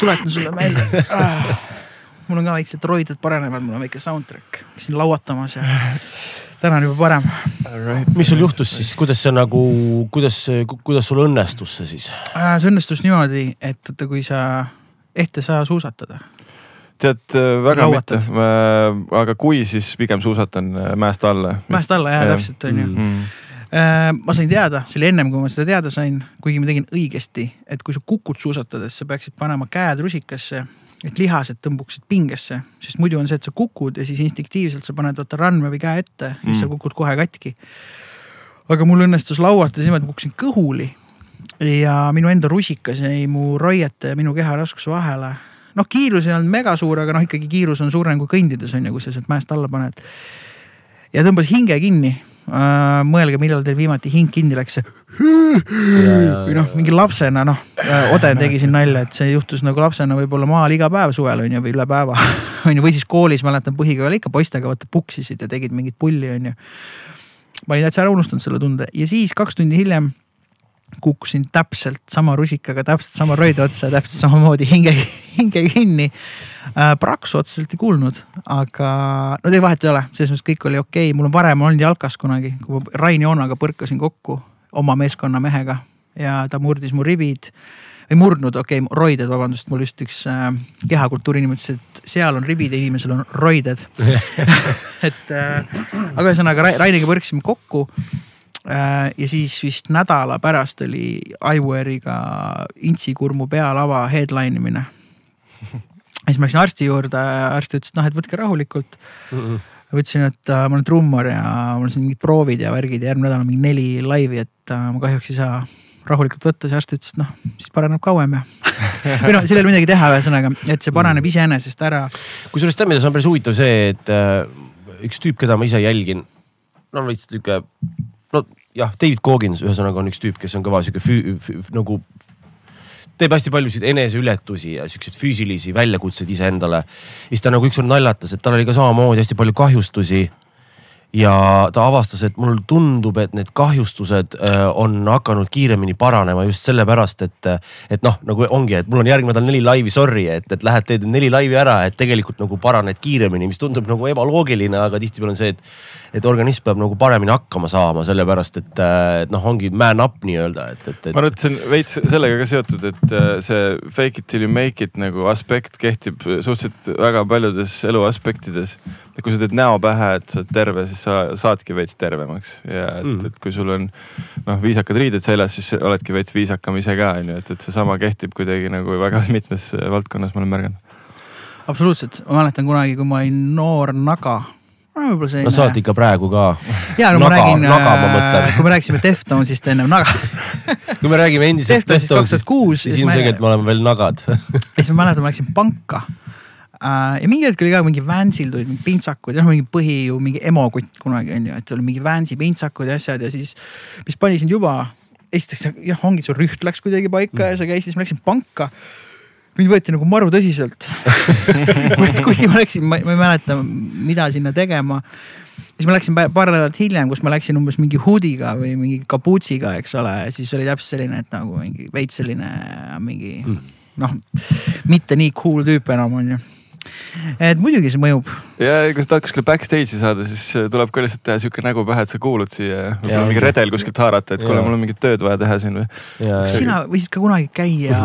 tuletan sulle meelde ah, mul on ka väiksed roided paranevad, mul on väike soundtrack, käisin lauatamas ja täna on juba parem. mis sul juhtus siis, kuidas see nagu, kuidas, kuidas sul õnnestus see siis? Äh, see õnnestus niimoodi, et vaata, kui sa, ehk sa suusatada tead, äh, väga Lauatad. mitte, aga kui, siis pigem suusatan äh, mäest alla. mäest alla jah ja., täpselt on ju mm. -hmm. Ma sain teada, see oli ennem kui ma seda teada sain, kuigi ma tegin õigesti, et kui sa kukud suusatades, sa peaksid panema käed rusikasse, et lihased tõmbuksid pingesse, sest muidu on see, et sa kukud ja siis instinktiivselt sa paned vaata randme või käe ette, siis mm. sa kukud kohe katki. aga mul õnnestus lauata niimoodi, ma kukkusin kõhuli ja minu enda rusikas jäi mu roiete ja minu keharaskuse vahele noh, kiirus ei olnud mega suur, aga noh, ikkagi kiirus on suurem kui kõndides on ju, kui sa sealt mäest alla paned. ja tõmbas hinge kinni. Mõelge, millal teil viimati hing kinni läks, või noh, mingi lapsena noh, Oden tegi siin nalja, et see juhtus nagu lapsena võib-olla maal iga päev suvel on ju või üle päeva on ju, või siis koolis mäletan põhikooli ikka poistega vaata puksisid ja tegid mingit pulli on ju. ma olin täitsa ära unustanud selle tunde ja siis kaks tundi hiljem kukkusin täpselt sama rusikaga, täpselt sama roide otsa, täpselt samamoodi hinge, hinge kinni äh,. Praksu otseselt ei kuulnud, aga no tegelikult vahet ei ole, selles mõttes kõik oli okei okay., mul on varem olnud jalkas kunagi, kui ma Rain Joonaga põrkasin kokku oma meeskonna mehega ja ta murdis mu ribid või murdnud, okei okay,, roided, vabandust, mul just üks äh, kehakultuuri inimene ütles, et seal on ribid ja inimesel on roided et äh, aga ühesõnaga Rainiga põrksime kokku Äh, ja siis vist nädala pärast oli Iware'iga Intsi kurmu pealava headline imine. Ja siis ma läksin arsti juurde, arst ütles, et noh, et võtke rahulikult mm. -mm. ma ütlesin, et uh, ma olen trummar ja mul on siin mingid proovid ja värgid ja järgmine nädal on mingi neli laivi, et uh, ma kahjuks ei saa rahulikult võtta, siis arst ütles, et noh, siis paraneb kauem ja või noh, seal ei ole midagi teha, ühesõnaga, et see paraneb mm. iseenesest ära. kusjuures tead, mida see on päris huvitav see, et uh, üks tüüp, keda ma ise jälgin, no veits sihuke no jah, David Goggins ühesõnaga on üks tüüp, kes on kõva sihuke nagu teeb hästi paljusid eneseületusi ja siukseid füüsilisi väljakutseid iseendale. siis ta nagu ükskord naljatas, et tal oli ka samamoodi hästi palju kahjustusi ja ta avastas, et mulle tundub, et need kahjustused äh, on hakanud kiiremini paranema just sellepärast, et, et noh, nagu ongi, et mul on järgmine nädal neli laivi, sorry, et, et lähed teed neli laivi ära, et tegelikult nagu paraned kiiremini, mis tundub nagu ebaloogiline, aga tihtipeale on see, et, et organism peab nagu paremini hakkama saama, sellepärast et, et noh, ongi man up nii-öelda, et, et, et. ma arvan, et see on veits sellega ka seotud, et äh, see fake it till you make it nagu aspekt kehtib suhteliselt väga paljudes elu aspektides. Et kui sa teed näo pähe, et sa oled terve, siis sa saadki veits tervemaks ja et mm., et kui sul on noh, viisakad riided seljas, siis oledki veits viisakam ise ka on ju, et, et seesama kehtib kuidagi nagu väga mitmes valdkonnas, ma olen märganud. absoluutselt, ma mäletan kunagi, kui ma olin noor naga no võib-olla selline. no sa oled ikka praegu ka. ja no naga, ma räägin, mõtlen. kui me rääkisime Deftonesist ennem naga kui me räägime endiselt Deftonesist, siis ilmselgelt me oleme veel nagad ja siis ma mäletan, ma läksin panka ja mingi hetk oli ka mingi Vansil tulid mingid pintsakud ja noh, mingi põhi ju mingi emokott kunagi on ju, et oli mingi Vansi pintsakud ja asjad ja siis, mis pani sind juba. esiteks jah, ongi su rüht läks kuidagi paika mm. ja sa käisid, siis ma läksin panka. mind võeti nagu maru tõsiselt kuigi ma läksin, ma ei mäleta, mida sinna tegema siis ma läksin paar nädalat hiljem, kus ma läksin umbes mingi hood'iga või mingi kapuutsiga, eks ole, siis oli täpselt selline, et nagu mingi veits selline mingi mm. noh, mitte nii cool tüüp enam on ju et muidugi see mõjub. ja kui sa tahad kuskile backstage'i saada, siis äh, tuleb ka lihtsalt teha sihuke nägu pähe, et sa kuulud siia. võib-olla mingi redel kuskilt haarata, et kuule, mul on mingit tööd vaja teha siin või. kas sina võisid ka kunagi käia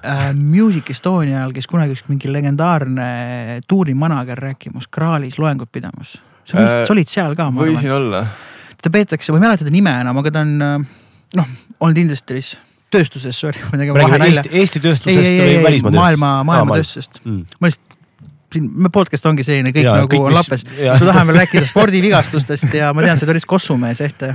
äh, Music Estonial, kes kunagi üks mingi legendaarne tuurimanager rääkimas, Kraalis loengut pidamas? sa võisid äh,, sa olid seal ka? võisin olla. ta peetakse, ma ei mäleta ta nime enam, aga ta on äh, noh, olnud industry's tööstuses, sorry, ma tegin vahenalja. Eesti, Eesti tööstusest ei, ei, või välismaa tööstusest? maailma, maailma tööstusest mm.. ma lihtsalt siin me podcast ongi selline, kõik ja, nagu kõik, on lapes. tahan veel rääkida spordivigastustest ja ma tean, sa oled päris kossumees, Ehte.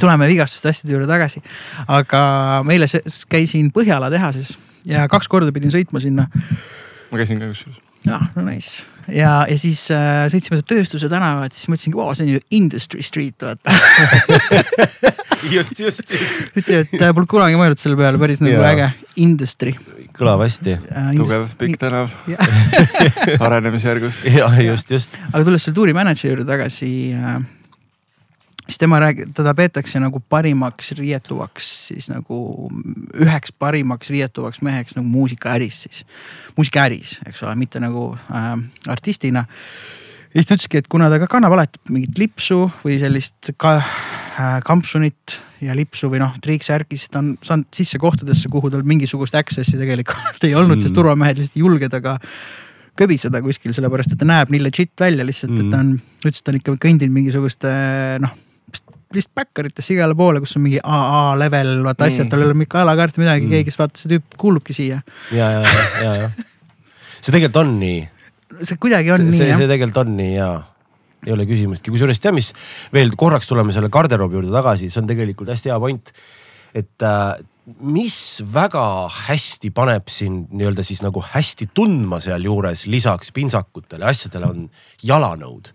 tuleme vigastuste asjade juurde tagasi. aga ma eile käisin Põhjala tehases ja kaks korda pidin sõitma sinna. ma käisin ka kusjuures jah, no nice. ja, ja siis äh, sõitsime Tööstuse tänavat, siis mõtlesingi, vau, see on ju industry street, vaata just, just, just. ütlesin, et äh, polnud kunagi mõelnud selle peale, päris nagu äge, industry. Kõlab hästi äh,. tugev, pikk tänav arenemisjärgus. jah, just, just. aga tulles selle tuurimänedžeri juurde tagasi äh, siis tema räägib, teda peetakse nagu parimaks riietuvaks siis nagu üheks parimaks riietuvaks meheks nagu muusikaäris siis. muusikaäris, eks ole, mitte nagu äh, artistina. ja siis ta ütleski, et kuna ta ka kannab alati mingit lipsu või sellist ka äh, kampsunit ja lipsu või noh triiksärki, siis ta on saanud sisse kohtadesse, kuhu tal mingisugust access'i tegelikult ei olnud mm., sest turvamehed lihtsalt ei julge temaga köbiseda kuskil, sellepärast et ta näeb nii legit välja lihtsalt, et ta on, ütles, et ta on ikka kõndinud mingisuguste noh lihtsalt backeritesse igale poole, kus on mingi AA level, vaata asjad, tal ei ole mingit kaelakaarti midagi mm., keegi, kes vaata see tüüp kuulubki siia. ja, ja, ja, ja, ja. see tegelikult on nii. see kuidagi on see, nii see, jah. see tegelikult on nii ja ei ole küsimustki, kusjuures tead, mis veel korraks tuleme selle garderoobi juurde tagasi, see on tegelikult hästi hea point. et äh, mis väga hästi paneb sind nii-öelda siis nagu hästi tundma sealjuures lisaks pintsakutele, asjadele on jalanõud.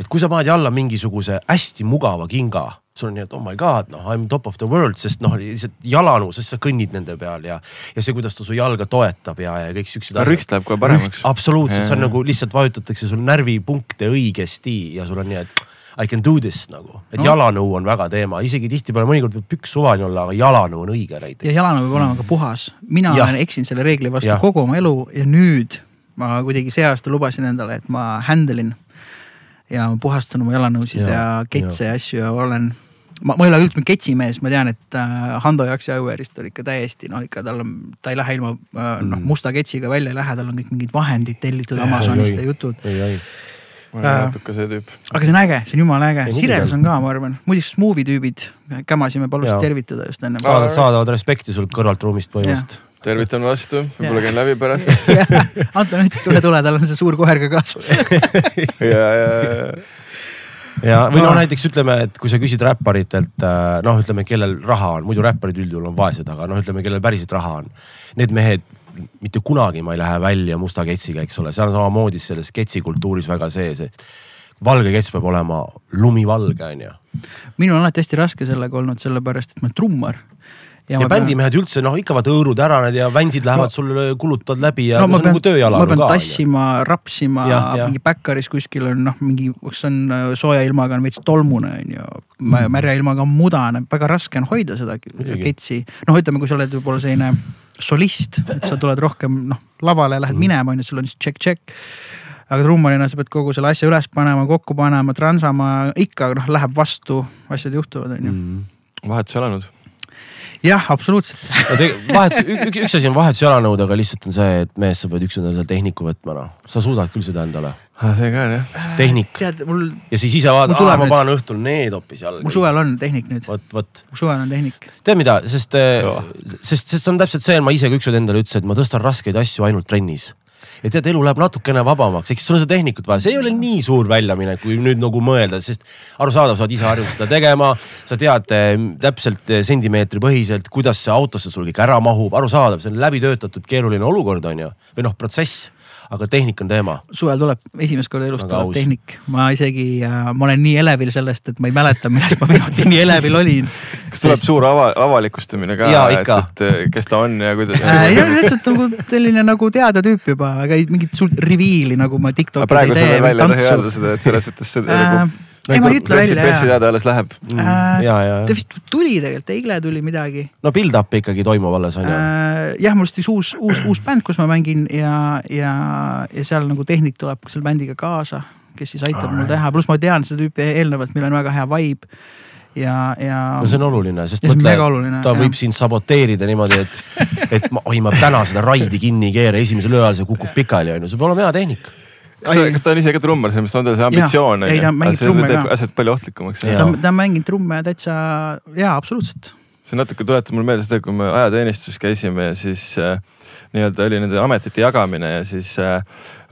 et kui sa paned jalla mingisuguse hästi mugava kinga, sul on nii, et oh my god, noh I m top of the world, sest noh lihtsalt jalanu, sest sa kõnnid nende peal ja, ja see, kuidas ta su jalga toetab ja, ja kõik siuksed rüht läheb kohe paremaks. absoluutselt, see on Ja, ja. nagu lihtsalt vajutatakse sul närvipunkte õigesti ja sul on nii, et I can do this nagu, et No. jalanõu on väga teema, isegi tihtipeale mõnikord võib püks suvaline olla, aga jalanõu on õige ja näiteks. jalana peab olema ka puhas. mina Jah. olen eksinud selle reegli vastu Jah. kogu oma elu ja nüüd ma kuidagi see aasta lubasin endale, et ma handle in. ja ma puhastan oma jalanõusid ja, Ja, ja ketse ja asju ja olen. Ma, ma ei ole üldse ketsimees, ma tean, et äh, Hando Jaksi-Auerist on ikka täiesti noh, ikka tal on, ta ei lähe ilma äh, noh Mm. musta ketsiga välja ei lähe, tal on kõik mingid vahendid tellitud Amazonist ja jutud. ei, ei, Äh, natuke see tüüp. aga see on äge, see on jumala äge, Sirels on. ka, ma arvan, muideks Smoothie tüübid, kämasime, palusid Jaa. tervitada just enne saada, saadavad respekti sul kõrvalt ruumist põhimõtteliselt. tervitan vastu, võib-olla käin läbi pärast. Anton ütles tule, tule, tal on see suur koer ka kaasas ja, ja, ja, ja, või no Ah. näiteks ütleme, et kui sa küsid räpparitelt, noh, ütleme, kellel raha on, muidu räpparid üldjuhul on vaesed, aga noh, ütleme, kellel päriselt raha on. Need mehed mitte kunagi ma ei lähe välja musta ketsiga, eks ole, seal on samamoodi selles ketsikultuuris väga sees, et valge kets peab olema lumivalge, onju. minul on alati hästi raske sellega olnud, sellepärast et ma olen trummar. Ja, ja ma pean- bändimehed üldse noh, ikka vaata hõõrud ära need ja väntsid lähevad No- sul, kulutavad läbi ja no see on pean nagu, tööjala ma pean ka. tassima, rapsima mingi backeris kuskil on noh, mingi, kus on äh, sooja ilmaga on veits tolmune on ju. märja ilmaga on mudane, väga raske on hoida seda ketsi. noh, ütleme, kui sa oled võib-olla selline solist, et sa tuled rohkem noh lavale, lähed minema on ju, sul on siis tšekk-tšekk aga trummarina sa pead kogu selle asja üles panema, kokku panema, transama, ikka noh, läheb vastu, asjad juhtuvad, on ju. mm.. vahetus alanud. jah, absoluutselt. no vahetus, üks, üks asi on vahetusjalanõud, aga lihtsalt on see, et mees, sa pead üksinda seal tehniku võtma, noh. sa suudad küll seda endale. see ka on jah. tehnik mul, ja siis ise vaatad, tuleb ma panen õhtul need hoopis jalga. mul suvel on tehnik nüüd, vot, vot, mul suvel on tehnik. tead mida, sest, Joo. sest, sest see on täpselt see, ma ise ka ükskord endale ütlesin, et ma tõstan raskeid asju ainult trennis ja tead, elu läheb natukene vabamaks, eks sul on seda tehnikut vaja, see ei ole nii suur väljaminek, kui nüüd nagu mõelda, sest arusaadav, sa oled ise harjunud seda tegema. sa tead eh, täpselt eh, sentimeetri põhiselt, kuidas see autosse sul kõik ära mahub, arusaadav, see on läbitöötatud keeruline olukord, on ju, või noh, protsess, aga tehnik on teema. suvel tuleb esimest korda elus tuleb aus. tehnik, ma isegi äh,, ma olen nii elevil sellest, et ma ei mäleta, millest ma viimati nii elevil olin. kas tuleb suur ava-, avalikustamine ka et et kes ta on ja kuidas äh,. jah, lihtsalt nagu selline nagu teada tüüp juba, aga ei mingit suurt reviili nagu ma Tiktokis praegu ei sa tee veel või välja ei tohi öelda tantsu. seda, et selles mõttes see Äh, nagu ei, ma ei ütle pressi, välja pressiteade alles läheb. Äh, ja, ja ta, vist tuli tegelikult, eile tuli midagi. no build-up ikkagi toimub alles on ju. jah, mul üks uus, uus, uus bänd, kus ma mängin ja, ja, ja seal nagu tehnik tuleb selle bändiga kaasa, kes siis aitab mul teha, pluss ma tean seda tüüpi eelnevalt, meil on väga hea vibe. ja, ja no see on oluline, sest mõtle ta jah. võib sind saboteerida niimoodi, et, et ma, oi, ma täna seda raidi kinni ei keera, esimesel ööl see kukub pikali, on ju, see peab olema hea tehnik. Kas ta, kas ta on ise ka trummar, selles mõttes on tal see ambitsioon ei, ta mängib see trumme ka. asjad palju ohtlikumaks. Ta, ta on mänginud trumme täitsa, jaa, absoluutselt. see natuke tuletab mulle meelde seda, kui me ajateenistuses käisime ja siis äh, nii-öelda oli nende ametite jagamine ja siis äh,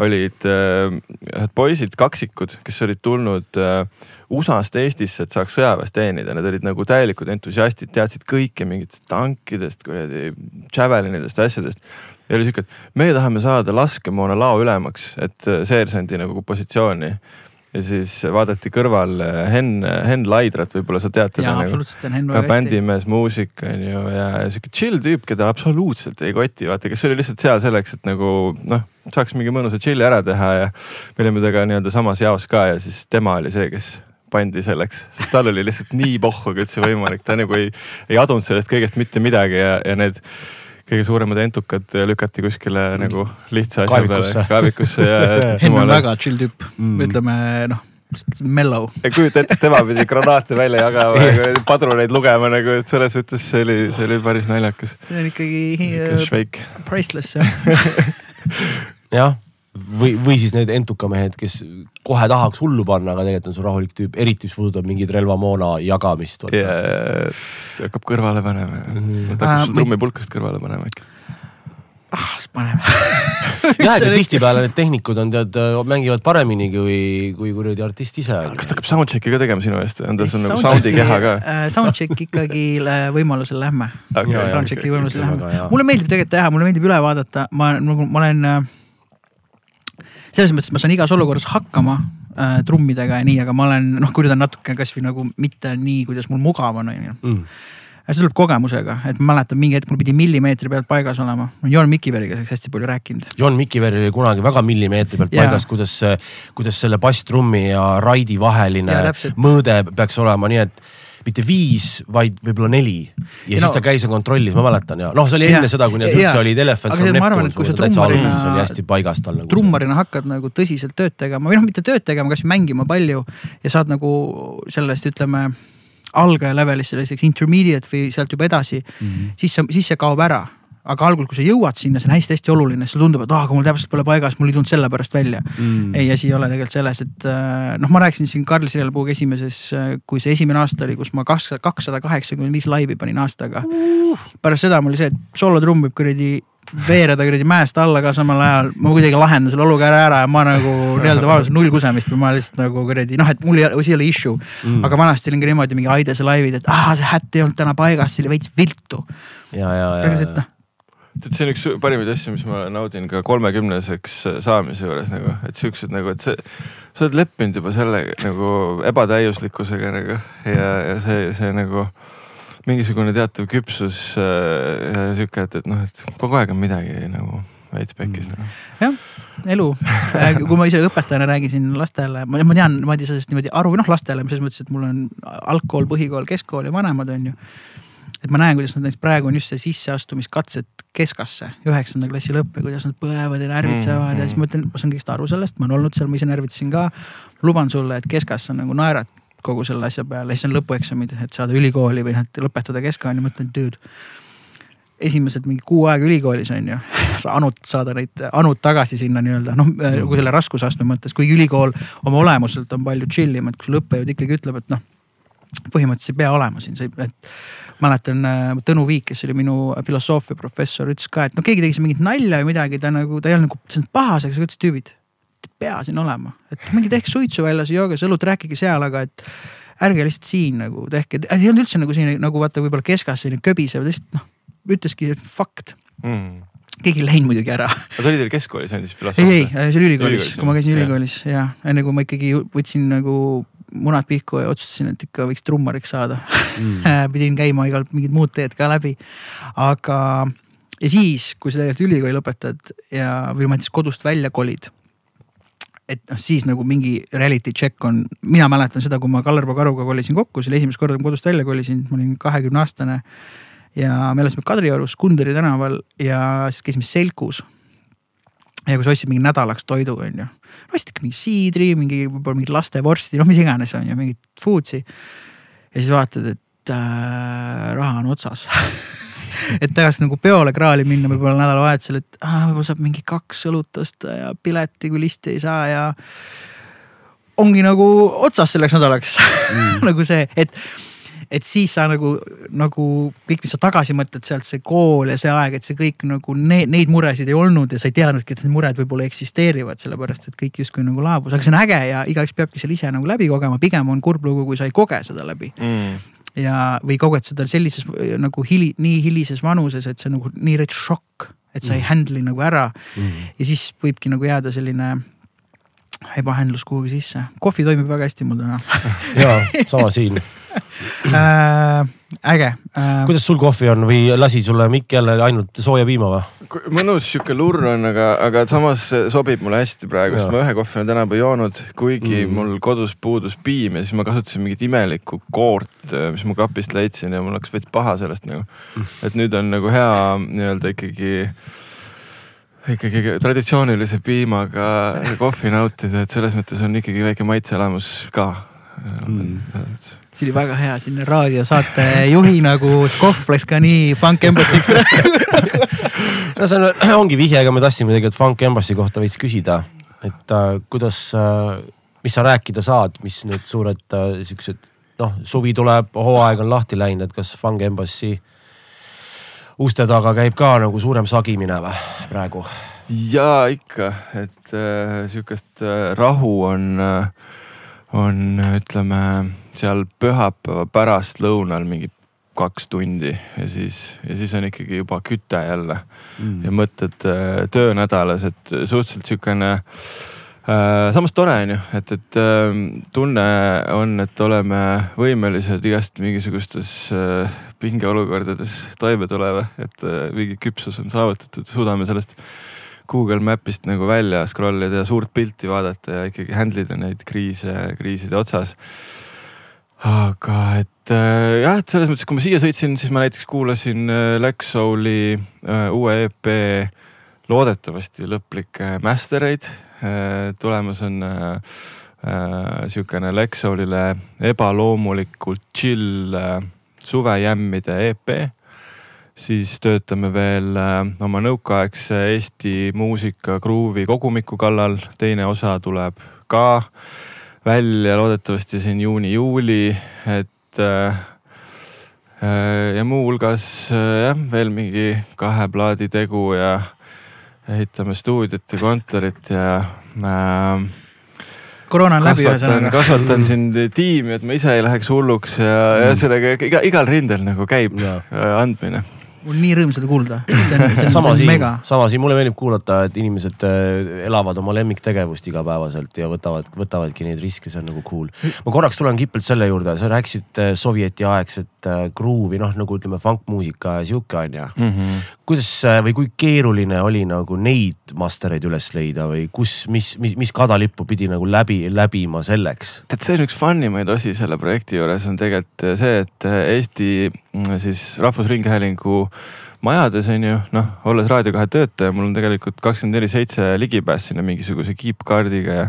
olid äh, poisid, kaksikud, kes olid tulnud äh, USA-st Eestisse, et saaks sõjaväes teenida, need olid nagu täielikud entusiastid, teadsid kõike mingitest tankidest, kuradi Javelinidest, asjadest. Ja oli siuke, et meie tahame saada laskemoona lao ülemaks, et äh, seersandi nagu positsiooni. Ja siis vaadati kõrval äh, Henn, Henn Laidrat, võib-olla sa tead teda nagu. ka bändimees, muusik on ju ja sihuke chill tüüp, keda absoluutselt ei koti, vaata, kes oli lihtsalt seal selleks, et nagu noh, saaks mingi mõnusa chill'i ära teha ja me olime temaga nii-öelda samas jaos ka ja siis tema oli see, kes pandi selleks, sest tal oli lihtsalt nii pohhu kui üldse võimalik, ta nagu ei, ei adunud sellest kõigest mitte midagi ja, ja need kõige suuremad entukad lükati kuskile nagu lihtsa asja Kaevikusse. peale, kaevikusse ja. Henn on väga chill tüüp mm., ütleme noh, mellow. kujuta ette, tema pidi granaate välja jagama ja padruneid lugema nagu, et selles mõttes see oli, see oli päris naljakas. see on ikkagi äh, priceless jah. jah, või, või siis need entukamehed, kes kohe tahaks hullu panna, aga tegelikult on sul rahulik tüüp, eriti mis puudutab mingit relvamoona jagamist. ja see hakkab kõrvale panema Äh, ta hakkab trummipulkast kõrvale panema äkki. ah, siis paneme jah, ega tihtipeale need tehnikud on tead, mängivad paremini kui, kui kuradi artist ise. kas ta hakkab soundcheck'i ka tegema sinu eest, on tal seal nagu sound'i keha ka? äh, Soundcheck ikkagi võimalusel lähme jaa, Soundchecki okei, võimalusel lähme mulle meeldib tegelikult teha, mulle meeldib üle vaadata, ma nagu, ma olen äh, selles mõttes, ma saan igas olukorras hakkama äh, trummidega ja nii, aga ma olen noh, üritan natuke kasvõi nagu mitte nii, kuidas mul mugav on, onju mm. see tuleb kogemusega, et ma mäletan mingi hetk mul pidi millimeetri pealt paigas olema. ma olen Joon Mikiveriga sellest hästi palju rääkinud. Jon Mikiver oli kunagi väga millimeetri pealt Jaa. paigas, kuidas, kuidas selle basstrummi ja raidi vaheline Jaa, täpselt. mõõde peaks olema nii, et mitte viis, vaid võib-olla neli. ja Ja siis no- ta käis ja kontrollis, ma mäletan ja noh, see oli enne Jaa. seda, kui need üldse olid Elephants Aga from et kui sa täitsa alguses oli hästi paigas tal nagu. trummarina hakkad nagu tõsiselt tööd tegema või noh, mitte tööd tegema, kasvõi mängima palju ja saad nagu sellest, ütleme algaja levelist selliseks intermediate või sealt juba edasi mm. -hmm. siis see, siis see kaob ära. Aga algul, kui sa jõuad sinna, see on hästi-hästi oluline, sulle tundub, et aa, aga mul täpselt pole paigas, mul ei tulnud sellepärast välja Mm. ei, asi ei ole tegelikult selles, et äh, noh, ma rääkisin siin Karl Sirelpuuga esimeses, kui see esimene aasta oli, kus ma kakssada, kakssada kaheksakümmend viis laivi panin aastaga uh.. pärast seda mul oli see, et soolotrumm võib kuradi veereda kuradi mäest alla ka samal ajal, ma kuidagi lahendan selle olukorra ära ja ma nagu nii-öelda vaatasin null kusemist või ma lihtsalt nagu kuradi noh, et mul ei ole, see ei ole issue mm.. aga vanasti olin ka niimoodi mingi Aidese laivid, et aa, see hätt ei olnud täna paigas, see oli veits viltu. ja, ja, päriselt ja noh, tead, see on üks parimaid asju, mis ma naudin ka kolmekümneseks saamise juures nagu, et siuksed nagu, et see, sa oled leppinud juba selle nagu ebatäiuslikkusega nagu ja, ja see, see nagu mingisugune teatav küpsus äh, ja sihuke, et, et noh, et kogu aeg on midagi nagu veits pekkis nagu. jah, elu. kui ma ise õpetajana räägisin lastele, ma, ma tean niimoodi sellest niimoodi aru, noh lastele selles mõttes, et mul on algkool, põhikool, keskkool ja vanemad on ju. Et ma näen, kuidas nad näiteks praegu on just see sisseastumiskatsed keskasse, üheksanda klassi lõpp ja kuidas nad põevad ja närvitsevad mm, ja siis ma ütlen, ma saan kõigest aru sellest, ma olen olnud seal, ma ise närvitasin ka. luban sulle, et keskas sa nagu naerad kogu selle asja peale, siis on lõpueksamid, et saada ülikooli või noh, et lõpetada keskkooli, ma ütlen, dude esimesed mingi kuu aega ülikoolis on ju, sa anud saada neid anud tagasi sinna nii-öelda noh, nagu selle raskusastme mõttes, kuigi ülikool oma olemuselt on palju chill im, et kui sul õppejõud ikkagi ütleb, et noh. põhimõtteliselt ei pea olema siin, et mäletan äh, Tõnu Viik, kes oli minu filosoofiaprofessor, ütles ka, et noh, keegi tegi siin mingit nalja või midagi, ta nagu, ta ei olnud nagu, see on pahasega, sa ütles tüübid. Te ei pea siin olema, et mingi tehke suitsu väljas, jooge õlut, rääkige seal, aga et ärge lihtsalt siin nagu tehke, ei olnud üldse nagu siin nagu vaata võib-olla keskas selline köbisev, ta lihtsalt noh, ütleski fakt, Mm. keegi ei läinud muidugi ära. aga ta oli teil keskkoolis andis ei, filosoofia? ei, see oli ülikoolis Ülikoolis,, kui ma käisin ülikoolis ja enne kui ma ikkagi võtsin nagu munad pihku ja otsustasin, et ikka võiks trummariks saada mm. pidin käima igalt mingid muud teed ka läbi, aga ja siis, kui sa tegelikult ülikooli lõpetad ja, või ma näiteks kodust välja kolid et noh, siis nagu mingi reality check on, mina mäletan seda, kui ma Kallerpaa Karuga kolisin kokku, see oli esimest korda, kodust välja kolisin, ma olin kahekümne aastane. ja me elasime Kadriorus Kunderi tänaval ja siis käisime Selkus. Ja kui sa ostsid mingi nädalaks toidu, on ju, ostsid ikka mingi siidri, mingi võib-olla mingi lastevorsti, noh, mis iganes on ju, mingit food'i. ja siis vaatad, et äh, raha on otsas et tahaks nagu peole kraali minna võib-olla nädalavahetusel, et ah, võib-olla saab mingi kaks õlut osta ja pileti, kui listi ei saa ja. ongi nagu otsas selleks nädalaks mm. nagu see, et, et siis sa nagu, nagu kõik, mis sa tagasi mõtled sealt, see kool ja see aeg, et see kõik nagu need, neid muresid ei olnud ja sa ei teadnudki, et need mured võib-olla eksisteerivad, sellepärast et kõik justkui nagu laabus, aga see on äge ja igaüks peabki seal ise nagu läbi kogema, pigem on kurb lugu, kui sa ei koge seda läbi Mm. ja, või koged seda sellises nagu hili, nii hilises vanuses, et see nagu nii rets šokk, et sa ei handle'i nagu ära Mm. ja siis võibki nagu jääda selline ebahandlus kuhugi sisse. kohvi toimib väga hästi mul täna. ja sama siin. äh, äge äh,. kuidas sul kohvi on või lasi sulle Mikk jälle ainult sooja piima või? mõnus sihuke lurr on, aga, aga samas sobib mulle hästi praegu, sest ma ühe kohvi olen täna juba joonud, kuigi mm. mul kodus puudus piim ja siis ma kasutasin mingit imelikku koort, mis ma kapist leidsin ja mul hakkas veits paha sellest nagu. et nüüd on nagu hea nii-öelda ikkagi ikkagi traditsioonilise piimaga kohvi nautida, et selles mõttes on ikkagi väike maitseelamus ka mm.. see oli väga hea, siin raadiosaate juhi nagu kohv läks ka nii Funk Embassy'ks praegu no see on, ongi vihje, ega me tahtsime tegelikult Funk Embassy kohta veits küsida, et äh, kuidas äh,, mis sa rääkida saad, mis need suured äh, siuksed noh, suvi tuleb, hooaeg on lahti läinud, et kas Funk Embassy uste taga käib ka nagu suurem sagimine või praegu? ja ikka, et äh, sihukest äh, rahu on äh, on, ütleme seal pühapäeva pärastlõunal mingi kaks tundi ja siis, ja siis on ikkagi juba küte jälle mm. ja mõtted äh, töönädalas, et suhteliselt sihukene äh,. samas tore on ju, et, et äh, tunne on, et oleme võimelised igast mingisugustes äh, pingeolukordades toime tulema, et äh, mingi küpsus on saavutatud, suudame sellest Google Mapist nagu välja scroll ida ja suurt pilti vaadata ja ikkagi handle ida neid kriise, kriiside otsas. aga et äh, jah, et selles mõttes, kui ma siia sõitsin, siis ma näiteks kuulasin äh, Lex Souli äh, uue EP loodetavasti lõplikke master eid. tulemas on sihukene Lex Soulile ebaloomulikult chill suvejämmide EP siis töötame veel äh, oma nõukaaegse Eesti muusika gruuvi kogumiku kallal, teine osa tuleb ka välja loodetavasti siin juuni-juuli, et äh, äh, ja muuhulgas jah, veel mingi kahe plaadi tegu ja ehitame stuudiot ja kontorit ja äh, koroona on läbi ühesõnaga. kasvatan siin tiimi, et ma ise ei läheks hulluks ja mm., ja sellega iga, igal rindel nagu käib ja. andmine mul nii rõõm seda kuulda. sama siin, sama siin, mulle meeldib kuulata, et inimesed äh, elavad oma lemmiktegevust igapäevaselt ja võtavad, võtavadki neid riske, see on nagu cool. ma korraks tulen kippelt selle juurde, sa rääkisid äh, sovjetiaegset äh, gruuvi, noh nagu ütleme funkmuusika ja sihuke on ju mm. -hmm. kuidas või kui keeruline oli nagu neid master eid üles leida või kus, mis, mis, mis kadalippu pidi nagu läbi, läbima selleks? tead, see on üks fun imaid osi selle projekti juures on tegelikult see, et Eesti mm, siis Rahvusringhäälingu majades on ju, noh, olles Raadio kahe töötaja, mul on tegelikult kakskümmend neli seitse ligipääs sinna mingisuguse keep-kaardiga ja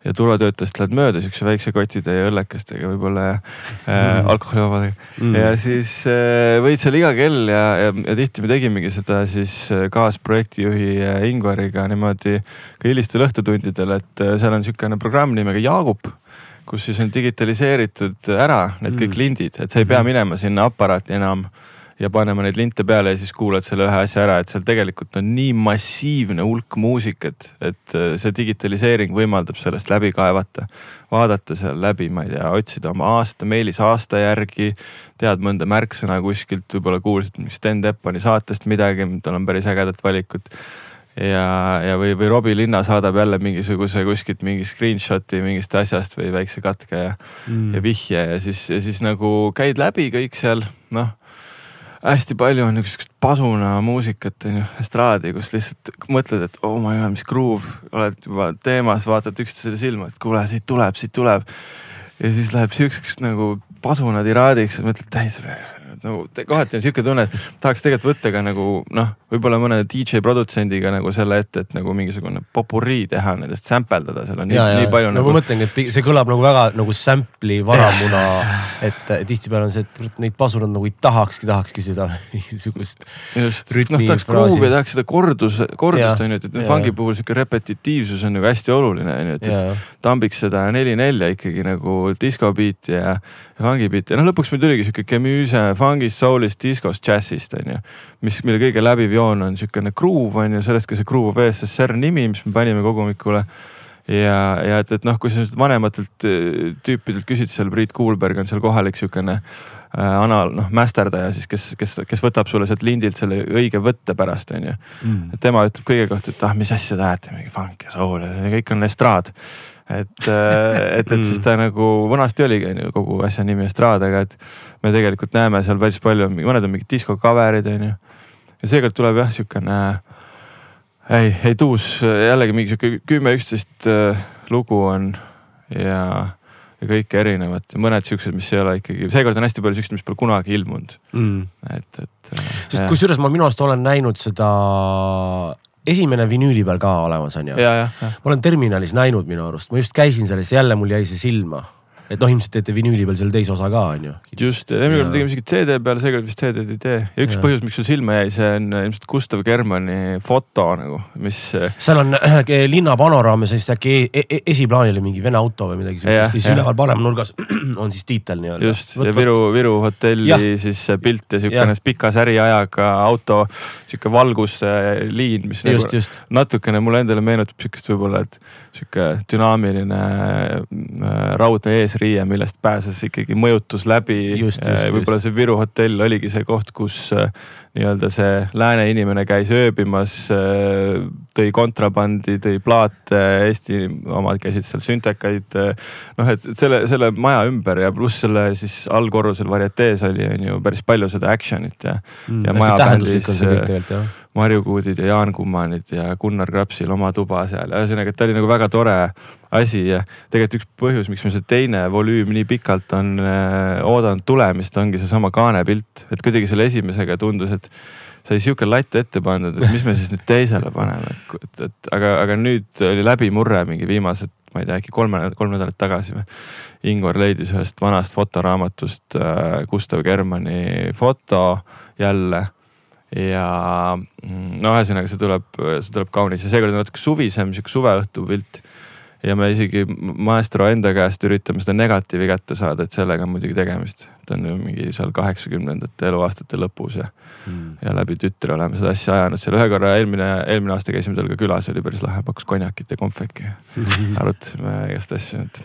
ja turvatöötajast lähed mööda siukse väikse kotitäie õllekestega võib-olla ja äh, alkoholivabadega mm.. ja siis äh, võid seal iga kell ja, ja, ja tihti me tegimegi seda siis äh, kaasprojektijuhi äh, Ingvariga niimoodi ka hilistel õhtutundidel, et äh, seal on siukene programm nimega Jaagup kus siis on digitaliseeritud ära need kõik mm. lindid, et sa ei pea mm-hmm. minema sinna aparaati enam äh, ja panema neid linte peale ja siis kuulad selle ühe asja ära, et seal tegelikult on nii massiivne hulk muusikat, et äh, see digitaliseering võimaldab sellest läbi kaevata. vaadata seal läbi, ma ei tea, otsida oma aasta, meilis aasta järgi, tead mõnda märksõna kuskilt, võib-olla kuulsid Sten Teppani saatest midagi, tal on päris ägedat valikut ja, ja või, või Robbie Linna saadab jälle mingisuguse kuskilt mingi screenshot'i mingist asjast või väikse katke ja mm., ja vihje ja siis, ja siis nagu käid läbi kõik seal, noh hästi palju on niisugust pasuna muusikat on ju, estraadi, kus lihtsalt mõtled, et oh my god, mis groove, oled juba teemas, vaatad üksteisele silma, et kuule, siit tuleb, siit tuleb. ja siis läheb siukseks nagu pasuna tiraadiks, mõtled täis, nagu kohati on sihuke tunne, et tahaks tegelikult võtta ka nagu noh, võib-olla mõne DJ produtsendiga nagu selle ette, et nagu mingisugune popurii teha nendest, sample dada, seal on ja, nii, nii palju no, nagu. ma mõtlengi, et see kõlab nagu väga nagu sample'i varamuna, et tihtipeale on see, et neid pasureid nagu ei tahakski, tahakski seda mingisugust. just, noh tahaks gruuvi, tahaks seda kordus, kordust on ju, et, et fungi puhul sihuke repetitiivsus on nagu hästi oluline on ju, et, et tambiks seda neli-nelja ikkagi nagu disco beat'i ja, ja fungi beat'i ja noh, lõpuks meil tuligi sihuke kemüüse fungist, soul'ist, diskost, džässist on ju. mis, mille kõige läbiv joon on niisugune groove on ju, sellest ka see Groove of ESSR nimi, mis me panime kogumikule. ja, ja et, et noh, kui sa vanematelt äh, tüüpidelt küsid, seal Priit Kuulberg on seal kohalik sihukene äh, anal, noh mästerdaja siis, kes, kes, kes võtab sulle sealt lindilt selle õige võtte pärast, onju mm.. tema ütleb kõige kohta, et ah, mis asja te ajate, mingi funk ja soul ja kõik on estraad et, et, et siis ta nagu vanasti oligi onju kogu asja nimi Estrad, aga et me tegelikult näeme seal päris palju, mõned on mingid disko cover'id onju. ja seekord tuleb jah siukene, ei, ei tuus jällegi mingi sihuke kümme, üksteist äh, lugu on ja, ja kõike erinevat ja mõned siuksed, mis ei ole ikkagi, seekord on hästi palju siukseid, mis pole kunagi ilmunud mm.. et, et. Äh, sest kusjuures ma minu arust olen näinud seda esimene vinüüli peal ka olemas on ju. ma olen terminalis näinud minu arust, ma just käisin selles, jälle mul jäi see silma et noh, ilmselt teete vinüüli peal selle teise osa ka on ju. just, eelmine kord tegime isegi CD peal, seekord vist CD-d ei tee ja üks ja. põhjus, miks sul silma jäi, see on ilmselt Gustav Germani foto nagu, mis. seal on äh, linna panoraam ja siis äkki e e esiplaanil mingi vene auto või midagi siukest, siis üleval paremal nurgas on siis tiitel nii-öelda. just võt, ja Viru, Viru hotelli ja. siis pilt ja siukene pika säriajaga auto, sihuke valgusliin, mis just, nagu just. natukene mulle endale meenutab siukest võib-olla, et sihuke dünaamiline äh, raudne ees riie, millest pääses ikkagi mõjutus läbi. võib-olla see Viru hotell oligi see koht, kus äh, nii-öelda see lääne inimene käis ööbimas, äh, tõi kontrabandi, tõi plaate, Eesti omad käisid seal süntekaid. Noh, et selle, selle maja ümber ja pluss selle siis allkorrusel varietees oli, on ju päris palju seda action'it ja mm,. ja maja bändis Marju Kuudid ja Jaan Kummanid ja Gunnar Krapsil oma tuba seal, ühesõnaga, et ta oli nagu väga tore asi ja tegelikult üks põhjus, miks me see teine volüüm nii pikalt on äh, oodanud tulemist, ongi seesama kaanepilt, et kuidagi selle esimesega tundus, et sai sihuke latt ette pandud, et mis me siis nüüd teisele paneme, et, et aga, aga nüüd oli läbimurre mingi viimased, ma ei tea, äkki kolme, kolm nädalat tagasi või. Ingvar leidis ühest vanast fotoraamatust äh, Gustav Germani foto jälle ja mm, no ühesõnaga, see tuleb, see tuleb kaunis ja seekord on natuke suvisem, sihuke suveõhtu pilt ja me isegi maestro enda käest üritame seda negatiivi kätte saada, et sellega on muidugi tegemist. ta on ju mingi seal kaheksakümnendate eluaastate lõpus ja mm., ja läbi tütre oleme seda asja ajanud seal ühe korra eelmine, eelmine aasta käisime tal ka külas, oli päris lahe, pakkus konjakit ja konfeki arutasime igast asju, et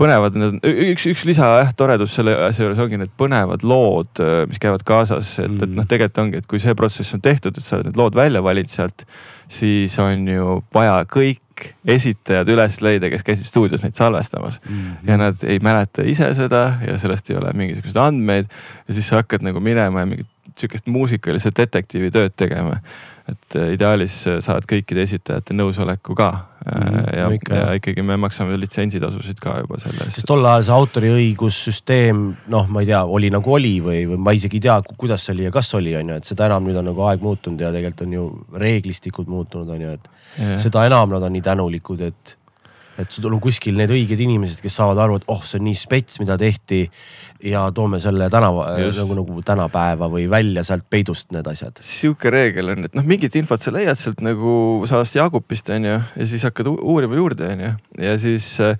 põnevad need, üks, üks lisa jah, toredus selle asja juures ongi need põnevad lood, mis käivad kaasas, et mm., et noh, tegelikult ongi, et kui see protsess on tehtud, et sa oled need lood välja valinud sealt, siis on ju vaja kõik kõik esitajad üles leida, kes käisid stuudios neid salvestamas mm. -hmm. ja nad ei mäleta ise seda ja sellest ei ole mingisuguseid andmeid. ja siis sa hakkad nagu minema ja mingit sihukest muusikalise detektiivi tööd tegema. et äh, ideaalis äh, saad kõikide esitajate nõusoleku ka mm. ja, ikka, ja ikkagi me maksame litsentsitasusid ka juba selle eest. sest tol ajal see autoriõigussüsteem, noh, ma ei tea, oli nagu oli või, või ma isegi ei tea, kuidas see oli ja kas oli, on ju, et seda enam nüüd on nagu aeg muutunud ja tegelikult on ju reeglistikud muutunud, on ju, et yeah. seda enam nad on nii tänulikud, et, et sul on kuskil need õiged inimesed, kes saavad aru, et oh, see on nii spets, mida tehti. Ja toome selle tänava nagu, nagu tänapäeva või välja sealt peidust need asjad. sihuke reegel on, et noh, mingit infot sa leiad sealt nagu sellest Jaagupist on ju ja siis hakkad uurima juurde on ju ja siis äh,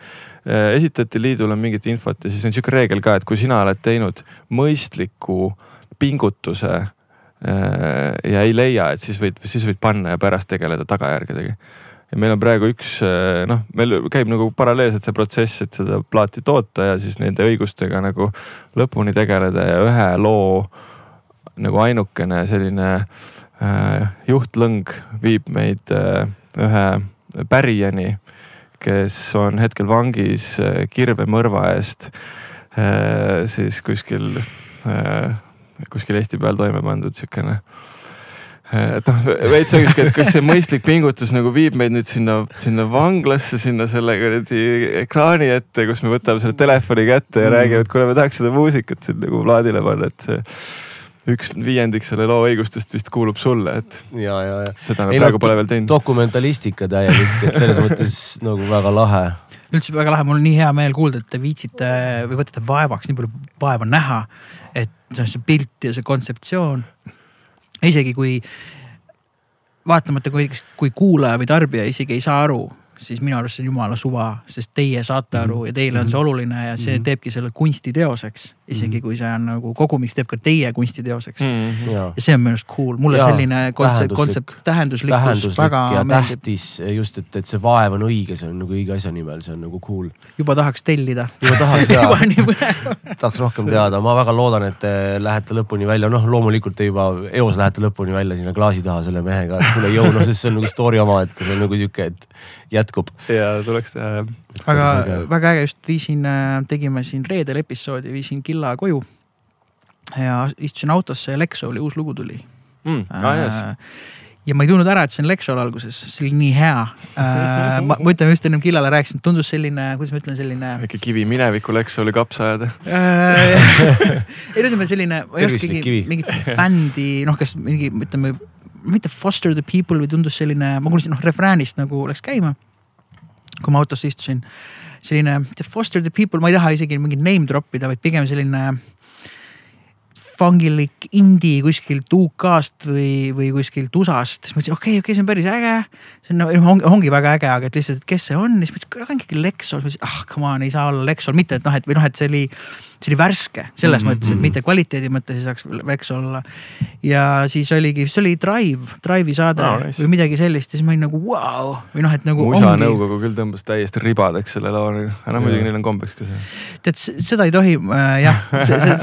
esitajate liidul on mingit infot ja siis on sihuke reegel ka, et kui sina oled teinud mõistliku pingutuse Äh, ja ei leia, et siis võid, siis võid panna ja pärast tegeleda tagajärgedega. Ja meil on praegu üks äh, noh, meil käib nagu paralleelselt see protsess, et seda plaati toota ja siis nende õigustega nagu lõpuni tegeleda ja ühe loo nagu ainukene selline äh, juhtlõng viib meid äh, ühe pärijani, kes on hetkel vangis äh, kirvemõrva eest äh, siis kuskil äh, kuskil Eesti peal toime pandud siukene et noh, veits ongi, et kas see mõistlik pingutus nagu viib meid nüüd sinna, sinna vanglasse, sinna selle kuradi ekraani ette, kus me võtame selle telefoni kätte ja mm. räägime, et kuule, me tahaks seda muusikat siin nagu plaadile panna, et see üks viiendik selle loo õigustest vist kuulub sulle, et. ja, ja, ja. seda me praegu pole veel teinud. dokumentalistika täielik, et selles mõttes nagu väga lahe. üldse väga lahe, mul on nii hea meel kuulda, et te viitsite või võtate vaevaks nii palju vaeva näha et see, see pilt ja see kontseptsioon. Isegi kui vaatamata, kui, kui kuulaja või tarbija isegi ei saa aru, siis minu arust see on jumala suva, sest teie saate aru ja teile on see oluline ja see Mhm. teebki selle kunstiteoseks. isegi kui see on nagu kogumiks teeb ka teie kunstiteoseks mm. mm. -hmm. ja see on minu arust cool, mulle Jaa, selline kontsept, kontsept, tähenduslikkus tähenduslik väga ja meeldib. tähtis just, et, et see vaev on õige, see on nagu õige asja nimel, see on nagu cool. juba tahaks tellida. juba tahaks põnev. tahaks rohkem teada, ma väga loodan, et te lähete lõpuni välja, noh, loomulikult te juba eos lähete lõpuni välja sinna klaasi taha selle mehega, et kuule jõu, noh, sest see on nagu story omaette, see on nagu sihuke, et jätkub. Ja tuleks teha jah. aga väga äge, just viisin, tegime siin reedel episoodi, viisin Killa koju. ja istusin autosse ja Lexoli uus lugu tuli Mm. Ah, yes. Äh, ja ma ei tundnud ära, et see on Lexol alguses, see oli nii hea. ma, ma ütlen just ennem Killale rääkisin, tundus selline, kuidas ma ütlen, selline. väike kivi mineviku leks oli kapsa ajada. ei no ütleme selline, ma ei oskagi mingit bändi, noh, kas mingi, ütleme, mitte Foster the people või tundus selline, ma kuulsin noh refräänist nagu läks käima. Kui ma autosse istusin, selline Foster the people, ma ei taha isegi mingit name drop ida, vaid pigem selline fungilik indie kuskilt UK-st või, või kuskilt USA-st, siis mõtlesin, okei okay,, okei okay,, see on päris äge. see on nagu ongi, ongi väga äge, aga et lihtsalt, et kes see on, siis mõtlesin, aga ikkagi Lexol, siis mõtlesin, ah come on, ei saa olla Lexol, mitte et noh, et või noh, et see oli, see oli värske selles mm -hmm. mõttes, et mitte kvaliteedi mõttes ei saaks Lexol olla. ja siis oligi, see oli Drive, Drive'i saade oh, nice. või midagi sellist ja siis ma olin nagu vau wow! või noh, et nagu musa ongi, nõukogu küll tõmbas täiesti ribadeks selle nagu, aga noh muidugi neil on kombeks ka see. tead seda ei tohi äh, jah,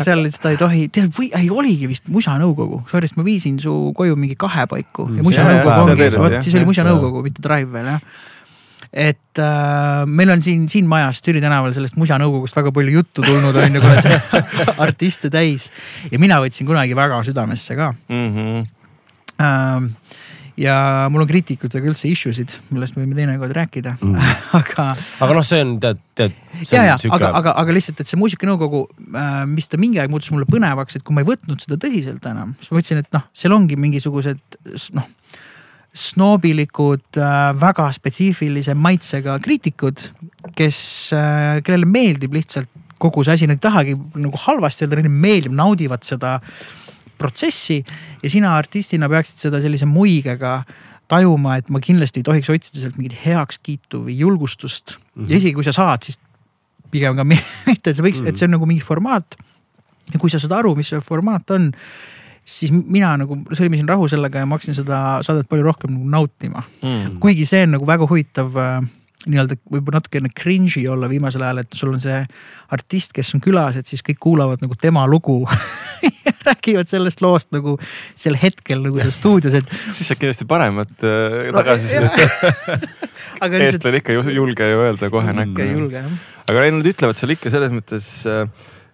seal seda ei tohi, tead või ei oligi vist Musa nõukogu, sorry, sest ma viisin su koju mingi kahe paiku Mm, ja Musa see- jaa, nõukogu ongi vot siis oli. Musa nõukogu, mitte Drive veel jah. Et äh, meil on siin, siin majas Türi tänaval sellest Musa nõukogust väga palju juttu tulnud on ju, kuna see artiste täis ja mina võtsin kunagi väga südamesse ka Mhm. ähm, ja mul on kriitikutega üldse issue sid, millest me võime teinekord rääkida Mm. aga aga noh, see on tead, tead. ja, ja aga, aga, aga lihtsalt, et see muusikanõukogu, mis ta mingi aeg muutus mulle põnevaks, et kui ma ei võtnud seda tõsiselt enam, siis ma mõtlesin, et noh, seal ongi mingisugused noh, snoobilikud, väga spetsiifilise maitsega kriitikud, kes, kellele meeldib lihtsalt kogu see asi, nad ei tahagi nagu halvasti öelda, neile meeldib, naudivad seda protsessi ja sina artistina peaksid seda sellise muigega tajuma, et ma kindlasti ei tohiks otsida sealt mingit heakskiitu või julgustust mm. -hmm. ja isegi kui sa saad, siis pigem ka mitte, et sa võiks, et see on nagu mingi formaat. ja kui sa saad aru, mis see formaat on, siis mina nagu sõlmisin rahu sellega ja ma hakkasin seda saadet palju rohkem nagu nautima. Mm. kuigi see on nagu väga huvitav äh, nii-öelda võib-olla natukene cringe'i olla viimasel ajal, et sul on see artist, kes on külas, et siis kõik kuulavad nagu tema lugu räägivad sellest loost nagu sel hetkel nagu seal stuudios, et siis saab kindlasti paremat äh, tagasisidet. aga lihtsalt eestlane ikka ei julge ju öelda kohe ikka ei näkku. julge jah. aga ei, nad ütlevad seal ikka selles mõttes äh,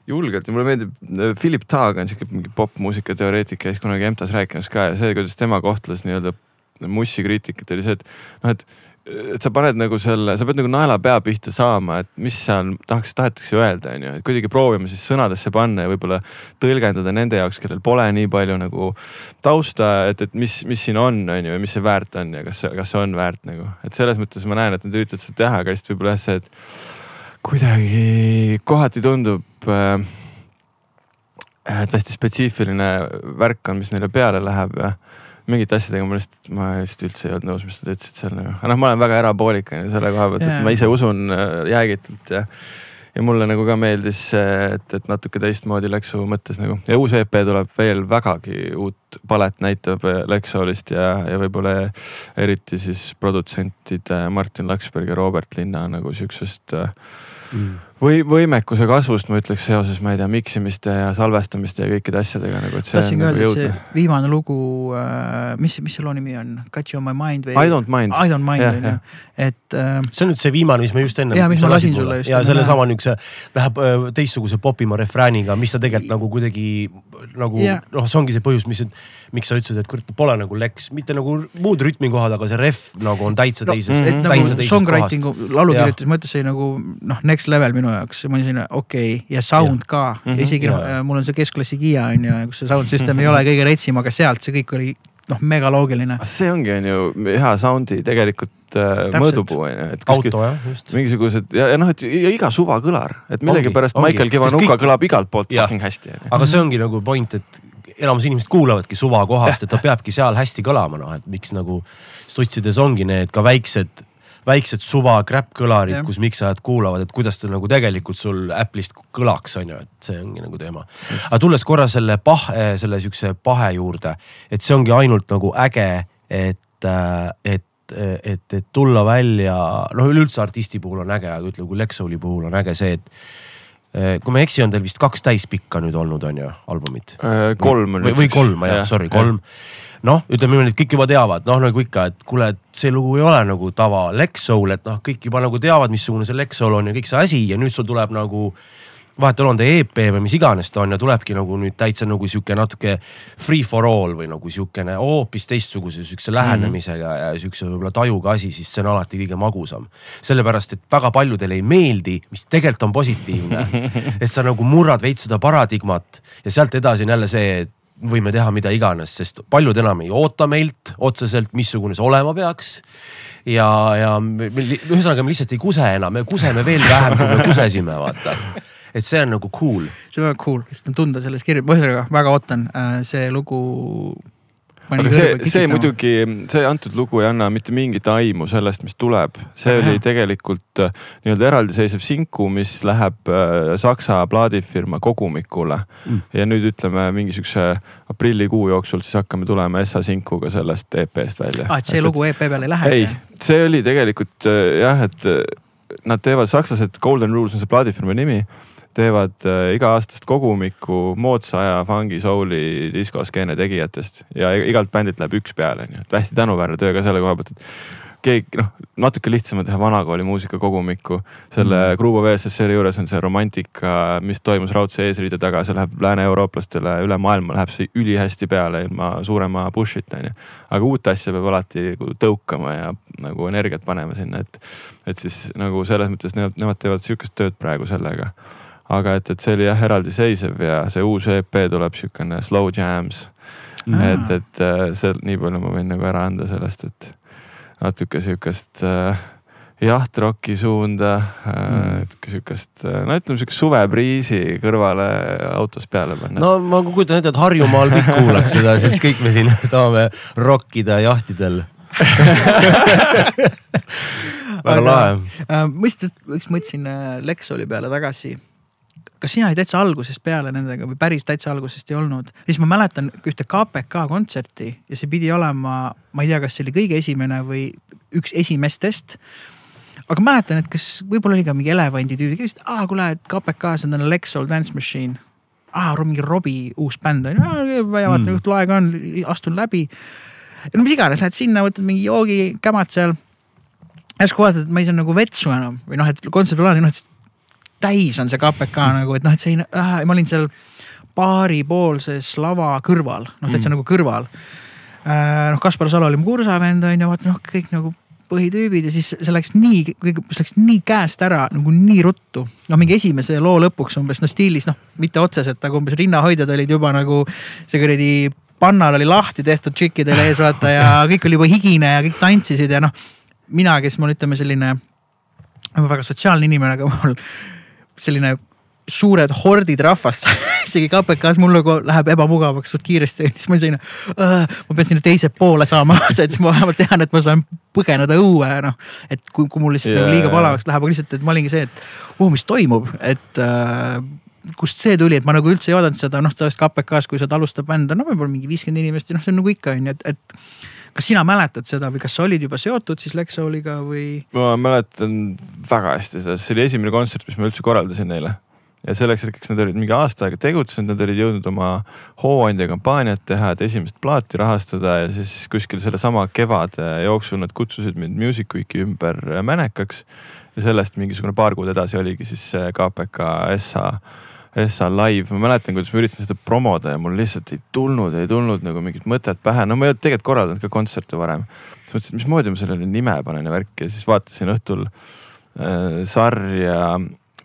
julgelt ja mulle meeldib, Philip Taag on siuke mingi popmuusika teoreetik, käis kunagi EMTA-s rääkimas ka ja see, kuidas tema kohtles nii-öelda mussikriitikat oli see, et noh, et et sa paned nagu selle, sa pead nagu naela pea pihta saama, et mis seal tahaks, tahetakse öelda, onju, et kuidagi proovima siis sõnadesse panna ja võib-olla tõlgendada nende jaoks, kellel pole nii palju nagu tausta, et, et mis, mis siin on, onju, ja mis see väärt on ja kas, kas see on väärt nagu, et selles mõttes ma näen, et nad üritavad seda teha, aga lihtsalt võib-olla jah see, et kuidagi kohati tundub äh, et hästi spetsiifiline värk on, mis neile peale läheb ja mingite asjadega ma lihtsalt, ma lihtsalt üldse ei olnud nõus, mis nad ütlesid seal nagu, aga noh, ma olen väga erapoolik on ju selle koha pealt, Jaa. et ma ise usun äh, jäägitult ja ja mulle nagu ka meeldis see, et, et natuke teistmoodi Lexu mõttes nagu. Ja uus EP tuleb veel vägagi uut palet näitab äh, Lexolist ja, ja võib-olla eriti siis produtsentide Martin Laksberg ja Robert Linna nagu siuksest äh, või võimekuse kasvust ma ütleks seoses, ma ei tea, miksimiste ja salvestamiste ja kõikide asjadega nagu, et see tahtsin ka nagu öelda, et see. viimane lugu, mis, mis see loo nimi on? Got you on my mind või? I don't mind. I don't mind on ju et äh, see on nüüd see viimane, mis ma just enne. Jaa, mis ma lasin sulle just ja sellesama niukse läheb öö, teistsuguse popima refrääniga, mis ta tegelikult nagu kuidagi nagu Jaa. noh, see ongi see põhjus, mis, miks sa ütlesid, et kurat pole nagu Lex, mitte nagu muud rütmikohad, aga see ref nagu on täitsa No, teisest mhm. et täitsa nagu teisest songwriting'u laulukirjutuse mõttes oli nagu noh, next level minu jaoks, ma olin selline okei okay. ja sound ka mm. -hmm. isegi noh Jaa., mul on see keskklassi Kiia on ju, kus see sound system ei ole kõige retsim, aga sealt see kõik oli noh, megaloogiline. see ongi, on ju hea sound'i tegelikult äh, mõõdupuu on ju, et kuskil auto jah, just. mingisugused ja, ja noh, et ja iga suvakõlar, et millegipärast. Michael Kivanuka kõik- kõlab igalt poolt fucking hästi. aga see ongi nagu point, et enamus inimesed kuulavadki suva kohast, et ta peabki seal hästi kõlama, noh, et miks nagu sotsides ongi need ka väiksed väiksed suva crap-kõlarid kus miksajad kuulavad, et kuidas ta nagu tegelikult sul Apple'ist kõlaks, on ju, et see ongi nagu teema. aga tulles korra selle pahe, selle siukse pahe juurde, et see ongi ainult nagu äge, et, et et, et tulla välja, noh, üleüldse artisti puhul on äge, aga ütleme, kui Lexouli puhul on äge see, et eh, kui ma ei eksi, on teil vist kaks täispikka nüüd olnud, on ju, albumit? Äh, kolm on või, või kolm, jah, sorry, kolm. noh, ütleme niimoodi, et kõik juba teavad, noh nagu ikka, et kuule, et see lugu ei ole nagu tava Lex Soul, et noh, kõik juba nagu teavad, missugune see Lex Soul on ja kõik see asi ja nüüd sul tuleb nagu vahet ei ole, on ta EP või mis iganes ta on ja tulebki nagu nüüd täitsa nagu sihuke natuke free for all või nagu sihukene hoopis teistsuguse sihukese lähenemisega ja sihukese võib-olla tajuga asi, siis see on alati kõige magusam. sellepärast, et väga paljudele ei meeldi, mis tegelikult on positiivne. et sa nagu murrad veits seda paradigmat ja sealt edasi on jälle see, et võime teha mida iganes, sest paljud enam ei oota meilt otseselt, missugune see olema peaks. ja, ja me, ühesõnaga me lihtsalt ei kuse enam, me kuseme veel vähem, kui me kusesime, vaata. et see on nagu cool. see on väga cool, sest on tunda selles kirju, ma ühesõnaga väga ootan äh, see lugu. aga see, see muidugi, see antud lugu ei anna mitte mingit aimu sellest, mis tuleb. see Aga oli tegelikult äh, nii-öelda eraldiseisev sinku, mis läheb äh, Saksa plaadifirma kogumikule Mm. ja nüüd ütleme mingisuguse aprillikuu jooksul siis hakkame tulema Essa sinkuga sellest EP-st välja. aa, Ah, et see lugu EP peale ei lähe? ei, see oli tegelikult jah, et nad teevad, sakslased, Golden Rules on see plaadifirma nimi, teevad äh, iga-aastast kogumikku moodsa aja fungi, soul'i, diskoskeene tegijatest ja igalt bändilt läheb üks peale, nii et hästi tänuväärne töö ka selle koha pealt, et keegi noh, natuke lihtsam on teha vanakooli muusika kogumikku. selle mm. Grubo VSSR-i juures on see romantika, mis toimus raudse eesriide taga, see läheb lääne-eurooplastele üle maailma läheb see ülihästi peale ilma suurema push'ita onju. aga uut asja peab alati nagu tõukama ja nagu energiat panema sinna, et, et siis nagu selles mõttes nemad, nemad teevad sihukest tööd praegu sellega. Aga et, et see oli jah eraldiseisev ja see uus EP tuleb sihukene slow jams Aa. et, et äh, see nii palju ma võin nagu ära anda sellest, et natuke sihukest äh, jahtroki suunda äh,, sihukest, no ütleme sihukest suvepriisi kõrvale autos peale panna. no ma kujutan ette, et Harjumaal kõik kuulaks seda, sest kõik me siin tahame rokkida jahtidel. väga lahe. äh,. ma lihtsalt üks mõtlesin äh, Lexoli peale tagasi. Kas sina olid täitsa algusest peale nendega või päris täitsa algusest ei olnud? siis ma mäletan ühte KPK kontserti ja see pidi olema, ma ei tea, kas see oli kõige esimene või üks esimestest. aga mäletan, et kas võib-olla oli ka mingi elevandi tüübi, kes ütles, aa kuule, et KPK-s on täna Lexol Dance Machine. aa, mingi Robbie uus bänd on ju, vaatan Mm. juhtul aega on, astun läbi. no mis iganes, lähed sinna, võtad mingi joogi, kämad seal järsku vaatad, et ma ei saa nagu vetsu enam või noh, et kontserdiplaani noh, et täis on see KPK nagu, et noh, et see ei äh,, ma olin seal baaripoolses lava kõrval, noh täitsa mm. nagu kõrval äh,. noh, Kaspar Salo oli mu kursavend on ju, vaatasin noh, kõik nagu põhitüübid ja siis see läks nii, see läks nii käest ära nagu nii ruttu. noh, mingi esimese loo lõpuks umbes noh stiilis noh, mitte otseselt, aga umbes rinnahoidjad olid juba nagu see kuradi pannal oli lahti tehtud tšikkidele ees vaata ja kõik oli juba higine ja kõik tantsisid ja noh mina, kes mul ütleme selline, ma olen väga sotsiaalne inimene, aga mul selline suured hordid rahvast, isegi KPK-s mul nagu läheb ebamugavaks suht kiiresti, siis ma olin selline uh,, ma pean sinna teise poole saama, et siis ma vähemalt tean, et ma saan põgeneda õue, noh. et kui, kui mul lihtsalt yeah. liiga jaa. palavaks läheb, aga lihtsalt, et ma olingi see, et oh, mis toimub, et uh, kust see tuli, et ma nagu üldse ei oodanud seda, noh, sellest KPK-s, kui sealt alustab bänd, no võib-olla mingi viiskümmend inimest ja noh, see on nagu ikka on ju, et, et kas sina mäletad seda või kas sa olid juba seotud siis Lexouliga või? ma mäletan väga hästi seda, see oli esimene kontsert, mis ma üldse korraldasin neile. ja selleks hetkeks nad olid mingi aasta aega tegutsenud, nad olid jõudnud oma hooandja kampaaniat teha, et esimest plaati rahastada ja siis kuskil sellesama kevade jooksul nad kutsusid mind Music Weeki ümber mänekaks. ja sellest mingisugune paar kuud edasi oligi siis see KPK SA, SA live, ma mäletan, kuidas ma üritasin seda promoda ja mul lihtsalt ei tulnud, ei tulnud nagu mingit mõtet pähe, no ma ei olnud tegelikult korraldanud ka kontserte varem. siis mõtlesin, et mismoodi ma sellele nime panen ja värki ja siis vaatasin õhtul äh, sarja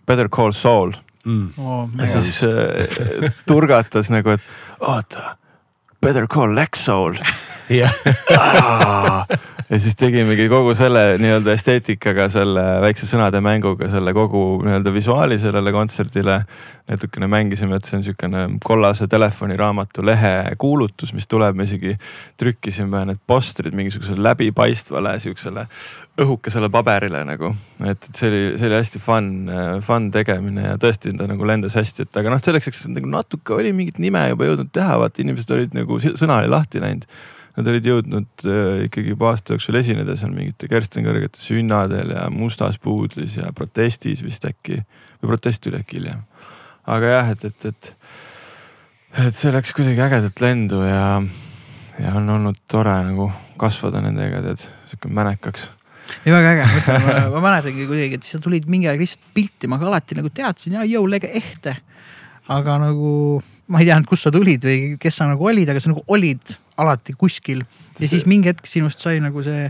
Better Call Saul Mm. Oh, ja siis äh, turgatas nagu, et oota, Better Call Lex Soul. Ja siis tegimegi kogu selle nii-öelda esteetikaga, selle väikse sõnade mänguga, selle kogu nii-öelda visuaali sellele kontserdile. natukene mängisime, et see on sihukene kollase telefoniraamatu lehe kuulutus, mis tuleb, me isegi trükkisime need postrid mingisugusele läbipaistvale sihukesele õhukesele paberile nagu. et, et see oli, see oli hästi fun, fun tegemine ja tõesti ta nagu lendas hästi, et aga noh, selleks, eks nagu natuke oli mingit nime juba jõudnud teha, vaata inimesed olid nagu, sõna oli lahti läinud Nad olid jõudnud äh, ikkagi juba aasta jooksul esineda seal mingite Kersten Kõrgete sünnadel ja Mustas puudlis ja protestis vist äkki või protest tuli äkki hiljem. aga jah, et, et, et, et see läks kuidagi ägedalt lendu ja, ja on olnud tore nagu kasvada nendega, tead, sihuke mänekaks ja väga äge, ma, ma mäletangi kuidagi, et sa tulid mingi aeg lihtsalt pilti, ma ka alati nagu teadsin ja jõu lege ehte. aga nagu ma ei teadnud, kust sa tulid või kes sa nagu olid, aga sa nagu olid alati kuskil. Ja siis mingi hetk sinust sai nagu see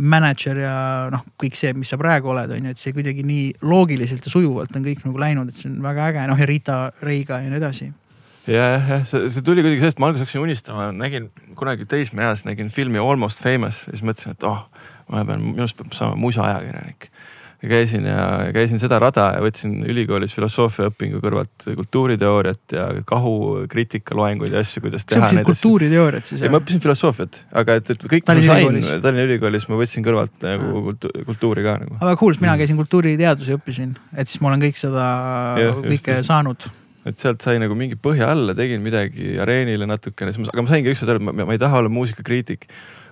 mänedžer ja noh, kõik see, mis sa praegu oled, on ju, et see kuidagi nii loogiliselt ja sujuvalt on kõik nagu läinud, et see on väga äge, noh ja Rita Reiga ja nii edasi. Ja, jah, jah, see, see tuli kuidagi sellest, ma alguses hakkasin unistama, nägin kunagi teismeeas nägin filmi Almost Famous ja siis mõtlesin, et oh, ma pean, minust peab saama musaajakirjanik ja käisin ja käisin seda rada ja võtsin ülikoolis filosoofiaõpingu kõrvalt kultuuriteooriat ja kahukriitika loenguid ja asju, kuidas teha. sa õppisid kultuuriteooriat siis? ei, ma õppisin filosoofiat, aga et, et kõik. Tallinna Ülikoolis. Tallinna Ülikoolis ma võtsin kõrvalt nagu kultu, kultuuri ka nagu. aga kuulus, mina mm. käisin kultuuriteadusi õppisin, et siis ma olen kõik seda ja, kõike saanud et sealt sai nagu mingi põhja alla, tegin midagi areenile natukene, aga ma saingi ükskord aru, et ma, ma ei taha olla muusikakriitik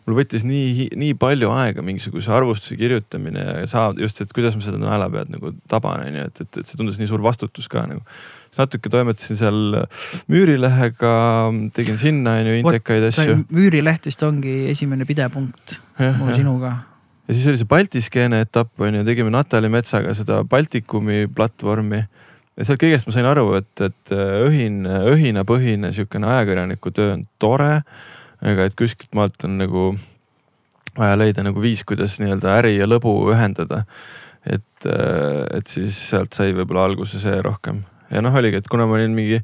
mul võttis nii, nii palju aega mingisuguse arvustuse kirjutamine ja saada just, et kuidas ma seda naelapead nagu taban, onju, et, et, et see tundus nii suur vastutus ka nagu. siis natuke toimetasin seal Müürilehega, tegin sinna onju intekaid asju. müürileht vist ongi esimene pidepunkt mul sinuga ja siis oli see Balti skeene etapp onju, tegime Natali Metsaga seda Baltikumi platvormi. ja sealt kõigest ma sain aru, et, et õhin, õhinapõhine sihukene ajakirjaniku töö on tore ega et kuskilt maalt on nagu vaja leida nagu viis, kuidas nii-öelda äri ja lõbu ühendada. et, äh, et siis sealt sai võib-olla alguse see rohkem. Ja noh, oligi, et kuna ma olin mingi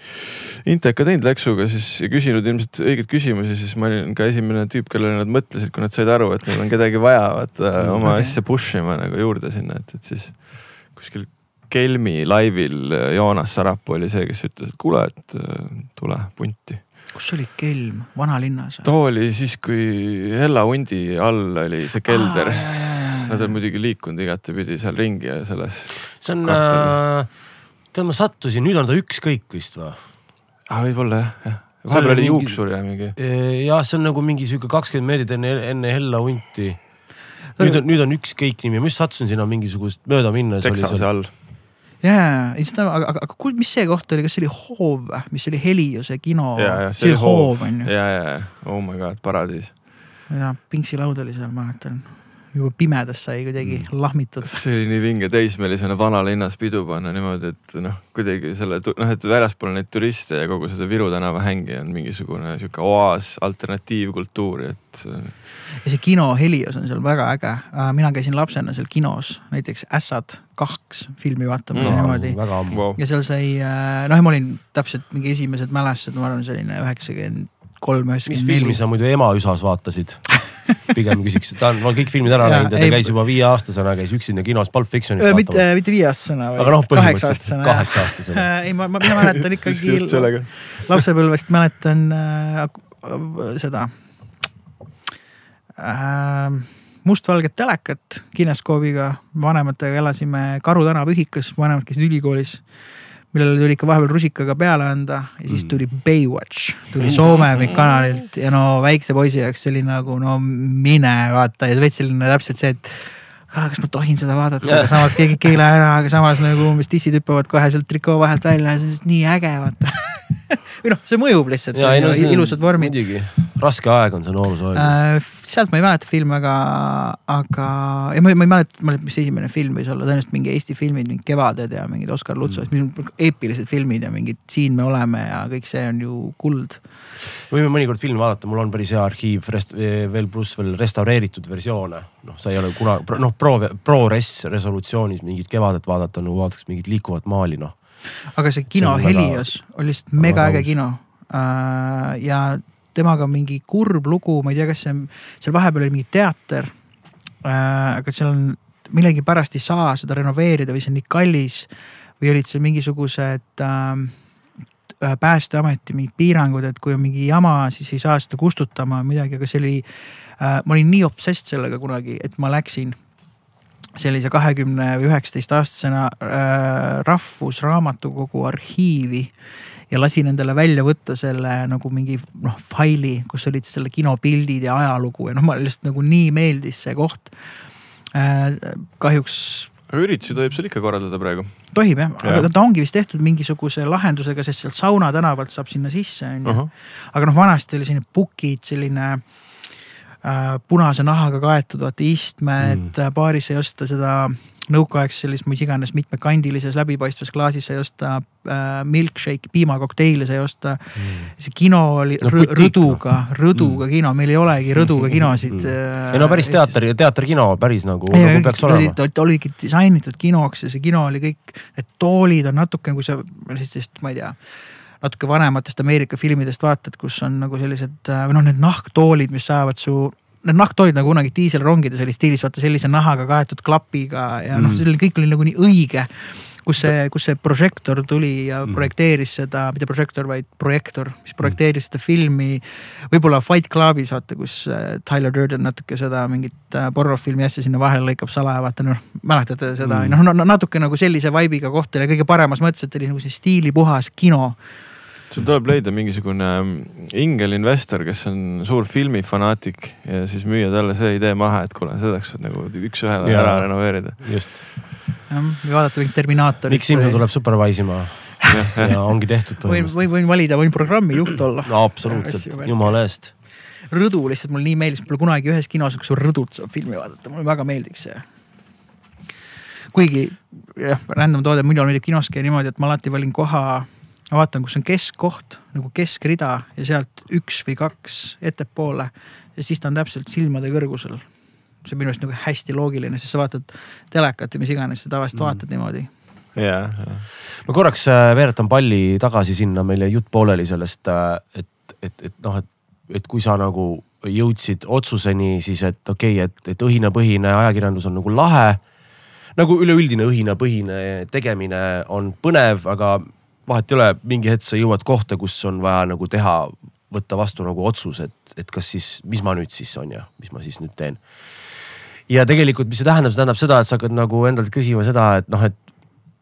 Inteka teinud läksuga, siis ja küsinud ilmselt õigeid küsimusi, siis ma olin ka esimene tüüp, kellele nad mõtlesid, kui nad said aru, et neil on kedagi vaja, vaata oma asja push ima nagu juurde sinna, et, et siis kuskil Kelmi laivil Joonas Sarapuu oli see, kes ütles, et kuule, et äh, tule punti kus oli kelm, vanalinnas? too oli siis, kui Hella hundi all oli see kelder. Nad on muidugi liikunud igatepidi seal ringi ja selles. see on, äh, tead ma sattusin, nüüd on ta ükskõik vist või? ah, võib-olla jah, jah. vahepeal oli juuksur ja mingi. jah, see on nagu mingi sihuke kakskümmend meetrit enne, enne Hella hunti. nüüd on, nüüd on ükskõik nimi, ma just sattusin sinna mingisugust mööda minnes. Texase all jaa, ei seda, aga, aga, aga mis see koht oli, kas see oli Hoov või, mis oli Heliose kino? see oli Hoov on ju. ja, ja, oh my god, paradiis. ja Pingsi laud oli seal, mäletan juba pimedas sai kuidagi mm. lahmitud. see oli nii vinge teismelisena vanalinnas pidu panna niimoodi, et noh, kuidagi selle noh, et väljaspool neid turiste ja kogu seda Viru tänava hängi on mingisugune sihuke oaas, alternatiivkultuuri, et. ja see kino Helios on seal väga äge. Äh, mina käisin lapsena seal kinos näiteks Ässad kaks filmi vaatamas mm, niimoodi. Wow. ja seal sai, äh, noh, ma olin täpselt mingi esimesed mälestused, ma arvan, selline üheksakümmend kolm, üheksakümmend neli. mis filmi sa muidu ema üsas vaatasid pigem küsiks, ta on, ma olen kõik filmid ära näinud ja ta ei, käis juba viieaastasena, käis üksinda kinos Pulp Fictionit vaatamas. mitte, mitte viieaastasena, vaid no, kaheksa-aastasena. kaheksa-aastasena. ei, ma, ma, mina mäletan ikkagi lapsepõlvest mäletan äh, seda äh, mustvalget telekat kineskoobiga. vanematega elasime Karu tänava ühikas, vanemad käisid ülikoolis millele tuli ikka vahepeal rusikaga peale anda ja siis mm. tuli Baywatch, tuli Soome kanalilt ja no väikse poisi jaoks see oli nagu no mine vaata ja veits selline täpselt see, et kas ma tohin seda vaadata, aga samas keegi ei keela ära, aga samas nagu umbes tissid hüppavad kohe sealt trikoo vahelt välja, see on lihtsalt nii äge vaata või noh, see mõjub lihtsalt, no, ilusad vormid. muidugi, raske aeg on see noorusaeg äh,. sealt ma ei mäleta filme, aga, aga ja ma, ma ei mäleta, ma ei mäleta, mis esimene film võis olla, tõenäoliselt mingi Eesti filmid, mingid Kevaded ja mingid Oskar Lutso mm., mis eepilised filmid ja mingid Siin me oleme ja kõik see on ju kuld. võime mõnikord filmi vaadata, mul on päris hea arhiiv, veel pluss veel restaureeritud versioone. noh, sa ei ole kunagi, noh pro, pro-res resolutsioonis mingit Kevadet vaadata nagu vaataks mingit liikuvat maali, noh aga see kino see Helios väga... oli lihtsalt mega äge kino. Äh, ja temaga mingi kurb lugu, ma ei tea, kas see seal vahepeal oli mingi teater äh,. aga seal on millegipärast ei saa seda renoveerida või see on nii kallis või olid seal mingisugused äh, päästeameti mingid piirangud, et kui on mingi jama, siis ei saa seda kustutama või midagi, aga see oli äh,. ma olin nii obsessed sellega kunagi, et ma läksin sellise kahekümne või üheksateist aastasena äh, Rahvusraamatukogu arhiivi ja lasin endale välja võtta selle nagu mingi noh faili, kus olid selle kino pildid ja ajalugu ja noh, mulle lihtsalt nagu nii meeldis see koht äh,. kahjuks aga üritusi tohib seal ikka korraldada praegu? tohib jah ja., aga ta ongi vist tehtud mingisuguse lahendusega, sest sealt Sauna tänavalt saab sinna sisse on ju. aga noh, vanasti oli selline pukid, selline punase nahaga kaetud vaata istmed mm., baaris sai osta seda nõukaaegses sellises mis iganes mitmekandilises läbipaistvas klaasis sai osta äh, milkshake, piimakokteile sai osta mm.. see kino oli no, rõduga, rõduga mm. kino, meil ei olegi rõduga kinosid äh,. ei no päris teater, teaterkino päris nagu, nagu peaks olema. oligi disainitud kinoks ja see kino oli kõik, need toolid on natuke, kui sa sellistest, ma ei tea natuke vanematest Ameerika filmidest vaatad, kus on nagu sellised äh, või noh, need nahktoolid, mis saavad su need nahktoolid nagu kunagi diiselrongides oli stiilis, vaata sellise nahaga kaetud klapiga ja noh, mm. see kõik oli nagu nii õige kus see, kus see prožektor tuli ja mm. projekteeris seda, mitte prožektor, vaid projektor, mis projekteeris seda filmi. võib-olla Fight Clubis vaata, kus äh, Tyler Durden natuke seda mingit äh, pornofilmi asja sinna vahele lõikab salaja, vaata noh, mäletate seda mm., noh no, natuke nagu sellise vibe'iga koht oli kõige paremas mõttes, et oli nagu see stiilipuhas kino sul tuleb leida mingisugune mm, ingelinvestor, kes on suur filmifanaatik ja siis müüa talle see idee maha, et kuule, seda saaks nagu üks-ühele ära renoveerida. just. jah, või vaadata mingit Terminaatorit. miks Simson tuleb supervise ima ja ongi tehtud põhimõtteliselt. võin, võin valida, võin programmijuht olla. no absoluutselt, jumala eest. rõdu lihtsalt mulle nii meeldis, pole kunagi ühes kinos, kus rõdult saab filmi vaadata, mulle väga meeldiks see kuigi jah, random toode, minul meeldib kinos käia niimoodi, et ma alati valin koha ma vaatan, kus on keskkoht nagu keskrida ja sealt üks või kaks ettepoole ja siis ta on täpselt silmade kõrgusel. see on minu arust nagu hästi loogiline, sest sa vaatad telekat või mis iganes, sa tavaliselt mm. vaatad niimoodi. ja, ja. ma korraks äh, veeretan palli tagasi sinna, meil jäi jutt pooleli sellest, äh, et, et, et noh, et, et kui sa nagu jõudsid otsuseni, siis et okei okay,, et, et õhinapõhine ajakirjandus on nagu lahe. nagu üleüldine õhinapõhine tegemine on põnev, aga vahet ei ole, mingi hetk sa jõuad kohta, kus on vaja nagu teha, võtta vastu nagu otsus, et, et kas siis, mis ma nüüd siis on ja mis ma siis nüüd teen. ja tegelikult, mis see tähendab, see tähendab seda, et sa hakkad nagu endalt küsima seda, et noh, et,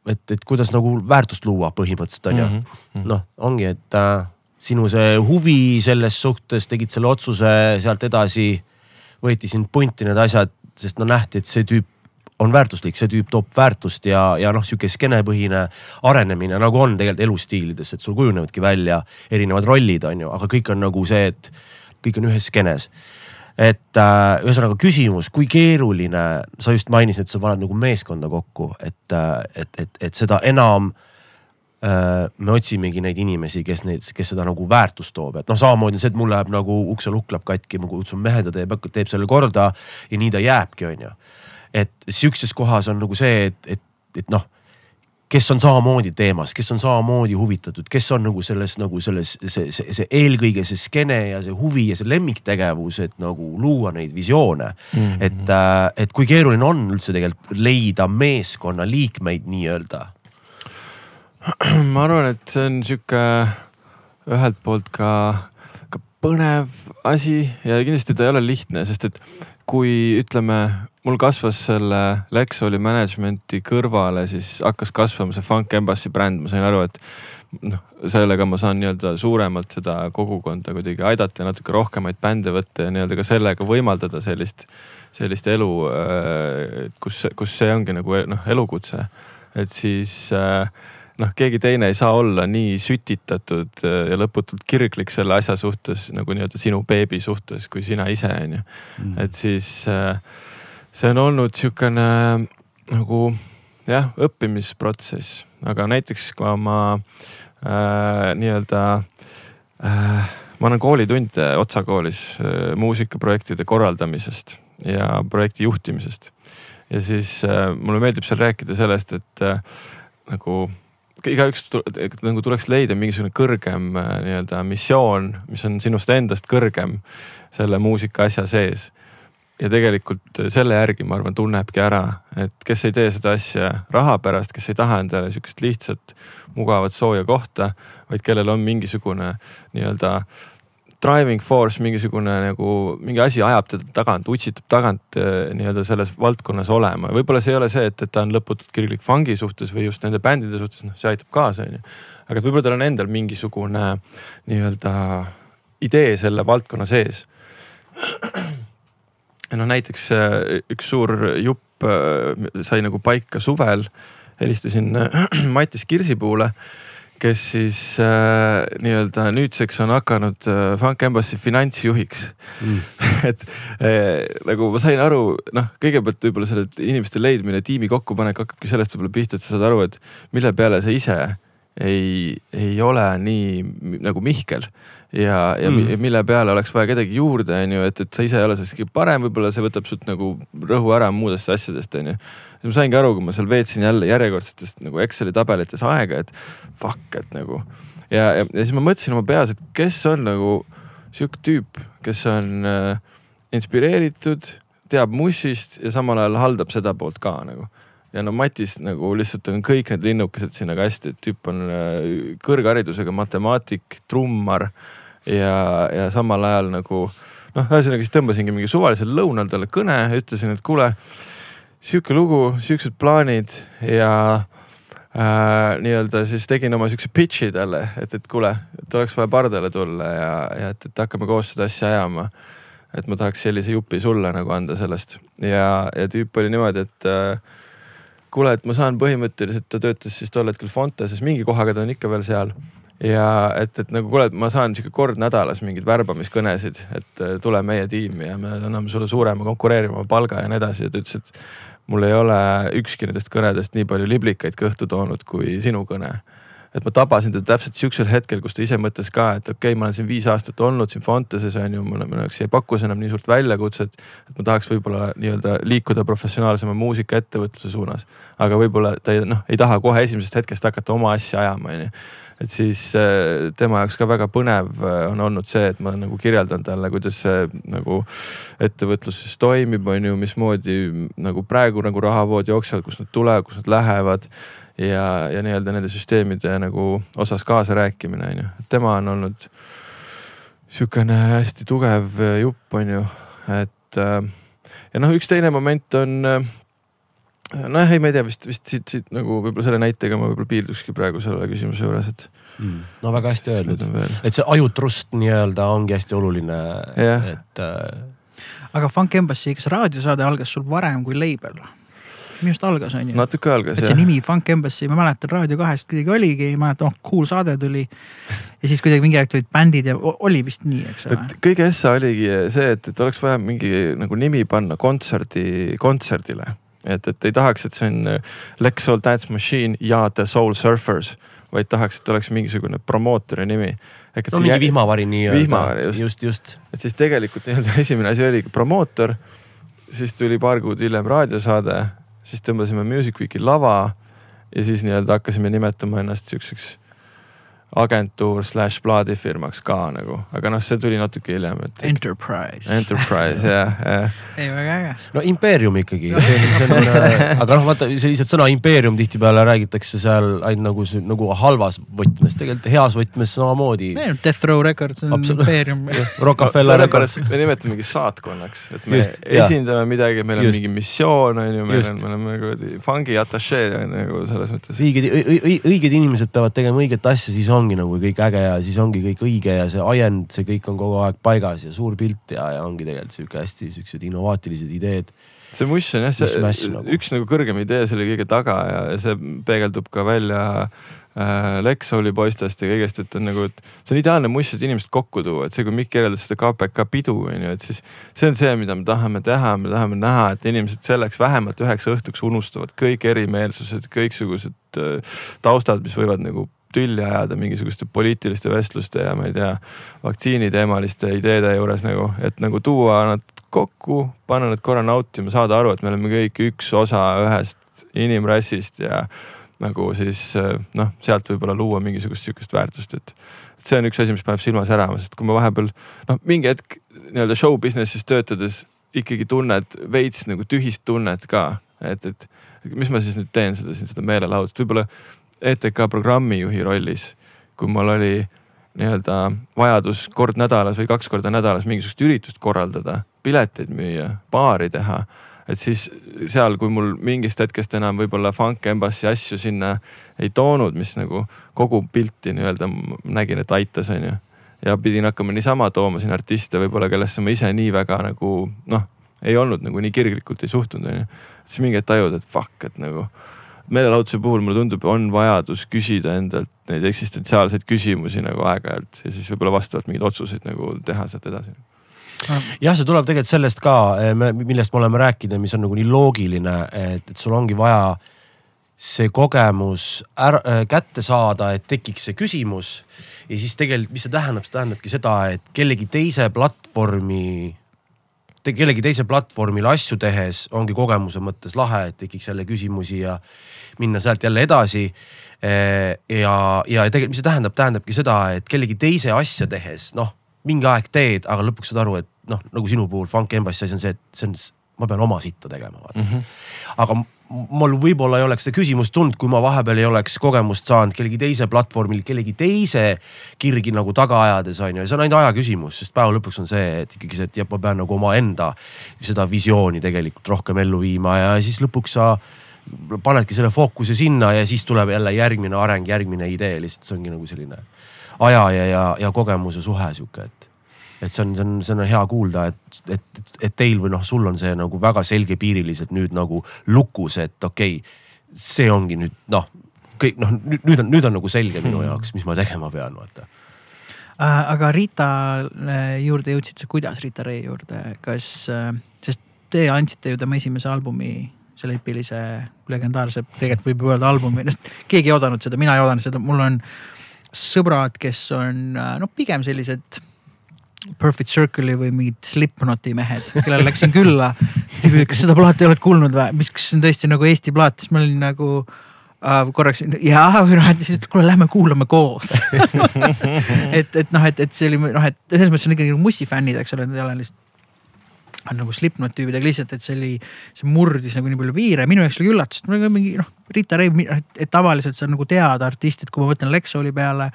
et, et kuidas nagu väärtust luua põhimõtteliselt on ju mm -hmm.. noh, ongi, et äh, sinu see huvi selles suhtes, tegid selle otsuse, sealt edasi võeti sind punti need asjad, sest no nähti, et see tüüp on väärtuslik, see tüüp toob väärtust ja, ja noh, sihuke skeenepõhine arenemine nagu on tegelikult elustiilides, et sul kujunevadki välja erinevad rollid, on ju, aga kõik on nagu see, et kõik on ühes skeenes et äh, ühesõnaga küsimus, kui keeruline, sa just mainisid, et sa paned nagu meeskonda kokku, et äh,, et, et, et seda enam äh, me otsimegi neid inimesi, kes neid, kes seda nagu väärtust toob, et noh, samamoodi see, et mul läheb nagu ukselukk läheb katki, ma kutsun mehe, ta teeb, teeb selle korda ja nii ta jääbki, on ju et sihukeses kohas on nagu see, et, et, et noh kes on samamoodi teemas, kes on samamoodi huvitatud, kes on nagu selles nagu selles, see, see, see eelkõige see skeene ja see huvi ja see lemmiktegevus, et nagu luua neid visioone mm. -hmm. et, äh, et kui keeruline on üldse tegelikult leida meeskonna liikmeid nii-öelda? ma arvan, et see on sihuke ühelt poolt ka, ka põnev asi ja kindlasti ta ei ole lihtne, sest et kui ütleme, mul kasvas selle Lexoli management'i kõrvale, siis hakkas kasvama see Funk Embassy bränd, ma sain aru, et noh, sellega ma saan nii-öelda suuremalt seda kogukonda kuidagi aidata ja natuke rohkemaid bände võtta ja nii-öelda ka sellega võimaldada sellist, sellist elu, äh, kus, kus see ongi nagu noh, elukutse. et siis äh, noh, keegi teine ei saa olla nii sütitatud äh, ja lõputult kirglik selle asja suhtes nagu nii-öelda sinu beebi suhtes, kui sina ise on ju. Mm. et siis äh, see on olnud sihukene nagu jah, õppimisprotsess, aga näiteks kui ma äh, nii-öelda äh, ma annan koolitunde Otsa koolis äh, muusikaprojektide korraldamisest ja projekti juhtimisest. ja siis äh, mulle meeldib seal rääkida sellest, et äh, nagu igaüks nagu tuleks leida mingisugune kõrgem äh, nii-öelda missioon, mis on sinust endast kõrgem selle muusika asja sees. Ja tegelikult selle järgi, ma arvan, tunnebki ära, et kes ei tee seda asja raha pärast, kes ei taha endale sihukest lihtsat, mugavat, sooja kohta, vaid kellel on mingisugune nii-öelda driving force, mingisugune nagu mingi asi ajab teda tagant, utsitab tagant eh, nii-öelda selles valdkonnas olema. võib-olla see ei ole see, et, et ta on lõputult kirglik fungi suhtes või just nende bändide suhtes, noh, see aitab kaasa, onju. aga et võib-olla tal on endal mingisugune nii-öelda idee selle valdkonna sees. Noh, näiteks äh, üks suur jupp äh, sai nagu paika suvel. helistasin äh, Mattis Kirsipuule kes siis äh, nii-öelda nüüdseks on hakanud äh, Funk Embassy finantsjuhiks mm. et äh, nagu ma sain aru, noh, kõigepealt võib-olla selle inimeste leidmine, tiimi kokkupanek hakkabki sellest võib-olla pihta, et sa saad aru, et mille peale sa ise ei, ei ole nii nagu Mihkel ja, ja mm. mille peale oleks vaja kedagi juurde, on ju, et, et sa ise ei ole sellest kõige parem, võib-olla see võtab sult nagu rõhu ära muudest asjadest, on ju. siis ma saingi aru, kui ma seal veetsin jälle järjekordsetest nagu Exceli tabelites aega, et fuck, et nagu. ja, ja, ja siis ma mõtlesin oma peas, et kes on nagu sihuke tüüp, kes on äh, inspireeritud, teab mussist ja samal ajal haldab seda poolt ka nagu ja no Matis nagu lihtsalt on kõik need linnukesed siin väga hästi, et tüüp on äh, kõrgharidusega matemaatik, trummar ja, ja samal ajal nagu noh, ühesõnaga siis tõmbasingi mingi suvalisel lõunal talle kõne ütlesin, et kuule, sihuke lugu, siuksed plaanid ja äh, nii-öelda siis tegin oma siukse pitch'i talle, et, et kuule, et oleks vaja pardale tulla ja, ja et, et hakkame koos seda asja ajama. et ma tahaks sellise jupi sulle nagu anda sellest ja, ja tüüp oli niimoodi, et äh, kuule, et ma saan põhimõtteliselt, ta töötas siis tol hetkel Fonteses, mingi kohaga ta on ikka veel seal ja et, et nagu kuule, et ma saan sihuke kord nädalas mingeid värbamiskõnesid, et äh, tule meie tiimi ja me anname sulle suurema konkureeriva palga ja nii edasi ja ta ütles, et mul ei ole ükski nendest kõnedest nii palju liblikaid kõhtu toonud kui sinu kõne et ma tabasin teda täpselt sihukesel hetkel, kus ta ise mõtles ka, et okei okay,, ma olen siin viis aastat olnud siin Fonteses on ju, mul jaoks ei paku see enam nii suurt väljakutset. et ma tahaks võib-olla nii-öelda liikuda professionaalsema muusikaettevõtluse suunas. aga võib-olla ta ei noh, ei taha kohe esimesest hetkest hakata oma asja ajama, on ju et siis äh, tema jaoks ka väga põnev äh, on olnud see, et ma nagu kirjeldan talle, kuidas see nagu ettevõtlus siis toimib, on ju, mismoodi nagu praegu nagu rahavood jooksevad, kust nad tulevad, kust nad lähevad ja, ja nii-öelda nende süsteemide nagu osas kaasarääkimine on ju, et tema on olnud sihukene hästi tugev jupp, on ju, et äh, ja noh, üks teine moment on noh, ei, ma ei tea, vist, vist siit, siit nagu võib-olla selle näitega ma võib-olla piirdukski praegu selle küsimuse juures, et mm.. no väga hästi öeldud, et see ajutrust nii-öelda ongi hästi oluline, et äh.... aga Funk Embassy, kas raadiosaade algas sul varem kui label? minu arust algas on ju. natuke algas jah. et see nimi Funk Embassy, ma mäletan Raadio kahest kuidagi oligi, ma mäletan, oh cool saade tuli. ja siis kuidagi mingi aeg tulid bändid ja oli vist nii, eks ole. kõige ässa oligi see, et, et oleks vaja mingi nagu nimi panna kontserdi, kontserdile. Et, et ei tahaks, et see on äh, Lex Soul Dance Machine ja The Soul Surfers, vaid tahaks, et oleks mingisugune promootori nimi. No mingi jä... vihmavari nii-öelda. vihmavari just, just, just.. et siis tegelikult nii-öelda esimene asi oligi promootor, siis tuli paar kuud hiljem raadiosaade siis tõmbasime Music Weeki lava ja siis nii-öelda hakkasime nimetama ennast siukseks agentuur slaš plaadifirmaks ka nagu, aga noh, see tuli natuke hiljem, et. Enterprise. Enterprise jah, jah. ei, väga äge. no impeerium ikkagi no, aga noh, vaata see lihtsalt sõna impeerium tihtipeale räägitakse seal ainult nagu, nagu halvas võtmes, tegelikult heas võtmes samamoodi. Death Row Records on Absolut. impeerium Rockefeller Records. me nimetamegi saatkonnaks, et me Just, esindame ja. midagi, meil on Just. mingi missioon on ju, meil on, me oleme kuradi fungi atašee nagu selles mõttes. õiged, õiged inimesed peavad tegema õiget asja, siis on ongi nagu kõik äge ja siis ongi kõik õige ja see ajend, see kõik on kogu aeg paigas ja suur pilt ja, ja ongi tegelikult sihuke hästi siuksed innovaatilised ideed. see Mush on jah, see smash, nagu. üks nagu kõrgem idee selle kõige taga ja, see peegeldub ka välja äh, Lexoli poistest ja kõigest, et on nagu, et see on ideaalne must, et inimesed kokku tuua, et see, kui Mikk kirjeldas seda KPK pidu on ju, et siis see on see, mida me tahame teha, me tahame näha, et inimesed selleks vähemalt üheks õhtuks unustavad kõik erimeelsused, kõiksugused äh, taustad, mis võivad nagu tülli ajada mingisuguste poliitiliste vestluste ja ma ei tea, vaktsiiniteemaliste ideede juures nagu, et nagu tuua nad kokku, panna nad korra nautima, saada aru, et me oleme kõik üks osa ühest inimrassist ja nagu siis noh, sealt võib-olla luua mingisugust sihukest väärtust, et see on üks asi, mis paneb silma särama, sest kui ma vahepeal noh, mingi hetk nii-öelda show business'is töötades ikkagi tunned veits nagu tühist tunnet ka, et, et mis ma siis nüüd teen seda siin, seda meelelahutust, võib-olla ETK programmijuhi rollis, kui mul oli nii-öelda vajadus kord nädalas või kaks korda nädalas mingisugust üritust korraldada, pileteid müüa, baari teha. et siis seal, kui mul mingist hetkest enam võib-olla Funk Embassy asju sinna ei toonud, mis nagu kogu pilti nii-öelda nägin, et aitas, onju. ja pidin hakkama niisama tooma siin artiste võib-olla, kellesse ma ise nii väga nagu noh, ei olnud nagu nii kirglikult ei suhtunud, onju. siis mingi hetk tajud, et fuck, et nagu meelelahutuse puhul mulle tundub, on vajadus küsida endalt neid eksistentsiaalseid küsimusi nagu aeg-ajalt ja siis võib-olla vastavalt mingeid otsuseid nagu teha sealt edasi jah, see tuleb tegelikult sellest ka, millest me oleme rääkinud ja mis on nagu nii loogiline, et, et sul ongi vaja see kogemus ära, äh, kätte saada, et tekiks see küsimus. ja siis tegelikult, mis see tähendab, see tähendabki seda, et kellegi teise platvormi te kellegi teise platvormil asju tehes ongi kogemuse mõttes lahe, et tekiks jälle küsimusi ja minna sealt jälle edasi. Eh, ja, ja tegelikult, mis see tähendab, tähendabki seda, et kellegi teise asja tehes, noh, mingi aeg teed, aga lõpuks saad aru, et noh, nagu sinu puhul Funk Embassy asi on see, et see on, ma pean oma sitta tegema, vaata mm. -hmm. aga mul võib-olla ei oleks seda küsimust tulnud, kui ma vahepeal ei oleks kogemust saanud kellegi teise platvormil, kellegi teise kirgi nagu taga ajades on ju, ja see on ainult aja küsimus, sest päeva lõpuks on see, et ikkagi see, et jah, ma pean nagu omaenda seda visiooni tegelikult rohkem ellu viima ja siis lõpuks sa panedki selle fookuse sinna ja siis tuleb jälle järgmine areng, järgmine idee, lihtsalt see ongi nagu selline aja ja, ja, ja kogemuse suhe sihuke, et et see on, see on, see on hea kuulda, et, et, et teil või noh, sul on see nagu väga selgepiiriliselt nüüd nagu lukus, et okei okay,, see ongi nüüd noh, kõik noh, nüüd on, nüüd on nagu selge minu hmm. jaoks, mis ma tegema pean, vaata äh, aga Rita äh, juurde jõudsid sa, kuidas Rita Ray juurde, kas, äh, sest te andsite ju tema esimese albumi, selle epilise legendaarse, tegelikult võib öelda albumi, keegi ei oodanud seda, mina ei oodanud seda, mul on sõbrad, kes on noh, pigem sellised Perfect Circle'i või mingid Slipknoti mehed, kellele läksin külla. kas seda plaati oled kuulnud või, mis, kas see on tõesti nagu Eesti plaat, siis ma olin nagu äh, korraks jaa, noh, et siis, et kuule, lähme kuulame koos. Et, et noh, et, et see oli noh, et selles mõttes on ikkagi nagu Mussi fännid, eks ole, nad ei ole lihtsalt on nagu Slipknot tüübidega lihtsalt, et see oli, see murdis nagu nii palju piire, minu jaoks oli üllatus, et mul oli mingi noh, Rita Ray, et tavaliselt sa nagu tead artistid, kui ma mõtlen Lexoli peale.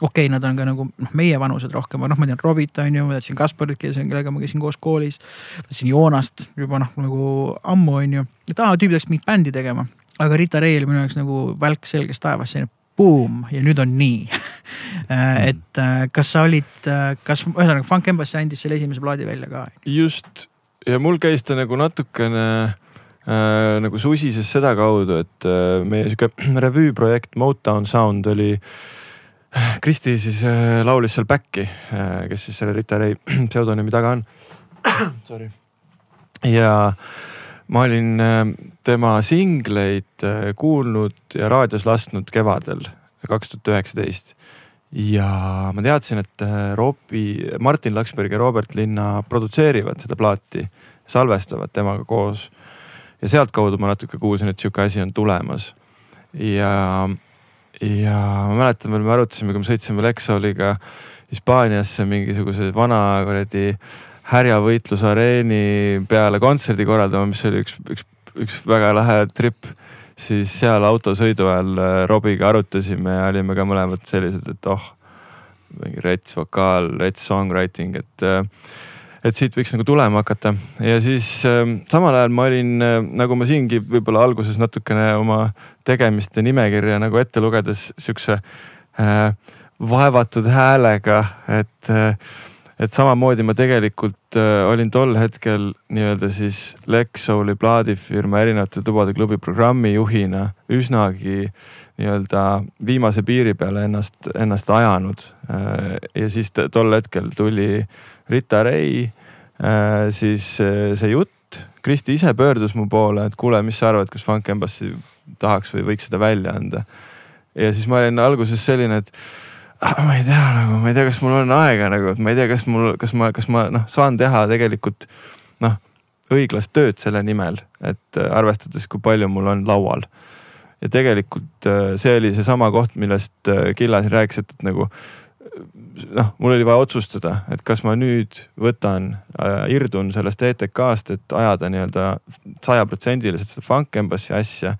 okei okay,, nad on ka nagu noh, meie vanused rohkem, aga noh, ma tean Robit on ju, ma teadsin Kasparit, kellega ma käisin koos koolis. teadsin Joonast juba noh, nagu ammu on ju, et aa, tüübid hakkasid mingit bändi tegema. aga Rita oli minu jaoks nagu välk selgest taevast, selline buum ja nüüd on nii et äh, kas sa olid, äh, kas ühesõnaga Funk Embassy andis selle esimese plaadi välja ka? just ja mul käis ta nagu natukene äh, nagu susises sedakaudu, et äh, meie sihuke revüüprojekt Motown Sound oli. Kristi siis äh, laulis seal back'i äh,, kes siis selle Rita Ray pseudonüümi taga on. Sorry. ja ma olin äh, tema singleid äh, kuulnud ja raadios lasknud kevadel kaks tuhat üheksateist ja ma teadsin, et äh, Robbie, Martin Laksberg ja Robert Linna produtseerivad seda plaati, salvestavad temaga koos. ja sealtkaudu ma natuke kuulsin, et sihuke asi on tulemas. ja, ja ma mäletan veel, me arutasime, kui me sõitsime Lexoliga Hispaaniasse mingisuguse vana kuradi härjavõitlusareeni peale kontserdi korraldama, mis oli üks, üks, üks väga lahe trip siis seal autosõidu ajal äh, Robiga arutasime ja olime ka mõlemad sellised, et oh, mingi rets vokaal, rets songwriting, et äh, et siit võiks nagu tulema hakata. Ja siis äh, samal ajal ma olin äh, nagu ma siingi võib-olla alguses natukene oma tegemiste nimekirja nagu ette lugedes siukse äh, vaevatud häälega, et äh, et samamoodi ma tegelikult äh, olin tol hetkel nii-öelda siis Lexouli plaadifirma erinevate tubade klubi programmi juhina üsnagi nii-öelda viimase piiri peale ennast, ennast ajanud äh,. ja siis tol hetkel tuli Rita Ray äh,, siis äh, see jutt. Kristi ise pöördus mu poole, et kuule, mis sa arvad, kas Funk Embassy tahaks või võiks seda välja anda. ja siis ma olin alguses selline, et ma ei tea nagu, ma ei tea, kas mul on aega nagu, et ma ei tea, kas mul, kas ma, kas ma noh, saan teha tegelikult noh, õiglast tööd selle nimel, et äh, arvestades, kui palju mul on laual. ja tegelikult äh, see oli seesama koht, millest äh, Killa siin rääkis, et, et nagu noh, mul oli vaja otsustada, et kas ma nüüd võtan irdun sellest ETK-st, et ajada nii-öelda sajaprotsendiliselt seda Funk Embassy asja.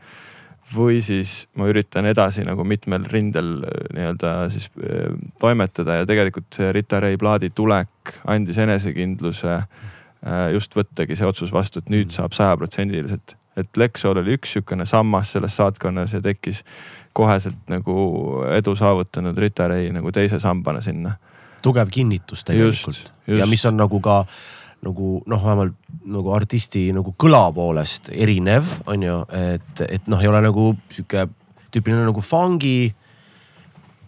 Või siis ma üritan edasi nagu mitmel rindel äh, nii-öelda siis äh, toimetada ja tegelikult see Rita Ray plaadi tulek andis enesekindluse äh, just võttagi see otsus vastu, et nüüd saab sajaprotsendiliselt. Et Lexol oli üks sihukene sammas selles saatkonnas ja tekkis koheselt nagu edu saavutanud Rita Ray nagu teise sambana sinna. tugev kinnitus tegelikult. Ja mis on nagu ka nagu noh, vähemalt nagu artisti nagu kõla poolest erinev, on ju, et, et noh, ei ole nagu sihuke tüüpiline nagu fungi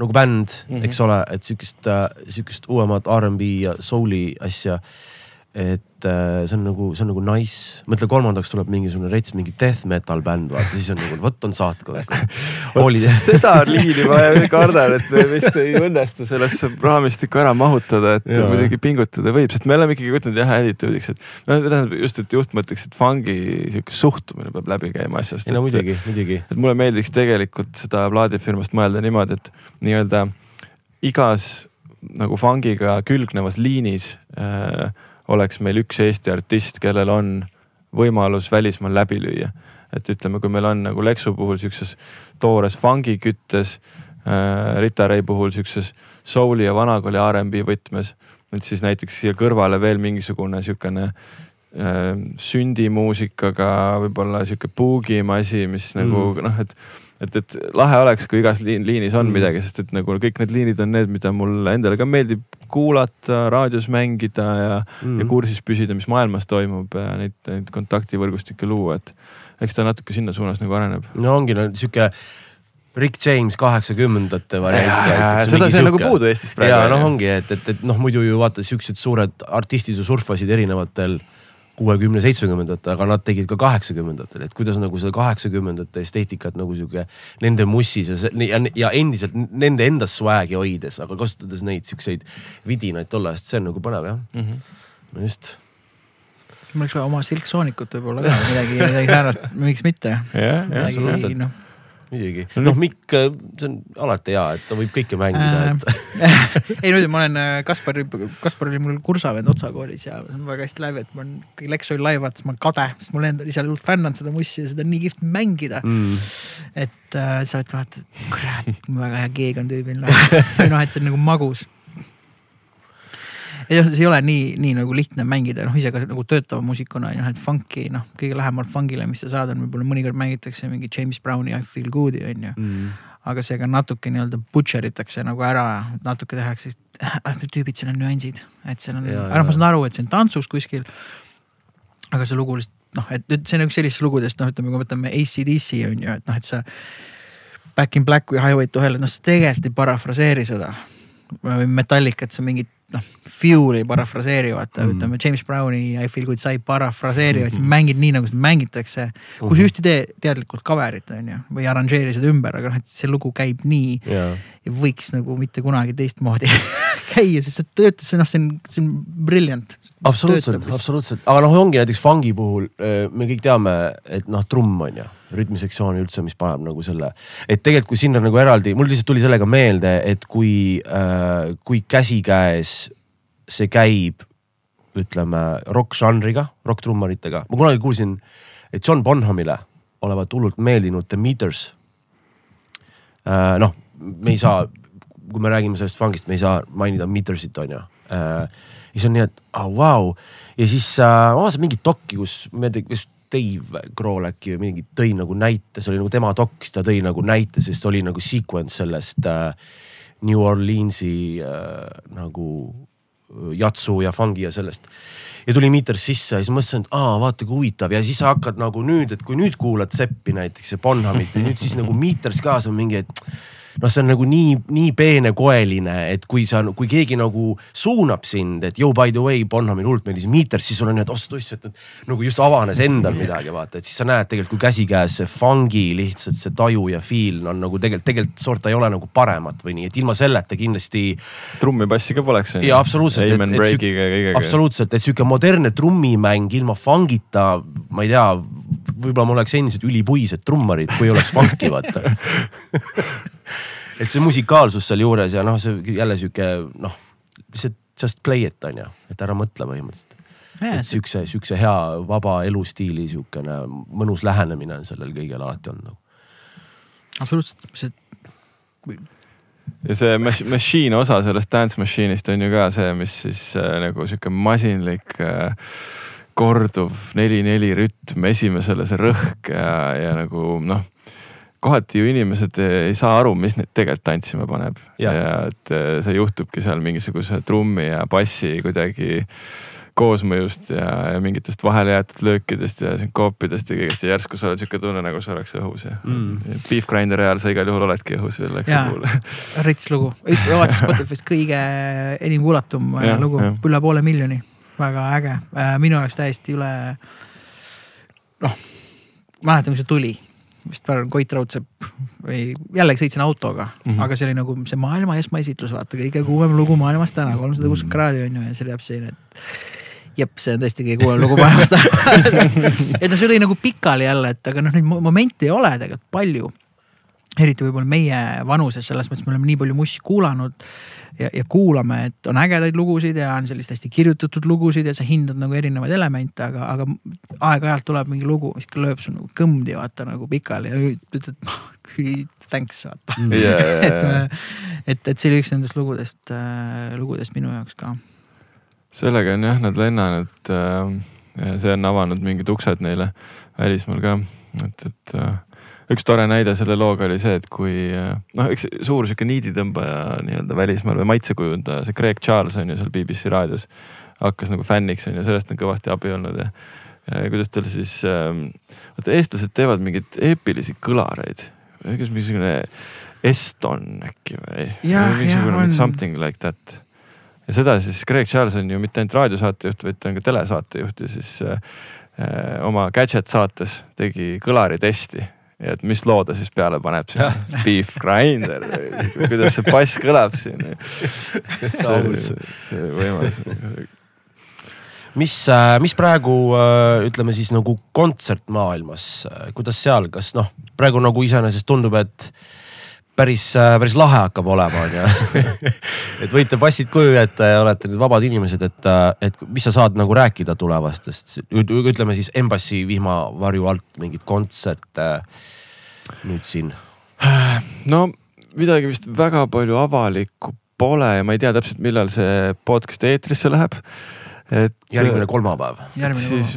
nagu bänd mm, -hmm. eks ole, et sihukest, sihukest uuemat R'n'B ja soul'i asja et äh, see on nagu, see on nagu nice, mõtle kolmandaks tuleb mingisugune rets, mingi death metal bänd, vaata siis on nagu vot on saatkond seda liini ma kardan, et vist ei õnnestu sellesse raamistikku ära mahutada, et ja. muidugi pingutada võib, sest me oleme ikkagi võtnud jah attitude'iks, et no tähendab just, et juht mõtleks, et fungi sihuke suhtumine peab läbi käima asjast. ei no muidugi, muidugi. et mulle meeldiks tegelikult seda plaadifirmast mõelda niimoodi, et nii-öelda igas nagu fungiga külgnevas liinis äh, oleks meil üks Eesti artist, kellel on võimalus välismaal läbi lüüa. et ütleme, kui meil on nagu Lexu puhul siukses toores fungi küttes äh,, Rita Ray puhul siukses soul'i ja vanakooli R'n'B võtmes, et siis näiteks siia kõrvale veel mingisugune siukene äh, sündimuusikaga võib-olla sihuke puugim asi, mis nagu mm. noh, et et, et lahe oleks, kui igas liin, liinis on mm. midagi, sest et nagu kõik need liinid on need, mida mulle endale ka meeldib kuulata, raadios mängida ja mm., ja kursis püsida, mis maailmas toimub ja neid, neid kontaktivõrgustikke luua, et eks ta natuke sinna suunas nagu areneb. no ongi no sihuke Rick James kaheksakümnendate variant. seda, see on nagu puudu Eestis praegu. ja noh, ongi, et, et, et noh, muidu ju vaata siuksed suured artistid ju surfasid erinevatel kuuekümne, seitsmekümnendatel, aga nad tegid ka kaheksakümnendatel, et kuidas nagu seda kaheksakümnendate esteetikat nagu sihuke nende mussis ja, ja, ja endiselt nende enda swag'i hoides, aga kasutades neid siukseid vidinaid tolle ajast, see on nagu põnev jah mm. -hmm. no just. mul oleks vaja oma silksoonikut võib-olla ka midagi, midagi säärast, miks mitte. jah, jah, absoluutselt no muidugi, noh Mikk, äh, see on alati hea, et ta võib kõike mängida et... ei nüüd ma olen äh, Kaspar, Kaspar oli mul kursavend Otsa koolis ja see on väga hästi läbi, et ma olen, kui Lex oli live, vaatasin, ma olen kade, sest olen endal ise hullult fännanud seda mussi ja seda on nii kihvt mängida. Mm.. et äh, sa oled vaata, et kurat, väga hea keeg on tüübil noh, noh, et see on nagu magus see ei ole nii, nii nagu lihtne mängida, noh ise ka nagu töötava muusikuna on ju, et funk'i noh, kõige lähemal funk'ile, mis sa saad, on võib-olla mõnikord mängitakse mingi James Browni I feel good'i on ju mm. aga see ka natuke nii-öelda butcher itakse nagu ära, natuke tehakse, need tüübid, seal on nüansid, et seal on, aga noh, ma saan aru, et see on tantsus kuskil. aga see lugu lihtsalt noh, et, et see on üks sellistest lugudest, noh, ütleme, kui me võtame ACDC on ju, et noh, et sa. Back in black või Highway to hell, noh sa tegelikult ei parafraseeri seda. või Metallicat, sa mingit noh, Fuel'i parafraseeri vaata mm., ütleme James Browni I feel good sai parafraseerivad mm, -hmm. siis mängid nii nagu seda mängitakse. kui sa mhm. just ei tee teadlikult cover'it on ju või arranžeeri seda ümber, aga noh, et see lugu käib nii yeah. ja võiks nagu mitte kunagi teistmoodi käia, sest see töötas, see noh, see on, see on brilliant. absoluutselt, absoluutselt, aga noh, ongi näiteks fungi puhul me kõik teame, et noh, trumm on ju rütmisektsiooni üldse, mis paneb nagu selle, et tegelikult kui sinna nagu eraldi, mul lihtsalt tuli sellega meelde, et kui äh,, kui käsikäes see käib, ütleme rokk-žanriga, rokk-trummaritega, ma kunagi kuulsin, et John Bonhamile olevat hullult meeldinud The Meters äh,. noh, me ei saa, kui me räägime sellest fangist, me ei saa mainida Metersit on ju äh,. ja siis on nii, et oh, vau wow. ja siis äh, ma vaatasin mingit dokki, kus ma ei tea, kas Dave Grohl äkki mingi tõi nagu näite, see oli nagu tema dok, siis ta tõi nagu näite, sest oli nagu sequence sellest äh, New Orleansi äh, nagu äh, jatsu ja fungi ja sellest. ja tuli Meter sisse ja siis mõtlesin, et aa, vaata kui huvitav ja siis sa hakkad nagu nüüd, et kui nüüd kuulad Seppi näiteks ja Bonhamit ja nüüd siis nagu Meters ka, see on mingi, et noh, see on nagu nii, nii peenekoeline, et kui sa, kui keegi nagu suunab sind, et yo by the way, Bonhamil hullult meeldis Meters, siis sul on nii, et oh sa tuss, et nagu just avanes endal midagi, vaata, et siis sa näed tegelikult, kui käsikäes see fungi lihtsalt see taju ja feel on nagu tegelikult, tegelikult sorta ei ole nagu paremat või nii, et ilma selleta kindlasti. trummi, bassi ka poleks. ja absoluutselt. absoluutselt, et sihuke modernne trummimäng ilma fungita, ma ei tea võib-olla ma oleks endiselt ülipuised trummarid, kui oleks funky vaata et see musikaalsus sealjuures ja noh, see jälle sihuke noh, lihtsalt just play it on ju, et ära mõtle põhimõtteliselt. et siukse, siukse hea vaba elustiili siukene mõnus lähenemine on sellel kõigel alati olnud nagu. absoluutselt, see ja see machine osa sellest dance machine'ist on ju ka see, mis siis äh, nagu sihuke masinlik äh, korduv neli-neli rütm, esimesele see rõhk ja, ja nagu noh kohati ju inimesed ei saa aru, mis neid tegelikult tantsima paneb. Ja, ja et äh, see juhtubki seal mingisuguse trummi ja bassi kuidagi koosmõjust ja, ja mingitest vahele jäetud löökidest ja sünkoopidest ja kõigest ja järsku sa oled sihuke tunne, nagu sa oleks õhus ja mm. Beef Grinderi ajal sa igal juhul oledki õhus veel, eks ju. rits lugu, vaatasin Spotify'st kõige enim kuulatum ja, lugu, üle poole miljoni, väga äge, äh, minu jaoks täiesti üle. noh, mäletan, kui see tuli vist praegu Koit Raudsepp või jällegi sõitsin autoga mm, -hmm. aga see oli nagu see maailma esmaesitlus, vaata kõige kuumem lugu maailmas täna, kolmsada kuuskümmend kraadi on ju ja see jääb selline, et jep, see on tõesti kõige kuumem lugu maailmas täna et noh, see oli nagu pikali jälle, et aga noh, neid momente ei ole tegelikult palju. eriti võib-olla meie vanuses, selles mõttes me oleme nii palju mussi kuulanud ja, ja kuulame, et on ägedaid lugusid ja on sellist hästi kirjutatud lugusid ja sa hindad nagu erinevaid elemente, aga, aga aeg-ajalt tuleb mingi lugu, mis lööb su nagu kõmdi vaata nagu pikali ja ütled, et thanks vaata mm. yeah,. et, et, et see oli üks nendest lugudest äh,, lugudest minu jaoks ka. sellega on jah nad lennanud äh,. see on avanud mingid uksed neile välismaal ka, et, et äh, üks tore näide selle looga oli see, et kui noh, üks suur sihuke niiditõmbaja nii-öelda välismaal või maitsekujundaja, see Craig Charles on ju seal BBC raadios. hakkas nagu fänniks on ju, sellest on kõvasti abi olnud ja, ja kuidas tal siis ähm,, vaata eestlased teevad mingeid eepilisi kõlareid. kas mingisugune Eston äkki või? mingisugune something like that ja seda siis Craig Charles on ju mitte ainult raadiosaatejuht, vaid ta on ka telesaatejuht ja siis äh, oma Gadget saates tegi kõlaritesti ja et mis loo ta siis peale paneb siin, Beef Grinder, kuidas see bass kõlab siin. see, see võimalus mis, äh, mis praegu äh, ütleme siis nagu kontsertmaailmas, äh, kuidas seal, kas noh, praegu nagu iseenesest tundub, et päris, päris lahe hakkab olema, onju. et võite passid koju jätta ja olete nüüd vabad inimesed, et, et mis sa saad nagu rääkida tulevastest, ütleme siis Embassy vihmavarju alt mingeid kontserte nüüd siin? no midagi vist väga palju avalikku pole ja ma ei tea täpselt, millal see podcast eetrisse läheb. et. järgmine kolmapäev. siis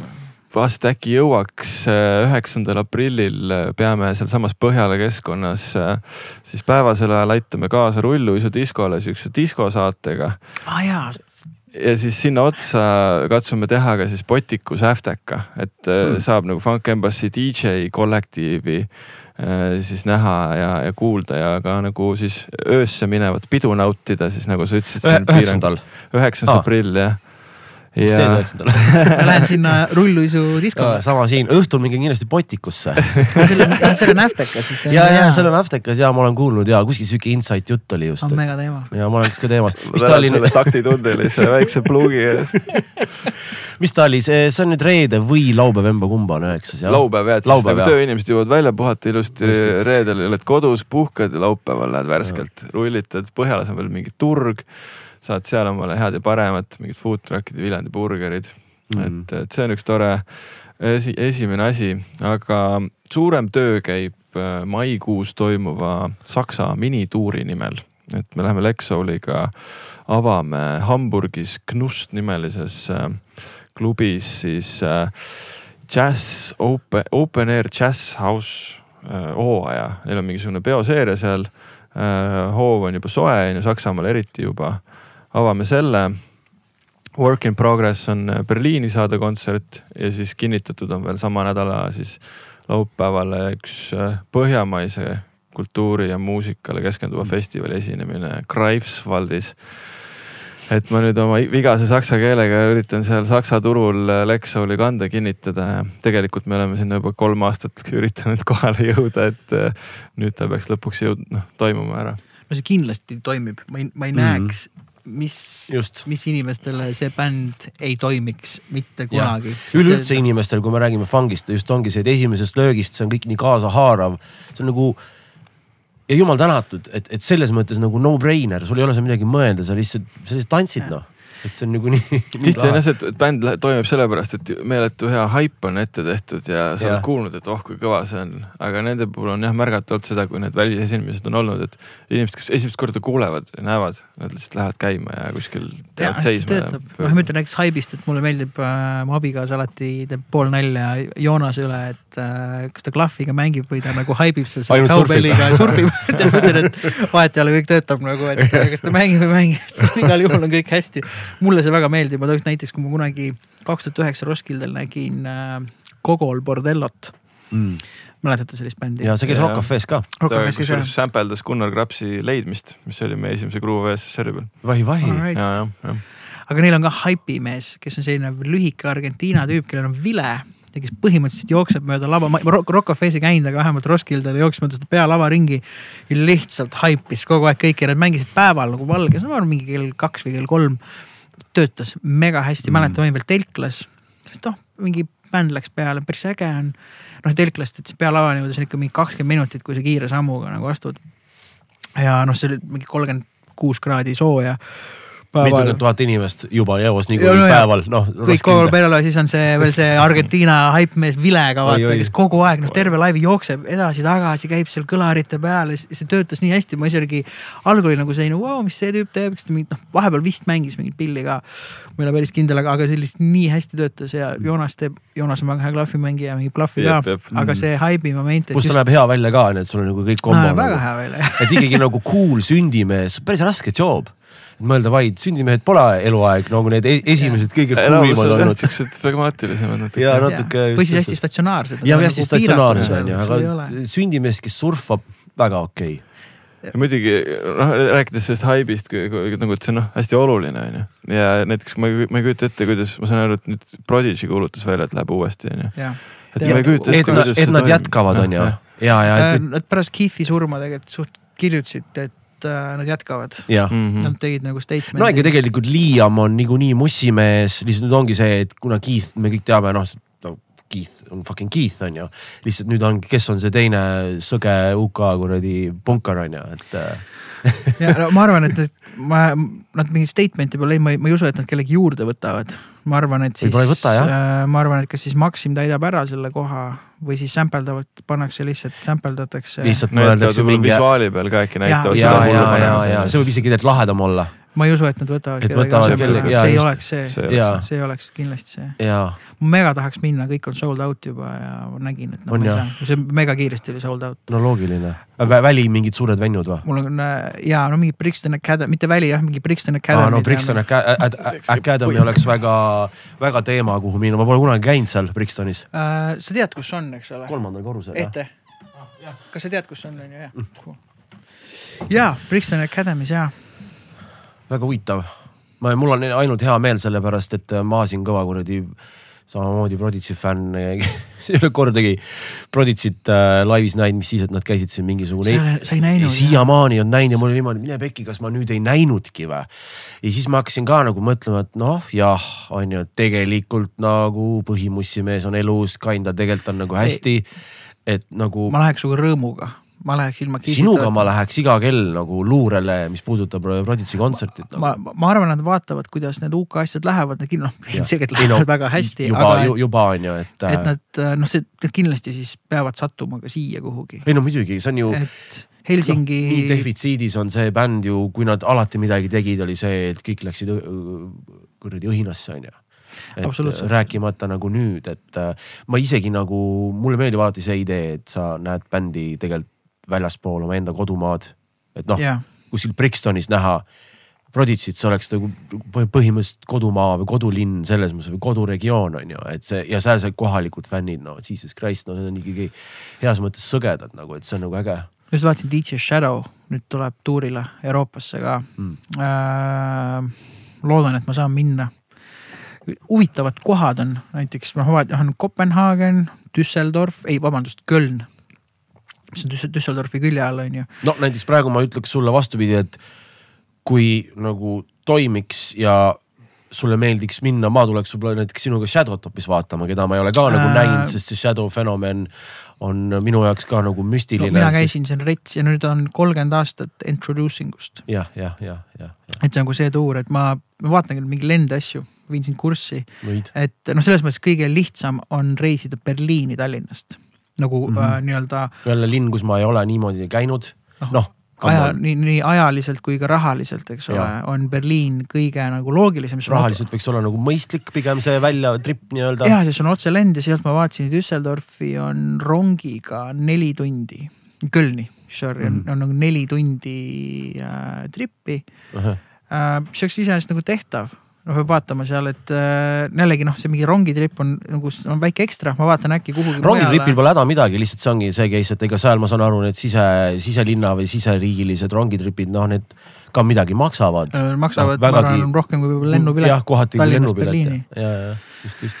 vast äkki jõuaks äh, üheksandal aprillil äh, peame sealsamas Põhjala keskkonnas äh, siis päevasel ajal aitame kaasa Rulluisu diskole siukse diskosaatega ah,. jaa ja siis sinna otsa katsume teha ka siis Botiku Säfteka, et mm. saab nagu Funk Embassy DJ kollektiivi siis näha ja, ja kuulda ja ka nagu siis öösse minevat pidu nautida, siis nagu sa ütlesid. üheksandal. üheksas aprill jah mis ja... teed üheksandal ma lähen sinna rulluisu diskole. sama siin, õhtul minge kindlasti Potikusse seal on Aftekas siis. ja, ja seal on Aftekas ja ma olen kuulnud ja kuskil sihuke insight jutt oli just. on mega teema. ja ma olen ka teemas. mis ta oli nüüd? taktitundelise väikse pluugi eest mis ta oli, see, see on nüüd reede või laupäev, emba-kumba on üheksas jah? laupäev jah, et siis nagu tööinimesed jõuavad välja puhata ilusti, reedel oled kodus, puhkad ja laupäeval lähed värskelt, rullitad, Põhjalas on veel mingi turg. Saad seal omale head ja paremat, mingid food truck'id ja Viljandi burgerid. Mm.. et, et see on üks tore esi, esimene asi, aga suurem töö käib äh, maikuus toimuva Saksa minituuri nimel. Et me läheme Lexouliga, avame Hamburgis Knust nimelises äh, klubis siis äh, Jazz Open, Open Air Jazz House hooaja, neil on mingisugune peoseeria seal hoov on juba soe, on ju, Saksamaal eriti juba. Avame selle. Work in progress on Berliini saade kontsert ja siis kinnitatud on veel sama nädala siis laupäevale üks äh, põhjamaise kultuuri ja muusikale keskenduva festivali esinemine Greifswaldis et ma nüüd oma vigase saksa keelega üritan seal saksa turul äh, Lexouli kanda kinnitada ja tegelikult me oleme sinna juba kolm aastat üritanud kohale jõuda, et äh, nüüd ta peaks lõpuks jõud-, noh toimuma ära. no see kindlasti toimib, ma ei, ma ei mm -hmm. näeks mis mis inimestele see bänd ei toimiks mitte kunagi. üleüldse inimestel, kui me räägime fangist, just ongi see, et esimesest löögist, see on kõik nii kaasahaarav, see on nagu. ja jumal tänatud, et, et selles mõttes nagu no-brainer, sul ei ole seal midagi mõelda, sa lihtsalt, sa lihtsalt tantsid noh. Et see on nagu nii. tihti on jah see, et bänd toimib sellepärast, et meeletu hea haip on ette tehtud ja sa Jah. oled kuulnud, et oh kui kõva see on. aga nende puhul on jah märgata olnud seda, kui need välisesinemised on olnud, et inimesed, kes esimest korda kuulevad ja näevad, nad lihtsalt lähevad käima ja kuskil ja hästi seisma. noh ma ütlen näiteks haibist, et mulle meeldib äh,, mu abikaasa alati teeb pool nalja Joonase üle, et äh, kas ta klahviga mängib või ta nagu haibib seal selle kaubelliga ja surfib. ja ma ütlen, et vahet ei ole, kõik töötab nagu, et kas ta mängib või ei mängi, et see on igal juhul on kõik hästi. mulle see väga meeldib, ma tooks näiteks, kui ma kunagi kaks tuhat üheksa Roskildel nägin äh, Gogol Bordellot, mm.. mäletate sellist bändi? ja see käis. Rock Cafe's ka, kusjuures sämpeldas Gunnar Krapsi leidmist, mis oli meie esimese Groove VSSR-i peal. jah, jah. aga neil on ka haipimees, kes on selline lühike Argentiina tüüp, kellel on vile ja kes põhimõtteliselt jookseb mööda lava, ma Rock Rock Cafe's ei käinud, aga vähemalt Roskildel jooksis mööda seda pealava ringi lihtsalt haipis kogu aeg kõiki, nad mängisid päeval nagu valges, ma arvan mingi kell kaks või kell kolm. töötas mega hästi, mäletan, olin veel telklas, noh mingi bänd läks peale, päris äge on. noh telklast, et pealavani jõuda, see on ikka mingi kakskümmend minutit, kui sa kiire sammuga nagu astud. ja noh, see oli mingi kolmkümmend kuus kraadi sooja. Mitukümmend tuhat inimest juba jõuas nii kui no päeval, noh. kõik kogu peale, siis on see veel see Argentiina haipmees Vilega vaata, kes kogu aeg noh, terve laivi jookseb edasi-tagasi, käib seal kõlarite peal ja see töötas nii hästi, ma isegi algul oli nagu selline, vau, mis see tüüp teeb, kas ta mingit noh, vahepeal vist mängis mingit pilli ka. ma ei ole päris kindel, aga, aga see lihtsalt nii hästi töötas ja Joonas teeb, Joonas on väga hea klahvimängija, mängib klahvi ka aga see haibi moment. pluss ta näeb hea välja ka, nii et sul on nagu kõik kombo väga nagu. hea välja, et ikkagi nagu cool sündimees, päris raske job. Mõelda vaid, sündimehed pole eluaeg nagu need e- esimesed kõige enamus cool imad on jah olnud. siuksed flegmaatilisemad natuke. ja natuke. või siis hästi statsionaarsed. ja, või hästi statsionaarsed on ju, aga. sündimees, kes surfab, väga okei okay.. ja muidugi noh, rääkides sellest haibist, nagu, et see on noh, hästi oluline on ju. ja näiteks ma ei, ma ei kujuta ette, kuidas ma saan aru, et nüüd Prodigy kuulutas välja, et läheb uuesti on ju. et ma ei kujuta et ette, kuidas et nad jätkavad, on ju. ja, ja, et, nad pärast Keith'i surma tegelikult suht kirjutasid, et äh, nad jätkavad. jah. Mhm. Nad tegid nagu statement'i. no ega tegelikult Liam on niikuinii mussimees, lihtsalt nüüd ongi see, et kuna Keith, me kõik teame, noh no,, Keith on fucking Keith on ju. lihtsalt nüüd on, kes on see teine sõge UK kuradi punkar on ju, et äh, ja no ma arvan, et, et ma, nad mingit statement'i peale ei, ma ei, ma ei usu, et nad kellegi juurde võtavad. ma arvan, et siis, jah. ma arvan, et kas siis Maxim täidab ära selle koha või siis sampeldavad, pannakse lihtsalt, sampeldatakse. lihtsalt mõeldakse mingi. ja, visuaali peal ka äkki näitavad ja, ja, ja, ja on ju. see võib isegi tegelikult lahedam olla ma ei usu, et nad võtavad Et võtavad kellegi- see ei oleks see, See ei oleks see ei oleks kindlasti see. ja ma mega tahaks minna, kõik on sold out juba ja ma nägin, et no On ma ei saa, see mega kiiresti oli sold out. no loogiline. väli mingid suured vennud või? mul on äh, ja no mingi Brixton Academy, mitte väli jah, mingi Brixton aa Academy. no Brixton Aca- Ad- Ad- Academy oleks väga, väga teema, kuhu minna, ma pole kunagi käinud seal Brixtonis. äh,. sa tead, kus on, eks ole? kolmandal korrusel jah? ette. kas sa tead, kus see on, on ju, jah? jaa, Brixton Academy's jaa. Väga huvitav. ma, mul on ainult hea meel sellepärast, et ma siin kõva kuradi samamoodi Prodigy fänn. ei ole kordagi Prodigy't äh, laivis näinud, mis siis, et nad käisid siin mingisugune. sa ei näinud? siiamaani on näinud ja mul oli niimoodi, mine pekki, kas ma nüüd ei näinudki või. ja siis ma hakkasin ka nagu mõtlema, et noh, jah, on ju, et tegelikult nagu põhimussimees on elus, kinda tegelikult on nagu hästi. et nagu ma läheks sinuga rõõmuga, ma läheks ilma. sinuga ma läheks iga kell nagu luurele, mis puudutab Prodigy kontsertit no.. ma, ma arvan, nad vaatavad, kuidas need UK asjad lähevad, need kindlasti, ilmselgelt Ei no, lähevad väga hästi, juba juba on ju, et. et nad noh, see, need kindlasti siis peavad sattuma ka siia kuhugi. ei no muidugi, see on ju. et Helsingi nii defitsiidis on see bänd ju, kui nad alati midagi tegid, oli see, et kõik läksid õ- kuradi õhinasse on ju. et rääkimata nagu nüüd, et äh, ma isegi nagu, mulle meeldib alati see idee, et sa näed bändi tegelikult väljaspool omaenda kodumaad. et noh, jah, kuskil Brixtonis näha Prodigy't, see oleks nagu põh- põhimõtteliselt kodumaa või kodulinn selles mõttes või koduregioon on ju, et see ja seal see kohalikud fännid, no jesus christ, no need on ikkagi heas mõttes sõgedad nagu, et see on nagu äge just vaatasin DJ Shadow nüüd tuleb tuurile Euroopasse ka mm.. äh,. loodan, et ma saan minna. huvitavad kohad on näiteks noh, on Kopenhaagen, Düsseldorf, ei vabandust, Köln. Mis on Düssel- Düsseldorfi külje all on ju. no näiteks praegu ma ütleks sulle vastupidi, et kui nagu toimiks ja sulle meeldiks minna, ma tuleks võib-olla näiteks sinuga Shadow't hoopis vaatama, keda ma ei ole ka nagu Äh. näinud, sest see Shadow fenomen on minu jaoks ka nagu no, müstiline mina. käisin seal rets ja nüüd on kolmkümmend aastat introducing ust. jah, jah, jah, jah, jah, et see on nagu see tuur, et ma, ma vaatan küll mingi lende asju, viin sind kurssi, et noh, selles mõttes kõige lihtsam on reisida Berliini Tallinnast nagu mm Mhm. -hmm. äh, nii-öelda jälle linn, kus ma ei ole niimoodi käinud, noh. aja, nii, nii ajaliselt kui ka rahaliselt, eks ole Jaa., on Berliin kõige nagu loogilisem. rahaliselt võiks olla nagu mõistlik pigem see välja trip nii-öelda. ja, siis on otselend ja sealt ma vaatasin Düsseldorfi on rongiga neli tundi, Kölni, sorry mm, Mhm. -hmm. on nagu neli tundi äh, trippi äh,. mis oleks iseenesest nagu tehtav, noh peab vaatama seal, et äh, jällegi noh, see mingi rongitripp on nagu on väike ekstra, ma vaatan äkki kuhugi. rongitripil pole häda midagi, lihtsalt see ongi see case, et ega seal ma saan aru, need sise, siselinna või siseriigilised rongitripid, noh, need ka midagi maksavad. Äh, maksavad no,, ma vägagi- arvan, rohkem kui võib-olla lennupilet. jah, kohati kui lennupilet ja, ja, just, just.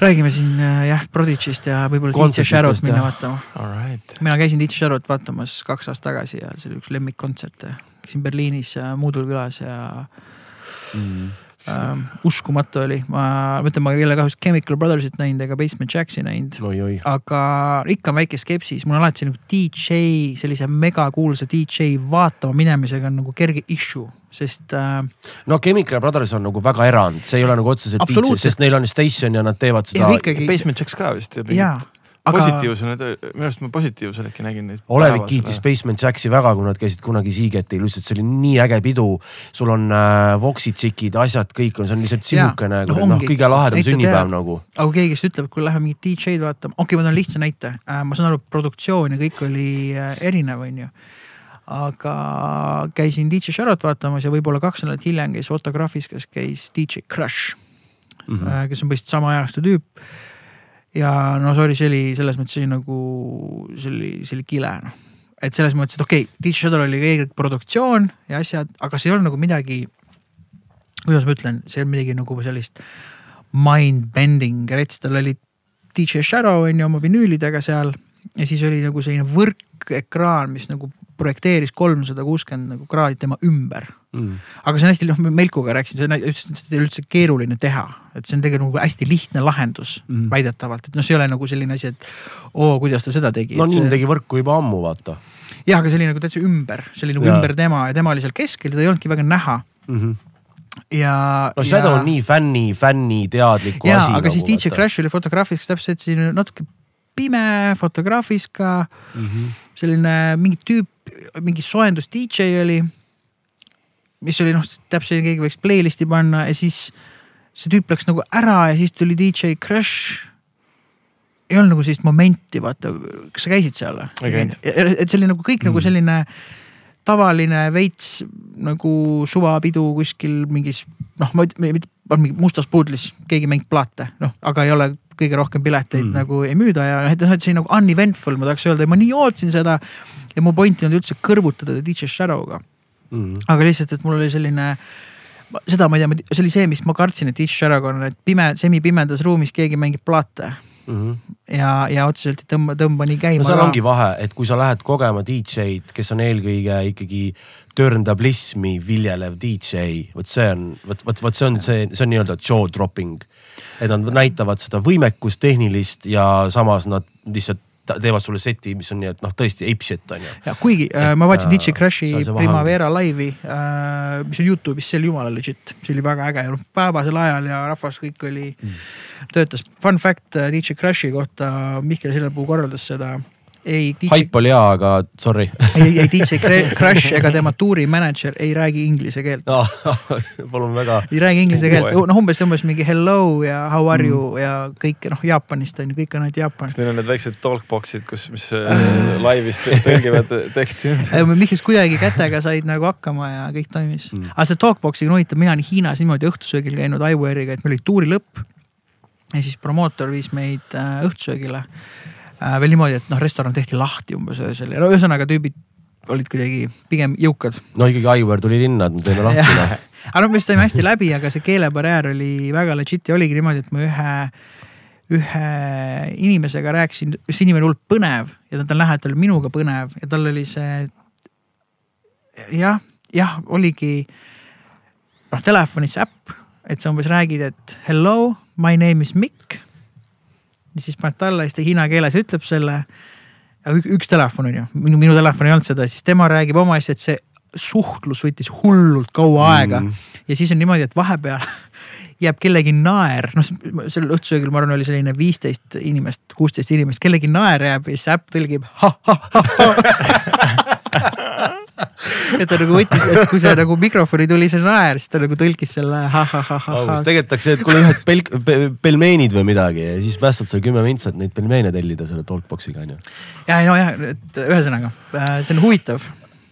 räägime siin äh, jah, Prodigy'st ja võib-olla DJ Kontsertidest, Shadow't minna vaatama. Alright. mina käisin DJ Shadow't vaatamas kaks aastat tagasi ja see oli üks lemmikkontserte. käisin Berliinis äh, Moodle külas ja Mm. Äh, uskumatu oli, ma, ma ütlen, ma ei ole kahjuks Chemical Brothersit näinud ega Basement Jaxi näinud. oi-oi, aga ikka on väike skepsis, mul on alati nagu DJ, sellise megakuulsa DJ vaatama minemisega on nagu kerge issue, sest äh, no Chemical Brothers on nagu väga erand, see ei ole nagu otseselt DJ, sest neil on station ja nad teevad seda. ikkagi, Basement Jacks ka vist. jaa, aga positiivsena, minu arust ma positiivsel äkki nägin neid. Olevik kiitis Basement Jaxi väga, kui nad käisid kunagi Seagate'il, lihtsalt see oli nii äge pidu. sul on äh, Voxi tšikid, asjad, kõik on, see on lihtsalt sihukene no no, noh, kõige lahedam sünnipäev teab. nagu. aga kui keegi siis ütleb, kui läheme mingit DJ-d vaatama, okei okay,, ma toon lihtsa näite äh,, ma saan aru, produktsioon ja kõik oli äh, erinev, onju. aga käisin DJ Sharot vaatamas ja võib-olla kaks nädalat hiljem käis Fotograafis, kes käis DJ Crush mm. -hmm. kes on põhimõtteliselt sama ajastu tüüp. Ja no sorry, see oli selles mõttes see nagu, see oli, see oli kile noh. et selles mõttes, et okei okay,, DJ Shadow'l oli kõigepealt produktsioon ja asjad, aga see ei olnud nagu midagi, kuidas ma ütlen, see ei olnud midagi nagu sellist mind-bending rets, tal oli DJ Shadow on ju oma vinüülidega seal ja siis oli nagu selline võrkekraan, mis nagu projekteeris kolmsada kuuskümmend nagu kraadi tema ümber. Mm. aga see on hästi, noh, Melkuga rääkisin, see ei ole üldse keeruline teha, et see on tegelikult nagu hästi lihtne lahendus mm. Väidetavalt, et noh, see ei ole nagu selline asi, et oo, kuidas ta seda tegi. no Niim tegi võrku juba ammu, vaata jah, aga see oli nagu täitsa ümber, see oli nagu Jaa. ümber tema ja tema oli seal keskel, teda ei olnudki väga näha mm. -hmm. ja. no Shadow on nii fänni, fänni teadliku ja, asi. aga siis DJ Crash oli fotograafiks täpselt selline natuke pime fotograafis ka mm. -hmm. selline mingi tüüp, mingi soojendus DJ oli. mis oli noh, täpselt keegi võiks playlist'i panna ja siis see tüüp läks nagu ära ja siis tuli DJ Crash. ei olnud nagu sellist momenti, vaata, kas sa käisid seal või? Et see oli nagu kõik mm. nagu Mm. selline tavaline veits nagu suvapidu kuskil mingis noh, ma mingi mustas puudlis keegi mängib plaate, noh, aga ei ole kõige rohkem pileteid mm. Nagu ei müüda ja noh, et see on nagu uneventful, ma tahaks öelda, ma nii ootasin seda. ja mu point ei olnud üldse kõrvutada DJ Shadow'ga, Mm aga lihtsalt, et mul oli selline. seda ma ei tea, see oli see, mis ma kartsin, et DJ Shadow'ga on, et pime, semipimedas ruumis keegi mängib plaate Mm -hmm. ja, ja otseselt ei tõmba, tõmba nii käima no seal ongi vahe, et kui sa lähed kogema DJ-d, kes on eelkõige ikkagi törndablismi viljelev DJ, vot see on, vot, vot, vot see on see, see on nii-öelda jaw dropping. Et nad näitavad seda võimekust tehnilist ja samas nad lihtsalt teevad sulle seti, mis on nii, et noh, tõesti ape shit on ju. ja kuigi äh, ma vaatasin äh, DJ Crashi vahe on. Primavera laivi äh,, mis on Youtube'is, see oli jumala legit, see oli väga äge, noh päevasel ajal ja rahvas kõik oli mm., töötas. Fun fact äh, DJ Crashi kohta, Mihkel Sillepuu korraldas seda. ei, DJ, haip oli hea, aga sorry ei, ei DJ Cra- Crash ega tema tuurimänedžer ei räägi inglise keelt. no,. palun väga. ei räägi inglise keelt noh umbes umbes mingi hello ja how are you mm. ja kõik noh, Jaapanist on ju, kõik on ainult Jaapan kas neil on need väiksed talkbox'id, kus, mis äh, laivis tõ- tõlgivad teksti? Mihkel kuidagi kätega said nagu hakkama ja kõik toimis mm. Aga see talkbox'iga on huvitav, mina olin Hiinas niimoodi õhtusöögil käinud iWare'iga, et meil oli tuuri lõpp. ja siis promootor viis meid äh, õhtusöögile. Veel niimoodi, et noh, restoran tehti lahti umbes öösel ja no ühesõnaga tüübid olid kuidagi pigem jõukad. no ikkagi Aivar tuli linna, et me teeme lahti noh. aga no me saime hästi läbi, aga see keelebarjäär oli väga legit ja oligi niimoodi, et ma ühe ühe inimesega rääkisin, see inimene hullult põnev ja ta on lähedal minuga põnev ja tal oli see jah, jah, oligi noh telefonis äpp, et sa umbes räägid, et hello, my name is Mikk. Siis paned talle, siis ta hiina keeles ütleb selle. aga üks telefon on ju, minu, minu telefon ei olnud seda, siis tema räägib oma asja, et see suhtlus võttis hullult kaua aega mm. ja siis on niimoodi, et vahepeal jääb kellegi naer, noh sellel õhtusöögil ma arvan, oli selline viisteist inimest, kuusteist inimest, kellegi naer jääb ja siis äpp tõlgib et ta nagu võttis, et kui see nagu mikrofoni tuli see naer, siis ta nagu tõlkis selle ha-ha-ha-ha. tegelikult et kuule ühed pelk- pe,, pelmeenid või midagi ja siis päästad seal kümme vintsa, et neid pelmeene tellida selle talkbox'iga onju. ja nojah, et ühesõnaga äh, see on huvitav.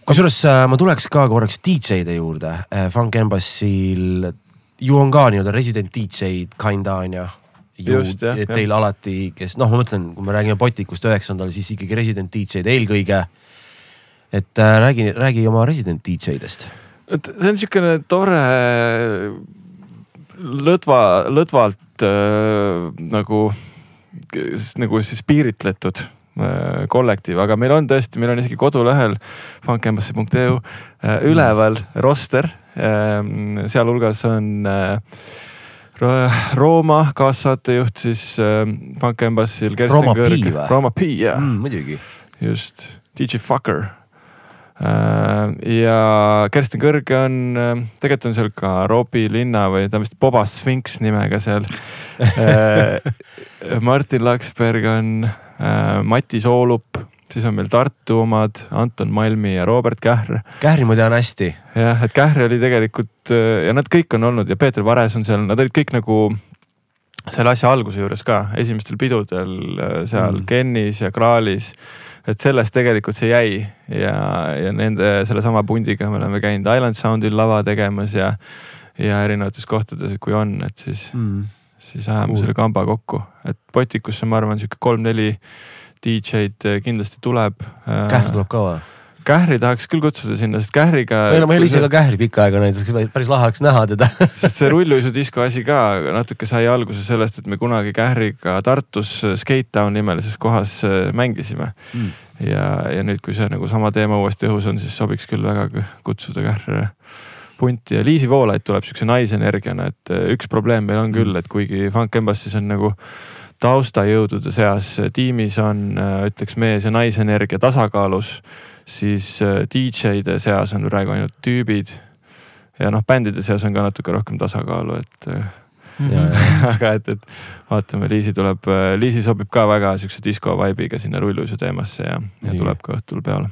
kusjuures äh, ma tuleks ka korraks DJ-de juurde. Funk Embassy'l ju on ka nii-öelda resident DJ-d kinda onju Just, jah, et teil alati, kes noh, ma mõtlen, kui me räägime Botikust üheksandal, siis ikkagi resident DJ-d eelkõige. Et äh, räägi, räägi oma resident DJ-dest. et see on niisugune tore lõdva, lõdvalt äh, nagu, nagu siis piiritletud äh, kollektiiv, aga meil on tõesti, meil on isegi kodulehel funkembassy.eu äh, üleval roster äh,. sealhulgas on äh, Rooma kaassaatejuht siis äh, Funk Embassy'l. Rooma P või? Rooma P, jaa mm,. muidugi. just, DJ Fucker. Ja Kersten Kõrge on äh,, tegelikult on seal ka Robbie Linna või ta on vist Boba Sphinx nimega seal äh,. Martin Laksberg on äh,, Mati Soolup siis on meil Tartu omad, Anton Malmi ja Robert Kähr. Kähri ma tean hästi. jah, et Kähri oli tegelikult ja nad kõik on olnud ja Peeter Vares on seal, nad olid kõik nagu selle asja alguse juures ka, esimestel pidudel seal mm. Kennis ja Kraalis. Et sellest tegelikult see jäi ja, ja nende sellesama pundiga me oleme käinud Island Soundil lava tegemas ja, ja erinevates kohtades, kui on, et siis mm., siis ajame cool. selle kamba kokku, et Potikusse ma arvan, sihuke kolm-neli DJ-d kindlasti tuleb. Kähr tuleb ka või? Kähri tahaks küll kutsuda sinna, sest Kähriga. ei no ma ei ole ise ka Kähri pikka aega näinud, päris lahe oleks näha teda. Sest see rulluisudisko asi ka natuke sai alguse sellest, et me kunagi Kähriga Tartus Skate Town nimelises kohas äh, mängisime. Mm.. ja, ja nüüd, kui see nagu sama teema uuesti õhus on, siis sobiks küll väga kutsuda Kähri punti. Ja Liisi Voolaid tuleb siukse naisenergiana, et äh, üks probleem meil on küll, et kuigi Funk Embassy's on nagu taustajõudude seas tiimis on, äh, ütleks mees ja naisenergia tasakaalus, siis äh, DJ-de seas on praegu ainult tüübid. ja noh, bändide seas on ka natuke rohkem tasakaalu, et mm. -hmm. aga et, et vaatame, Liisi tuleb, Liisi sobib ka väga siukse disko vibe'iga sinna rulluisu teemasse ja, ja tuleb ka õhtul peale.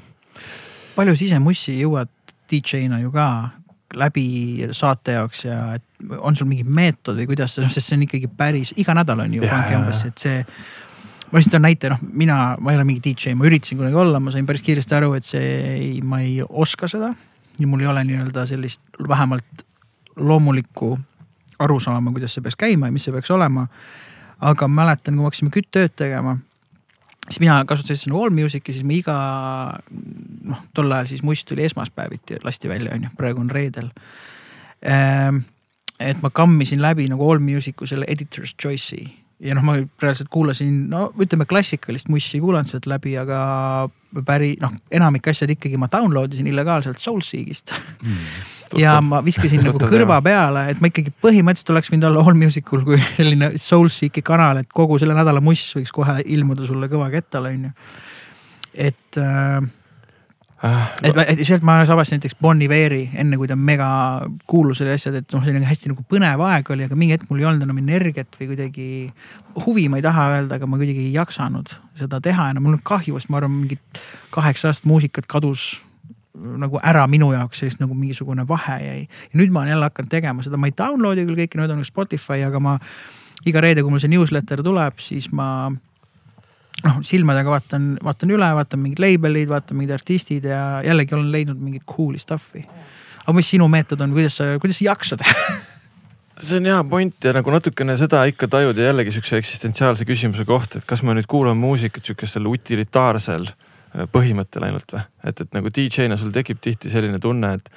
palju sisemussi jõuad DJ-na ju ka läbi saate jaoks ja et on sul mingi meetod või kuidas, noh sest see on ikkagi päris, iga nädal on ju Funk Embassy, et see. Ma lihtsalt toon näite, noh mina, ma ei ole mingi DJ, ma üritasin kunagi olla, ma sain päris kiiresti aru, et see, ma ei oska seda. ja mul ei ole nii-öelda sellist vähemalt loomulikku arusaama, kuidas see peaks käima ja mis see peaks olema. aga mäletan, kui me hakkasime kütttööd tegema siis mina kasutasin nagu Allmusic'i, siis me iga noh, tol ajal siis must tuli esmaspäeviti, lasti välja, on ju, praegu on reedel ehm, et ma kammisin läbi nagu Allmusic'u selle editor's choice'i ja noh, ma reaalselt kuulasin, no ütleme klassikalist mussi ei kuulanud sealt läbi, aga päri noh, enamik asjad ikkagi ma download isin illegaalselt Soulseekist. Mm, ja ma viskasin nagu kõrva peale, et ma ikkagi põhimõtteliselt oleks võinud olla Allmusicul kui selline Soulseeki kanal, et kogu selle nädala muss võiks kohe ilmuda sulle kõva kettal, on ju. et äh, et, et sealt ma avastasin näiteks Bon Iveri enne, kui ta mega kuulus oli asjad, et noh, selline hästi nagu põnev aeg oli, aga mingi hetk mul ei olnud enam energiat või kuidagi. huvi ma ei taha öelda, aga ma kuidagi ei jaksanud seda teha enam, mul on kahju, sest ma arvan, mingit kaheksa aastat muusikat kadus nagu ära minu jaoks, sellist nagu mingisugune vahe jäi. ja nüüd ma olen jälle hakanud tegema seda, ma ei download'i küll kõiki, need on Spotify, aga ma iga reede, kui mul see newsletter tuleb, siis ma noh, silmadega vaatan, vaatan üle, vaatan mingid label'id, vaatan mingid artistid ja jällegi olen leidnud mingit cool'i stuff'i. aga mis sinu meetod on, kuidas sa, kuidas sa jaksad see on hea point ja nagu natukene seda ikka tajud ja jällegi sihukese eksistentsiaalse küsimuse koht, et kas ma nüüd kuulan muusikat sihukesel utilitaarsel äh, põhimõttel ainult või. et, et nagu DJ-na sul tekib tihti selline tunne, et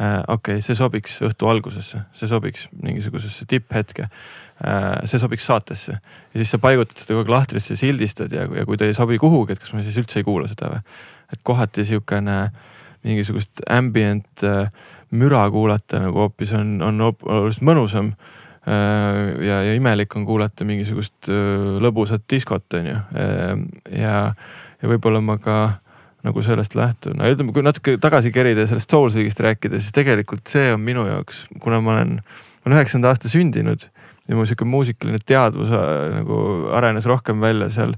äh, okei okay,, see sobiks õhtu algusesse, see sobiks mingisugusesse tipphetke Äh, see sobiks saatesse. ja siis sa paigutad seda kogu aeg lahtrisse sildistad ja, ja kui ta ei sobi kuhugi, et kas ma siis üldse ei kuula seda või. et kohati sihukene mingisugust ambient äh, müra kuulata nagu hoopis on, on oluliselt mõnusam äh, ja, ja imelik on kuulata mingisugust äh, lõbusat diskot, on ju. ja, ja võib-olla ma ka nagu sellest lähtun, no ütleme, kui natuke tagasi kerida ja sellest Soulseekist rääkida, siis tegelikult see on minu jaoks, kuna ma olen, olen üheksakümnenda aasta sündinud ja mu sihuke muusikaline teadvus äh, nagu arenes rohkem välja seal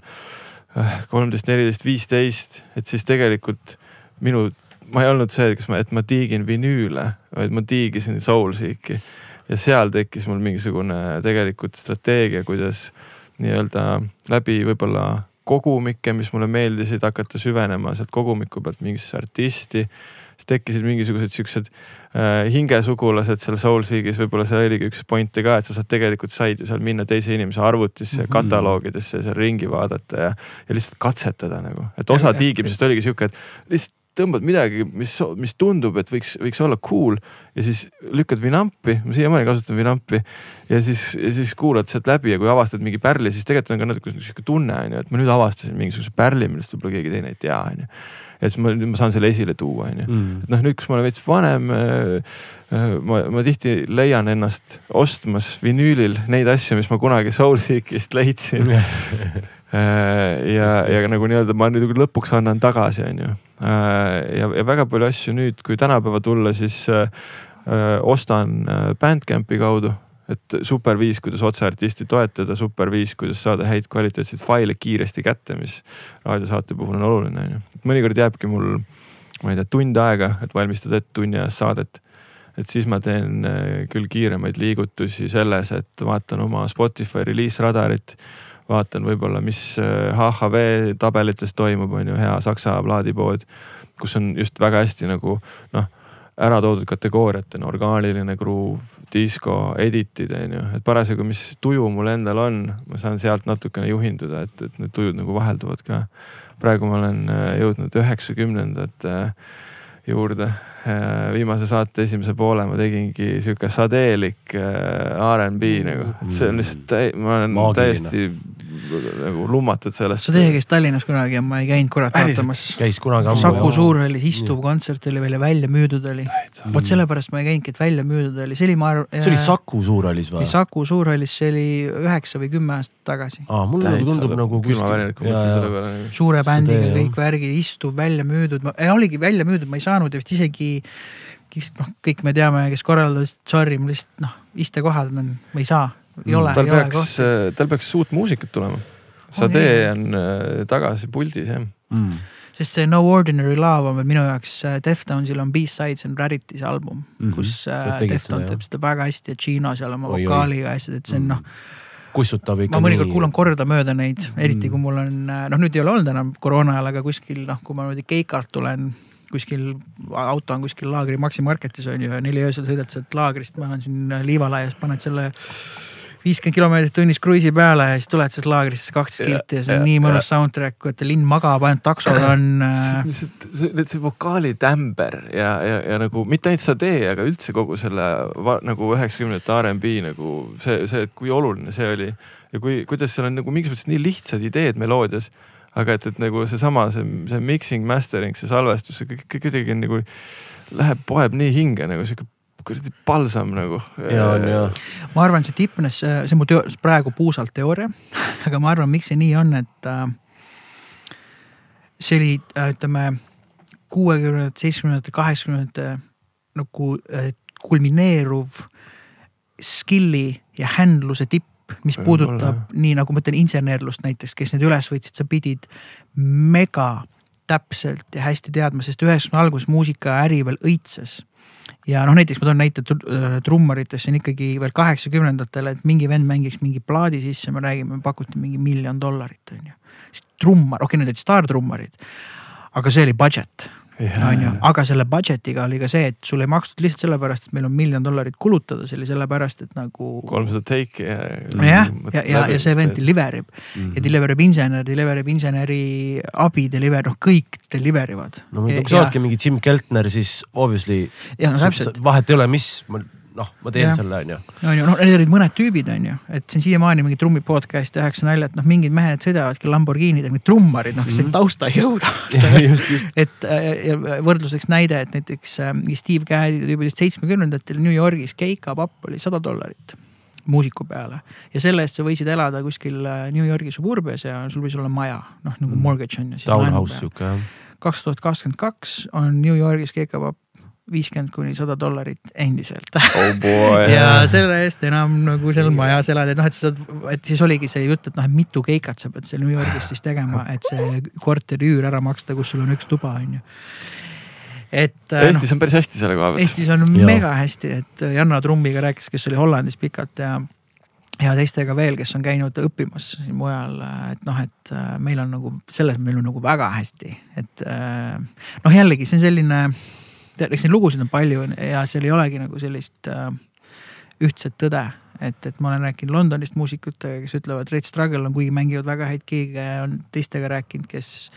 äh, kolmteist, neliteist, viisteist, et siis tegelikult minu, ma ei olnud see, kas ma, et ma tiigin vinüüle, vaid ma tiigisin Soulseeki ja seal tekkis mul mingisugune tegelikult strateegia, kuidas nii-öelda läbi võib-olla kogumikke, mis mulle meeldisid, hakata süvenema sealt kogumiku pealt mingisse artisti. siis tekkisid mingisugused siuksed äh, hingesugulased seal Soulseekis, võib-olla see oligi üks point'e ka, et sa saad tegelikult said ju seal minna teise inimese arvutisse mm -hmm. kataloogidesse ja seal ringi vaadata ja, ja lihtsalt katsetada nagu, et osa tiigimisest oligi sihuke, et lihtsalt tõmbad midagi, mis, mis tundub, et võiks, võiks olla cool ja siis lükkad vinampi, ma siiamaani kasutan vinampi. ja siis, siis kuulad sealt läbi ja kui avastad mingi pärli, siis tegelikult on ka natuke sihuke tunne on ju, et ma nüüd avastasin mingisuguse pärli, millest võib-olla keegi teine ei tea, on ju. ja siis ma, ma saan selle esile tuua, on ju. Mm. et noh, nüüd, kus ma olen veits vanem äh,. ma, ma tihti leian ennast ostmas vinüülil neid asju, mis ma kunagi Soulseekist leidsin Äh, ja, ja nagu nii-öelda ma nüüd lõpuks annan tagasi, on ju. Äh, ja, ja väga palju asju nüüd, kui tänapäeva tulla, siis äh, ostan Bandcampi kaudu. et super viis, kuidas otseartisti toetada, super viis, kuidas saada häid kvaliteetseid faile kiiresti kätte, mis raadiosaate puhul on oluline, on ju. et mõnikord jääbki mul, ma ei tea, tund aega, et valmistada ette tunniajast saadet et siis ma teen küll kiiremaid liigutusi selles, et vaatan oma Spotify reliisradarit vaatan võib-olla, mis HHV äh, tabelites toimub, on ju, hea saksa plaadipood, kus on just väga hästi nagu noh, ära toodud kategooriatena orgaaniline groove, disko, edit'id on ju, et parasjagu, mis tuju mul endal on, ma saan sealt natukene juhinduda, et, et need tujud nagu vahelduvad ka. praegu ma olen äh, jõudnud üheksakümnendate juurde viimase saate esimese poole ma tegingi sihuke sadeelik R'n'B nagu, et see on lihtsalt, ma olen Maagiline. täiesti nagu lummatud sellest. sa teie käis Tallinnas kunagi ja ma ei käinud kurat vaatamas. käis kunagi ammu. Saku Suurhallis istuv kontsert oli veel ja välja müüdud oli. vot sellepärast ma ei käinudki, et välja müüdud oli, see oli, ma arvan. see oli Saku Suurhallis või? Saku Suurhallis, see oli üheksa või kümme aastat tagasi. aa, mulle nagu tundub nagu kuskil. suure bändiga kõik värgid, istuv, välja müüdud, oligi välja müüdud, ma ei saanud vist isegi kes noh, kõik me teame, kes korraldasid, sorry, mul lihtsalt noh, istekohad on, ma ei saa, ei ole. tal peaks, tal peaks uut muusikat tulema. Sadee on äh, tagasi puldis jah mm. sest see No Ordinary Love on minu jaoks, äh, Deftonesil on B-Sides and Rarity's album mm, -hmm. kus äh, Defton teeb seda väga hästi ja Gino seal oma vokaaliga ja asjad, et see on mm. noh kussutab ikka. ma mõnikord nii... kuulan kordamööda neid, eriti mm. kui mul on, noh nüüd ei ole olnud enam koroona ajal, aga kuskil noh, kui ma niimoodi keikalt tulen kuskil, auto on kuskil laagri Maxi Marketis on ju ja neli öösel sõidad sealt laagrist, ma olen siin liivalaias, paned selle viiskümmend kilomeetrit tunnis kruiisi peale ja siis tuled sealt laagrisse kaksteist kilti ja see on ja, nii mõnus soundtrack, et linn magab, ainult taksod on äh.... lihtsalt see, see vokaali tämber ja, ja, ja nagu mitte ainult Sade, aga üldse kogu selle va, nagu üheksakümnendate R'n'B nagu see, see, et kui oluline see oli ja kui, kuidas seal on nagu mingis mõttes nii lihtsad ideed meloodias aga et, et nagu seesama, see, see mixing, mastering, see salvestus, see kõik kuidagi nagu läheb, poeb nii hinge nagu sihuke kuradi palsam nagu. ja on ja. ma arvan, see tipnes, see on mu teo, praegu puusalt teooria, aga ma arvan, miks see nii on, et äh, see oli äh, ütleme kuuekümnendate, seitsmekümnendate, kaheksakümnendate nagu äh, kulmineeruv skill'i ja händluse tipp mis puudutab nii nagu ma ütlen insenerlust näiteks, kes need üles võtsid, sa pidid mega täpselt ja hästi teadma, sest üheksakümne alguses muusikaäri veel õitses. Ja noh, näiteks ma toon näite trummaritest, see on ikkagi veel kaheksakümnendatel, et mingi vend mängiks mingi plaadi sisse, me räägime, pakuti mingi miljon dollarit on ju. trummar, okei okay,, need olid staartrummarid, aga see oli budget on ju, aga selle budget'iga oli ka see, et sul ei makstud lihtsalt sellepärast, et meil on miljon dollarit kulutada, see oli sellepärast, et nagu. kolmsada take'i ja. jah, ja, ja, ja see vend deliver ib mm -hmm. ja deliver ib insener, deliver ib inseneri abi, deliver, noh kõik deliver ivad. no kui sa oledki mingi Jim Keltner, siis obviously. ja no vahet ei ole, mis noh, ma teen Jah. selle on ju. on ju, noh, need olid mõned tüübid, on ju, et siin siiamaani mingi trummi podcast tehakse nalja, et noh, mingid mehed sõidavadki Lamborghinidega, mingid trummarid, noh, kes Mhm. mm -hmm. tausta ei jõuda. just, just. et äh, ja võrdluseks näide, et näiteks äh, Steve Gadd'i tüübid olid seitsmekümnendatel New Yorgis keikapapp oli sada dollarit muusiku peale ja selle eest sa võisid elada kuskil äh, New Yorgi suburbias ja sul võis olla maja, noh nagu Mm. mortgage on ju. Townhouse sihuke jah. kaks tuhat kakskümmend kaks on New Yorgis keikapapp viiskümmend kuni sada dollarit endiselt oh boy. ja selle eest enam nagu seal majas elad, et noh, et sa saad, et siis oligi see jutt, et noh, et mitu keikat sa pead seal New Yorgis siis tegema, et see korteri üür ära maksta, kus sul on üks tuba, on ju. et äh, noh, Eestis on päris hästi selle koha pealt. Eestis on Jaa. mega hästi, et Janno Trummiga rääkis, kes oli Hollandis pikalt ja ja teistega veel, kes on käinud õppimas siin mujal, et noh, et äh, meil on nagu selles meil on nagu väga hästi, et äh, noh, jällegi see on selline, eks neid lugusid on palju ja seal ei olegi nagu sellist äh, ühtset tõde. et, et ma olen rääkinud Londonist muusikutega, kes ütlevad Red Struggle on, kuigi mängivad väga häid giige, on teistega rääkinud, kes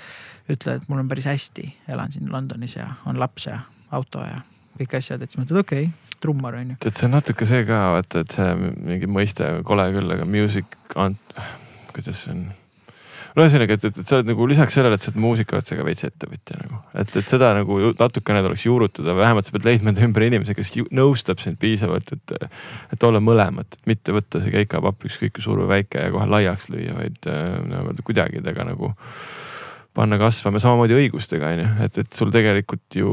ütlevad, et mul on päris hästi, elan siin Londonis ja on laps ja auto ja kõik asjad, et siis mõtled, okei okay,, trummar on ju. tead, see on natuke see ka, vaata, et see mingi mõiste kole küll, aga music on, kuidas see on? No ühesõnaga, et, et, et sa oled nagu lisaks sellele, et sa oled muusik, oled sa ka veits ettevõtja nagu, et, et seda nagu natukene tuleks juurutada, vähemalt sa pead leidma enda ümber inimese, kes nõustab sind piisavalt, et, et olla mõlemat, et mitte võtta see keikapapp ükskõik kui suur või väike ja kohe laiaks lüüa, vaid äh, nagu kuidagi temaga nagu panna kasvama, samamoodi õigustega on ju, et, et sul tegelikult ju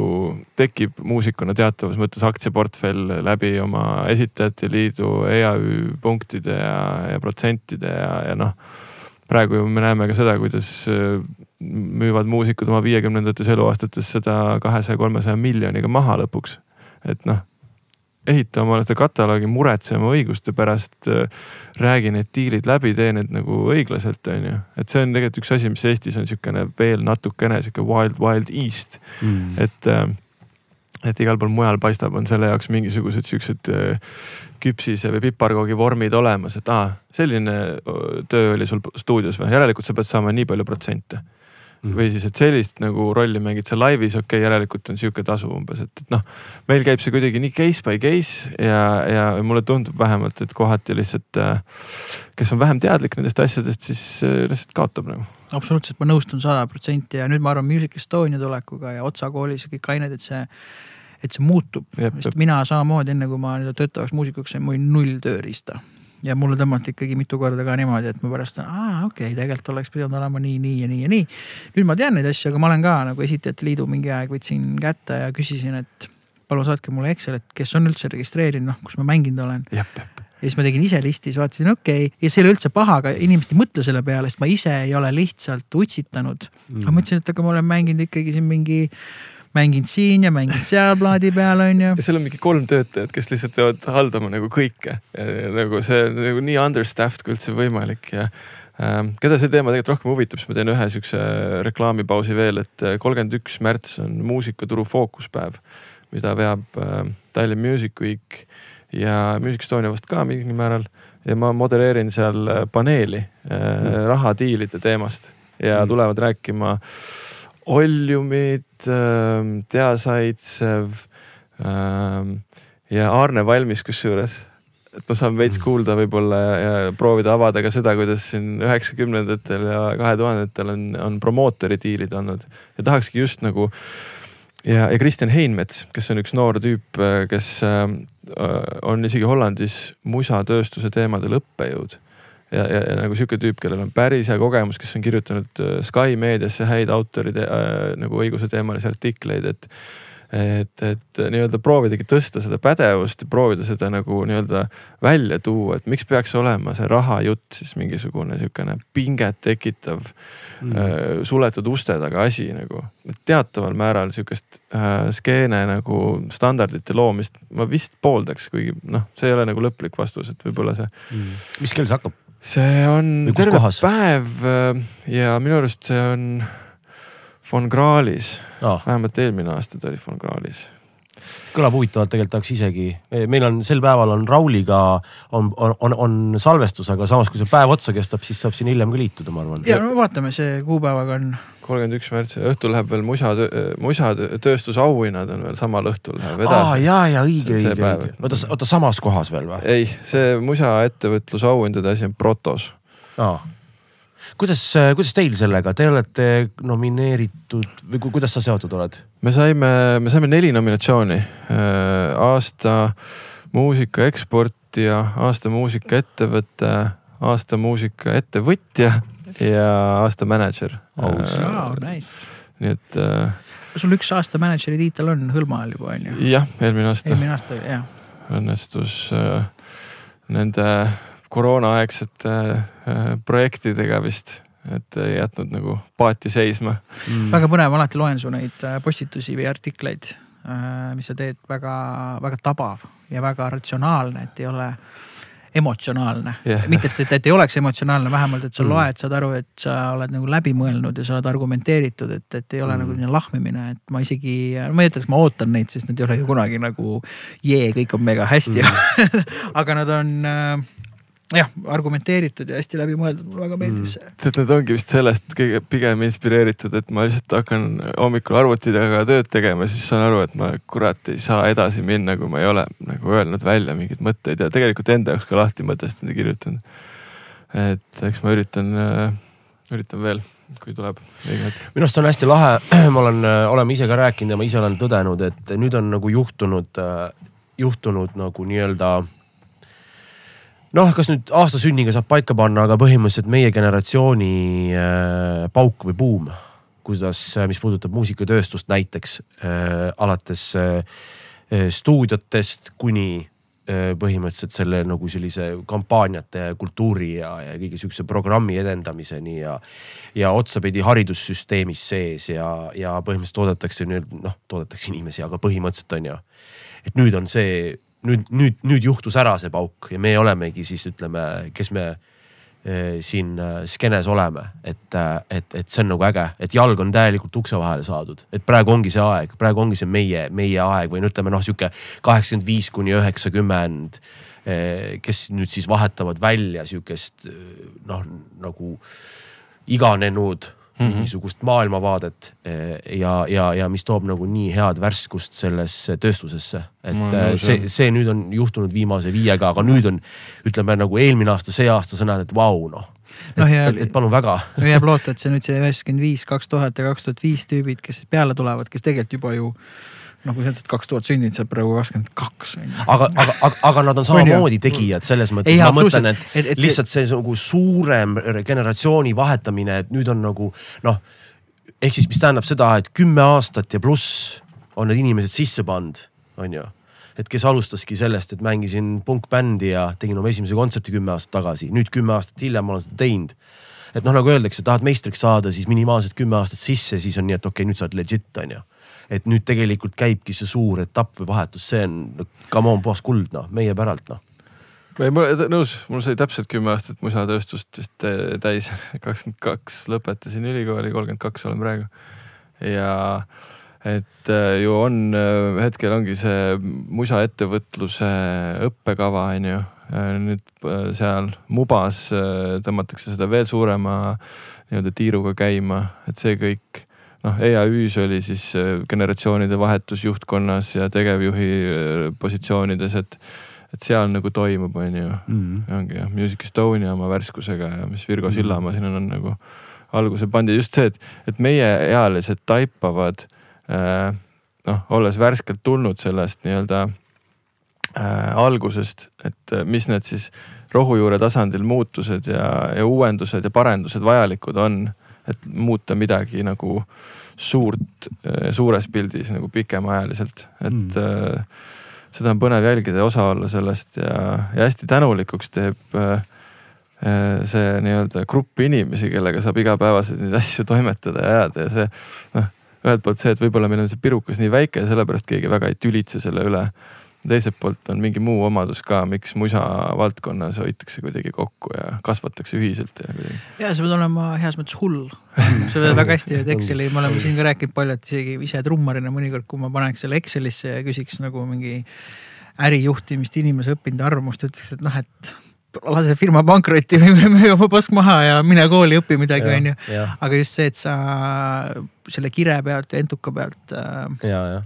tekib muusikuna teatavas mõttes aktsiaportfell läbi oma esitajate liidu EAÜ punktide ja, ja protsentide ja, ja noh. Praegu ju me näeme ka seda, kuidas äh, müüvad muusikud oma viiekümnendates eluaastates seda kahesaja, kolmesaja miljoniga maha lõpuks. et noh, ehita omale seda kataloogi, muretse oma õiguste pärast äh, räägi need diilid läbi, tee need nagu õiglaselt, on ju. et see on tegelikult üks asi, mis Eestis on niisugune veel natukene sihuke wild, wild east, Mm. et, et igal pool mujal paistab, on selle jaoks mingisugused siuksed äh, küpsise või piparkoogi vormid olemas, et aa, selline öö, töö oli sul stuudios või, järelikult sa pead saama nii palju protsente. Mm. või siis, et sellist nagu rolli mängid sa laivis, okei okay,, järelikult on sihuke tasu umbes, et, et noh, meil käib see kuidagi nii case by case ja, ja mulle tundub vähemalt, et kohati lihtsalt, kes on vähem teadlik nendest asjadest, siis äh, lihtsalt kaotab nagu. absoluutselt, ma nõustun sada protsenti ja nüüd ma arvan Music Estonia tulekuga ja Otsa koolis ja kõik ained, et see, et see muutub. Sest mina samamoodi, enne kui ma töötavaks muusikuks sain, mul oli null tööriista. ja mulle tõmmati ikkagi mitu korda ka niimoodi, et ma pärast, aa okei okay,, tegelikult oleks pidanud olema nii, nii ja nii ja nii. nüüd ma tean neid asju, aga ma olen ka nagu Esitajate Liidu mingi aeg võtsin kätte ja küsisin, et palun saatke mulle Excel, et kes on üldse registreerinud, noh, kus ma mänginud olen ja siis ma tegin ise listi, siis vaatasin, okei okay., ja see ei ole üldse paha, aga inimesed ei mõtle selle peale, sest ma ise ei ole lihtsalt utsitanud mm.. aga mõtlesin, et aga ma olen mänginud ikkagi siin mingi, mänginud siin ja mänginud seal plaadi peal on ju. ja seal on mingi kolm töötajat, kes lihtsalt peavad haldama nagu kõike. nagu see on nagu nii understaffed kui üldse võimalik ja ähm, keda see teema tegelikult rohkem huvitab, siis ma teen ühe siukse reklaamipausi veel, et kolmkümmend üks märts on muusikaturu fookuspäev, mida veab äh, Tallinn Music Week ja Music Estonia vast ka mingil määral ja ma modereerin seal äh, paneeli äh, rahadiilide teemast ja Mm. tulevad rääkima Oljumid, Tea Saitsev ähm, ja Aarne Valmis kusjuures. et ma saan veits kuulda võib-olla ja, proovida avada ka seda, kuidas siin üheksakümnendatel ja kahe tuhandetel on, on promootori diilid olnud. Ja tahakski just nagu ja, ja Kristjan Heinmets, kes on üks noor tüüp, kes äh, on isegi Hollandis musatööstuse teemadel õppejõud ja, ja, ja nagu sihuke tüüp, kellel on päris hea kogemus, kes on kirjutanud äh, Sky meediasse häid autori te, äh, nagu õiguse teemalisi artikleid, et et, et nii-öelda proovidagi tõsta seda pädevust proovida seda nagu nii-öelda välja tuua, et miks peaks olema see rahajutt siis mingisugune sihukene pinget tekitav Mm. äh, suletud uste taga asi nagu. teataval määral sihukest äh, skeene nagu standardite loomist ma vist pooldaks, kuigi noh, see ei ole nagu lõplik vastus, et võib-olla see Mm. mis kell see hakkab? See on terve kohas? päev äh, ja minu arust see on Von Krahlis, Ah, vähemalt eelmine aasta ta oli Von Krahlis. kõlab huvitavalt, tegelikult tahaks isegi, meil on sel päeval on Rauliga on, on, on, on salvestus, aga samas, kui see päev otsa kestab, siis saab siin hiljem ka liituda, ma arvan. ja no vaatame, see kuupäevaga on. Kolmkümmend üks märts, õhtul läheb veel musa, musatööstusauhinnad on veel samal õhtul läheb edasi. aa ja, ja õige, õige, õige. oota, oota samas kohas veel või? ei, see musa ettevõtlusauhindade asi on Protos. aa kuidas, kuidas teil sellega, te olete nomineeritud või kuidas sa seotud oled? me saime, me saime neli nominatsiooni. Äh, aasta muusika eksportija, aasta muusikaettevõte, aasta muusikaettevõtja ja aasta mänedžer. Wow, nice. nii et äh,. sul üks aasta mänedžeri tiitel on hõlma all juba on ju? jah, eelmine aasta. eelmine aasta, jah. õnnestus äh, nende koroonaaegsete äh, projektidega vist, et ei jätnud nagu paati seisma mm.. väga põnev, alati loen su neid äh, postitusi või artikleid, äh, mis sa teed, väga, väga tabav ja väga ratsionaalne, et ei ole emotsionaalne yeah., mitte et, et, et ei oleks emotsionaalne, vähemalt, et sa mm. loed, saad aru, et sa oled nagu läbi mõelnud ja sa oled argumenteeritud, et, et ei ole mm. nagu selline lahmimine, et ma isegi, ma ei ütle, et ma ootan neid, sest nad ei ole ju kunagi nagu jee, kõik on mega hästi mm. aga nad on äh, jah, argumenteeritud ja hästi läbimõeldud, mulle väga meeldib mm. see. sest need ongi vist sellest kõige pigem inspireeritud, et ma lihtsalt hakkan hommikul arvuti taga tööd tegema, siis saan aru, et ma kurat ei saa edasi minna, kui ma ei ole nagu öelnud välja mingeid mõtteid ja tegelikult enda jaoks ka lahti mõtestanud ja kirjutanud. et eks ma üritan äh,, üritan veel, kui tuleb õige hetk. minu arust on hästi lahe, ma olen, äh, oleme ise ka rääkinud ja ma ise olen tõdenud, et nüüd on nagu juhtunud, äh, juhtunud nagu nii-öelda noh, kas nüüd aastasünniga saab paika panna, aga põhimõtteliselt meie generatsiooni äh, pauk või buum, kuidas, äh, mis puudutab muusikatööstust näiteks äh, alates äh, äh, stuudiotest kuni äh, põhimõtteliselt selle nagu sellise kampaaniate kultuuri ja, ja kõige sihukese programmi edendamiseni ja. ja otsapidi haridussüsteemis sees ja, ja põhimõtteliselt toodetakse nüüd noh, toodetakse inimesi, aga põhimõtteliselt on ju. et nüüd on see nüüd, nüüd, nüüd juhtus ära see pauk ja me olemegi siis ütleme, kes me eh, siin eh, skeenes oleme, et, eh, et, et see on nagu äge, et jalg on täielikult ukse vahele saadud, et praegu ongi see aeg, praegu ongi see meie, meie aeg või no ütleme noh, sihuke kaheksakümmend viis kuni üheksakümmend kes nüüd siis vahetavad välja sihukest noh, nagu iganenud mm -hmm. mingisugust maailmavaadet eh, ja, ja, ja mis toob nagu nii head värskust sellesse tööstusesse. et no, eh, see, see nüüd on juhtunud viimase viiega, aga nüüd on, ütleme nagu eelmine aasta, see aasta sa näed, et vau noh noh, ja et, et palun väga jääb loota, et see nüüd see üheksakümmend viis, kaks tuhat ja kaks tuhat viis tüübid, kes peale tulevad, kes tegelikult juba ju noh, kui sa ütled kaks tuhat sündinud, sa oled praegu kakskümmend kaks. aga, aga, aga, aga nad on samamoodi tegijad selles mõttes, ma mõtlen, et, et, et lihtsalt see nagu suurem generatsiooni vahetamine, et nüüd on nagu noh. ehk siis, mis tähendab seda, et kümme aastat ja pluss on need inimesed sisse pannud, on ju et kes alustaski sellest, et mängisin punkbändi ja tegin oma esimese kontserti kümme aastat tagasi, nüüd kümme aastat hiljem olen seda teinud. et noh, nagu öeldakse, tahad meistriks saada, siis minimaalselt kümme aastat sisse, siis on nii, et okei okay,, nüüd sa oled legit on ju et nüüd tegelikult käibki see suur etapp või vahetus, see on no, come on, puhas kuld noh, meie päralt noh ei, ma olen nõus, mul sai täpselt kümme aastat musatööstust vist täis, kakskümmend kaks lõpetasin ülikooli, kolmkümmend kaks olen praegu. ja et äh, ju on, äh, hetkel ongi see musaettevõtluse õppekava on ju. Nüüd seal Mubas tõmmatakse seda veel suurema nii-öelda tiiruga käima, et see kõik noh, EAÜ-s oli siis äh, generatsioonide vahetus juhtkonnas ja tegevjuhi äh, positsioonides, et, et seal nagu toimub, on ju. Mm.. ongi jah, Music Estonia oma värskusega ja mis Virgo mm. Sillamaa siin on, on nagu alguse pandi, just see, et, et meieealised taipavad äh, noh, olles värskelt tulnud sellest nii-öelda äh, algusest, et äh, mis need siis rohujuure tasandil muutused ja, ja uuendused ja parendused vajalikud on et muuta midagi nagu suurt, äh, suures pildis nagu pikemaajaliselt, et mm. äh, seda on põnev jälgida ja osa olla sellest ja, ja hästi tänulikuks teeb äh, see nii-öelda grupp inimesi, kellega saab igapäevaselt neid asju toimetada ja ajada ja see noh, ühelt poolt see, et võib-olla meil on see pirukas nii väike sellepärast keegi väga ei tülitse selle üle. Teiselt poolt on mingi muu omadus ka, miks musa valdkonnas hoitakse kuidagi kokku ja kasvatakse ühiselt ja kuidagi. ja sa pead olema heas mõttes hull. sa tead väga hästi, et Exceli, me oleme siin ka rääkinud palju, et isegi ise trummarina mõnikord, kui ma paneks selle Excelisse ja küsiks nagu mingi ärijuhtimist, inimese õppinud arvamust, ütleks, et noh, et lase firma pankrotti või müü oma pask maha ja mine kooli, õpi midagi, onju. aga just see, et sa selle kire pealt ja entuka pealt äh,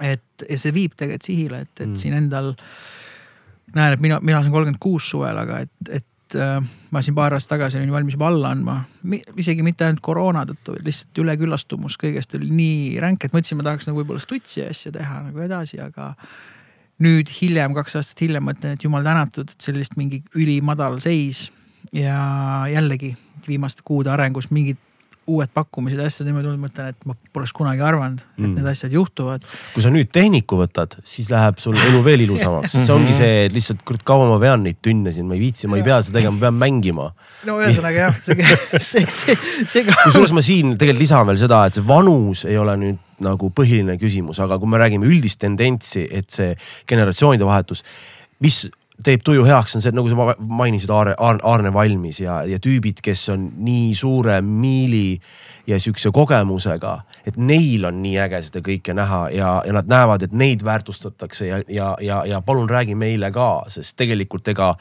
et ja see viib tegelikult sihile, et, et mm. siin endal näen, et mina, mina olen kolmkümmend kuus suvel, aga et, et äh, ma siin paar aastat tagasi olin valmis juba alla andma. isegi mitte ainult koroona tõttu, lihtsalt üleküllastumus kõigest oli nii ränk, et mõtlesin, ma tahaks nagu võib-olla stutsi asja teha nagu edasi, aga nüüd hiljem, kaks aastat hiljem mõtlen, et jumal tänatud, et sellist mingi ülimadal seis ja jällegi viimaste kuude arengus mingid uued pakkumised ja asjad niimoodi tulnud, mõtlen, et ma poleks kunagi arvanud, et mm. need asjad juhtuvad. kui sa nüüd tehniku võtad, siis läheb sul elu veel ilusamaks see ongi see, et lihtsalt kurat, kaua ma vean neid tünne siin, ma ei viitsi, ma ei pea seda tegema, ma pean mängima. no ühesõnaga jah, see, see, see, see ka. kusjuures ma siin tegelikult lisan veel seda, et see vanus ei ole nüüd nagu põhiline küsimus, aga kui me räägime üldist tendentsi, et see generatsioonide vahetus, mis teeb tuju heaks, on see, nagu sa mainisid Aarne, Aarne Valmis ja, ja tüübid, kes on nii suure miili ja sihukese kogemusega, et neil on nii äge seda kõike näha ja, ja nad näevad, et neid väärtustatakse ja, ja, ja, ja palun räägi meile ka, sest tegelikult ega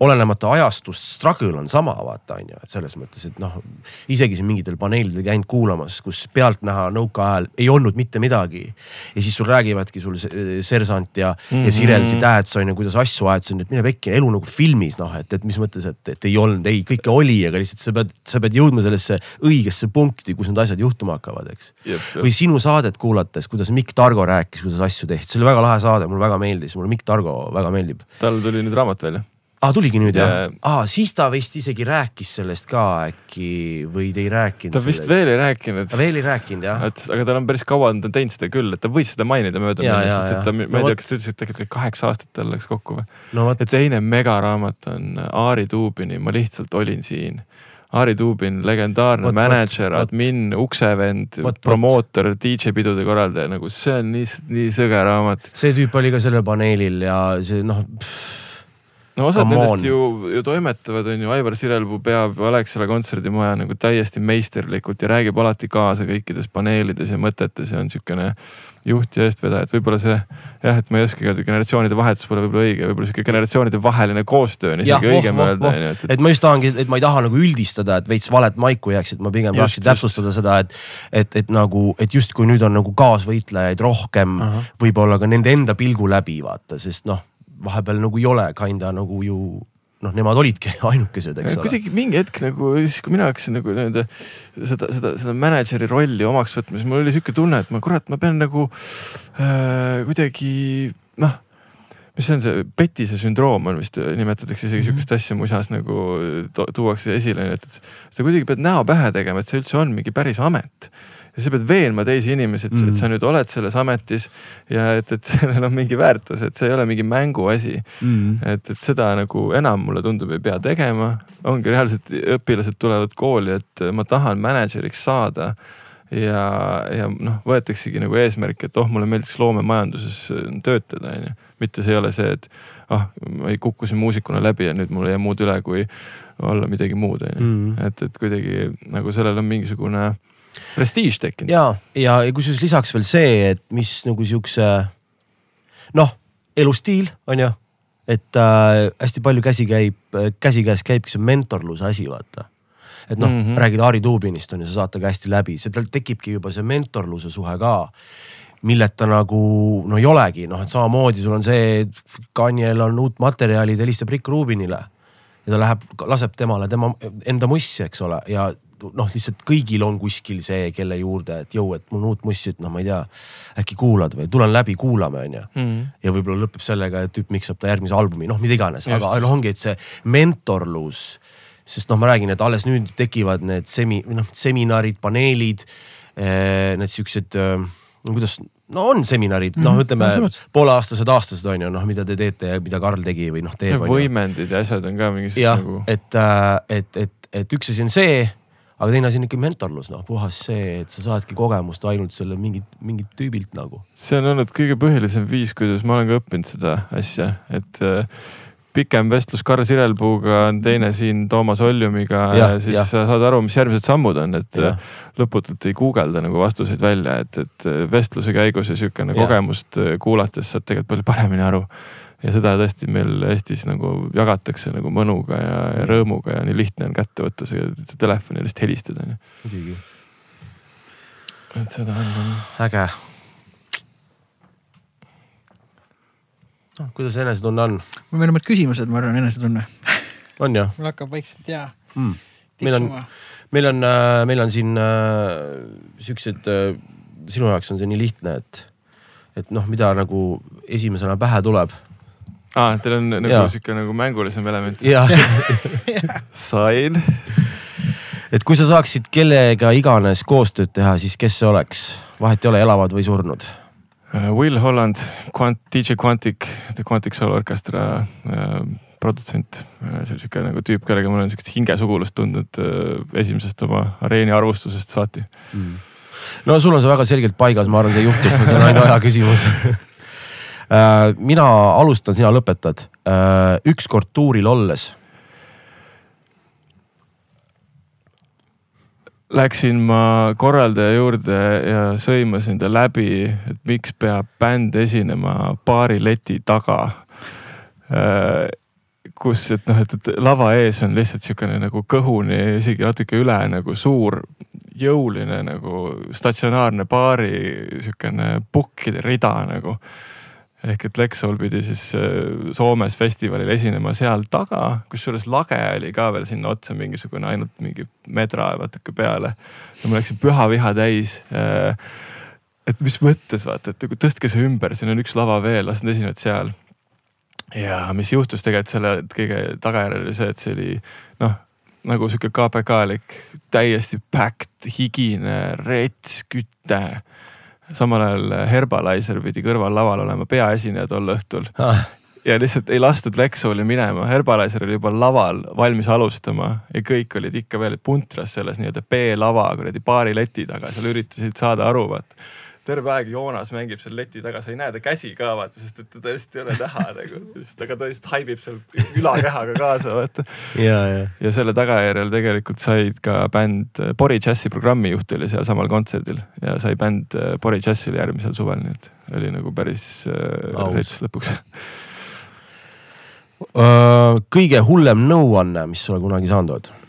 olenemata ajastust, struggle on sama, vaata on ju, et selles mõttes, et noh, isegi siin mingitel paneelidel käinud kuulamas, kus pealtnäha nõukaajal ei olnud mitte midagi. ja siis sul räägivadki sul sersant ja mm, -hmm. ja Sirel siit Ääts on ju, kuidas asju aetasid, et mine pekki, elu nagu filmis noh, et, et mis mõttes, et, et ei olnud, ei kõike oli, aga lihtsalt sa pead, sa pead jõudma sellesse õigesse punkti, kus need asjad juhtuma hakkavad, eks. või sinu saadet kuulates, kuidas Mikk Targo rääkis, kuidas asju tehti, see oli väga lahe saade, mulle väga meeldis, mulle Mikk Targo väga meeldib. tal tuli nüüd raamat välja aa, tuligi nüüd jah ja...? aa, siis ta vist isegi rääkis sellest ka äkki või te ei rääkinud? ta vist veel ei rääkinud. veel ei rääkinud jah. et aga tal on päris kaua on ta teinud seda küll, et ta võis seda mainida möödunud, sest et ta, ma ei no, tea, kas sa ütlesid tegelikult kaheksa aastat tal läks kokku või no,? ja teine megaraamat on Aari Tuubini Ma lihtsalt olin siin Aari Tuubin, legendaarne võt, mänedžer, admin, uksevend, promootor, DJ-pidude korraldaja, nagu see on nii, nii sõge raamat. see tüüp oli ka sellel paneelil ja see noh no osad Come nendest on. ju, ju toimetavad, on ju, Aivar Sirelpuu peab Alexela kontserdimaja nagu täiesti meisterlikult ja räägib alati kaasa kõikides paneelides ja mõtetes ja on sihukene juht ja eestvedaja, et võib-olla see jah, et ma ei oskagi öelda, generatsioonide vahetus pole võib-olla õige, võib-olla sihuke generatsioonide vaheline koostöö on isegi oh, õigem oh, öelda oh,. Et... et ma just tahangi, et ma ei taha nagu üldistada, et veits valet maiku jääks, et ma pigem tahaksin täpsustada seda, et, et, et nagu, et justkui nüüd on nagu kaasvõitlejaid rohkem võib-olla ka nende enda pilgu läbi vaata, sest noh vahepeal nagu ei ole kinda nagu ju noh, nemad olidki ainukesed, eks ole. kuidagi mingi hetk nagu siis, kui mina hakkasin nagu nii-öelda seda, seda, seda mänedžeri rolli omaks võtma, siis mul oli sihuke tunne, et ma kurat, ma pean nagu äh, kuidagi noh mis on see petise sündroom on vist nimetatakse isegi mm -hmm. sihukest asja musas nagu tuuakse esile, et, et sa kuidagi pead näo pähe tegema, et see üldse on mingi päris amet ja sa pead veenma teisi inimesi, et mm, -hmm. et sa nüüd oled selles ametis ja et, et sellel on mingi väärtus, et see ei ole mingi mänguasi mm. -hmm. et, et seda nagu enam mulle tundub, ei pea tegema. ongi reaalselt õpilased tulevad kooli, et ma tahan mänedžeriks saada ja, ja noh, võetaksegi nagu eesmärk, et oh, mulle meeldiks loomemajanduses töötada, onju. mitte see ei ole see, et ah, ma ei kukkusin muusikuna läbi ja nüüd mul ei jää muud üle, kui olla midagi muud, onju. Mhm. et, et kuidagi nagu sellel on mingisugune prestiiž tekkinud. ja, ja, ja kusjuures lisaks veel see, et mis nagu siukse noh, elustiil on ju, et äh, hästi palju käsi käib, käsikäes käibki see mentorluse asi, vaata et noh mm -hmm., räägid Aari Tuubinist on ju, sa saad temaga hästi läbi, see tal tekibki juba see mentorluse suhe ka. milleta nagu no ei olegi, noh, et samamoodi sul on see, Kanjel on uut materjali, ta helistab Rick Rubinile ja ta läheb, laseb temale tema enda mussi, eks ole, ja noh, lihtsalt kõigil on kuskil see, kelle juurde, et jõu, et mul uut mussi, et noh, ma ei tea, äkki kuulad või tulen läbi, kuulame, onju. Mhm. ja võib-olla lõpeb sellega, et tüüp miksab ta järgmise albumi, noh, mida iganes, aga noh, ongi, et see mentorlus. sest noh, ma räägin, et alles nüüd tekivad need semi, noh seminarid, paneelid, eh, need siuksed, eh, no kuidas no on seminarid, noh, mhm. ütleme no, pooleaastased, aastased on ju, noh, mida te teete ja mida Karl tegi või noh, teeb. võimendid ja asjad on ka mingis. jah nagu..., et, äh, et, et, et üks asi on see aga teine asi on ikka mentorlus, noh puhas see, et sa saadki kogemust ainult selle mingit, mingit tüübilt nagu. see on olnud kõige põhilisem viis, kuidas ma olen ka õppinud seda asja, et äh, pikem vestlus Karl Sirelpuuga on teine siin Toomas Oljumiga ja, ja siis ja. sa saad aru, mis järgmised sammud on, et ja. lõputult ei guugelda nagu vastuseid välja, et, et vestluse käigus ja sihukene kogemust kuulates saad tegelikult palju paremini aru. Ja seda tõesti meil Eestis nagu jagatakse nagu mõnuga ja, ja rõõmuga ja nii lihtne on kätte võtta see, see telefon ja lihtsalt helistada on ju. muidugi. et seda on. äge noh, kuidas enesetunne on? meil on mõned küsimused, ma arvan, enesetunne. on jah? mul hakkab vaikselt ja mm.. meil on, meil on, äh, meil on siin äh, siuksed äh,, sinu jaoks on see nii lihtne, et, et noh, mida nagu esimesena pähe tuleb. Aa, teil on nagu sihuke nagu mängulisem element. sain. et kui sa saaksid kellega iganes koostööd teha, siis kes see oleks? vahet ei ole, elavad või surnud Äh, Will Holland, Quant-, DJ Quantic, The Quantic Soul Orchestra äh, produtsent. Äh, see on sihuke nagu tüüp, kellega ma olen sihukest hingesugulust tundnud äh, esimesest oma areeni arvustusest saati mm.. no sul on see väga selgelt paigas, ma arvan, see juhtub, see on ainult aja küsimus mina alustan, sina lõpetad. Äh, ükskord tuuril olles läksin ma korraldaja juurde ja sõimasin ta läbi, et miks peab bänd esinema baari leti taga. Äh, kus, et noh, et, et lava ees on lihtsalt sihukene nagu kõhuni, isegi natuke üle nagu suur, jõuline nagu statsionaarne baari sihukene pukkide rida nagu ehk et Lexol pidi siis äh, Soomes festivalil esinema seal taga, kusjuures lage oli ka veel sinna otsa mingisugune ainult mingi medra vaadake peale. ja mul läks püha viha täis. Äh, et mis mõttes vaata, et nagu tõstke see ümber, siin on üks lava veel, las nad esinevad seal. ja mis juhtus tegelikult selle kõige tagajärjel oli see, et see oli noh nagu sihuke KPK-lik, täiesti packed, higine, rets, küte samal ajal Herbalizer pidi kõrval laval olema peaesineja tol õhtul. Ah. ja lihtsalt ei lastud Lexoli minema, Herbalizer oli juba laval valmis alustama ja kõik olid ikka veel puntras selles nii-öelda B-lava kuradi baari leti taga, seal üritasid saada aru, vaata terve aeg Joonas mängib seal leti taga, sa ei näe ta käsi ka vaata, sest et teda lihtsalt ei ole näha nagu, aga ta lihtsalt haibib seal ülakehaga kaasa vaata. ja, ja. ja selle tagajärjel tegelikult said ka bänd, Bori Jazzi programmijuht oli sealsamal kontserdil ja sai bänd Bori Jazzile järgmisel suvel, nii et oli nagu päris äh, rets lõpuks kõige hullem nõuanne, mis sa kunagi saanud oled?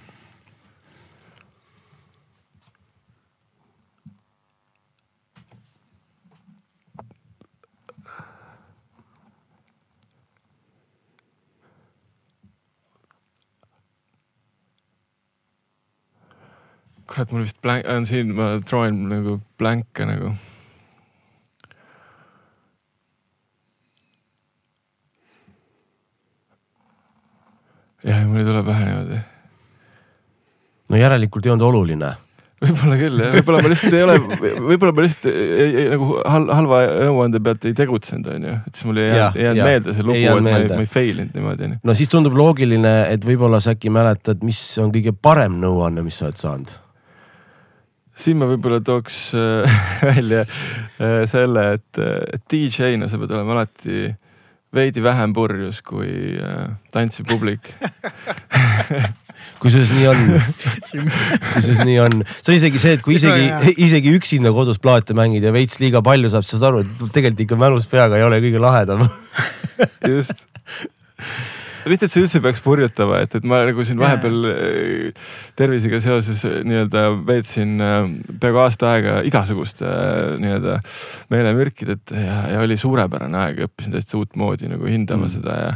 Kurat, mul vist blank, on siin, ma troon nagu blank'e nagu. jah, mul ei tule pähe niimoodi. no järelikult ei olnud oluline võib-olla küll jah, võib-olla ma lihtsalt ei ole, võib-olla ma lihtsalt ei, ei, nagu hal, halva nõuande pealt ei tegutsenud, onju. et siis mul ei jäänud, ei jäänud meelde see lugu, et ma ei, ma ei fail inud niimoodi. no siis tundub loogiline, et võib-olla sa äkki mäletad, mis on kõige parem nõuanne, mis sa oled saanud siin ma võib-olla tooks äh, välja äh, selle, et, et DJ-na sa pead olema alati veidi vähem purjus kui äh, tantsiv publik kusjuures nii on, kusjuures nii on, see on isegi see, et kui isegi, isegi üksinda kodus plaate mängid ja veits liiga palju saab, siis saad aru, et tegelikult ikka mälus peaga ei ole kõige lahedam. Just mitte, et see üldse peaks purjutama, et, et ma nagu siin vahepeal äh, tervisega seoses äh, nii-öelda veetsin äh, peaaegu aasta aega igasuguste nii-öelda meelemürkidet ja, ja oli suurepärane aeg, õppisin täiesti uutmoodi nagu hindama mm. seda ja,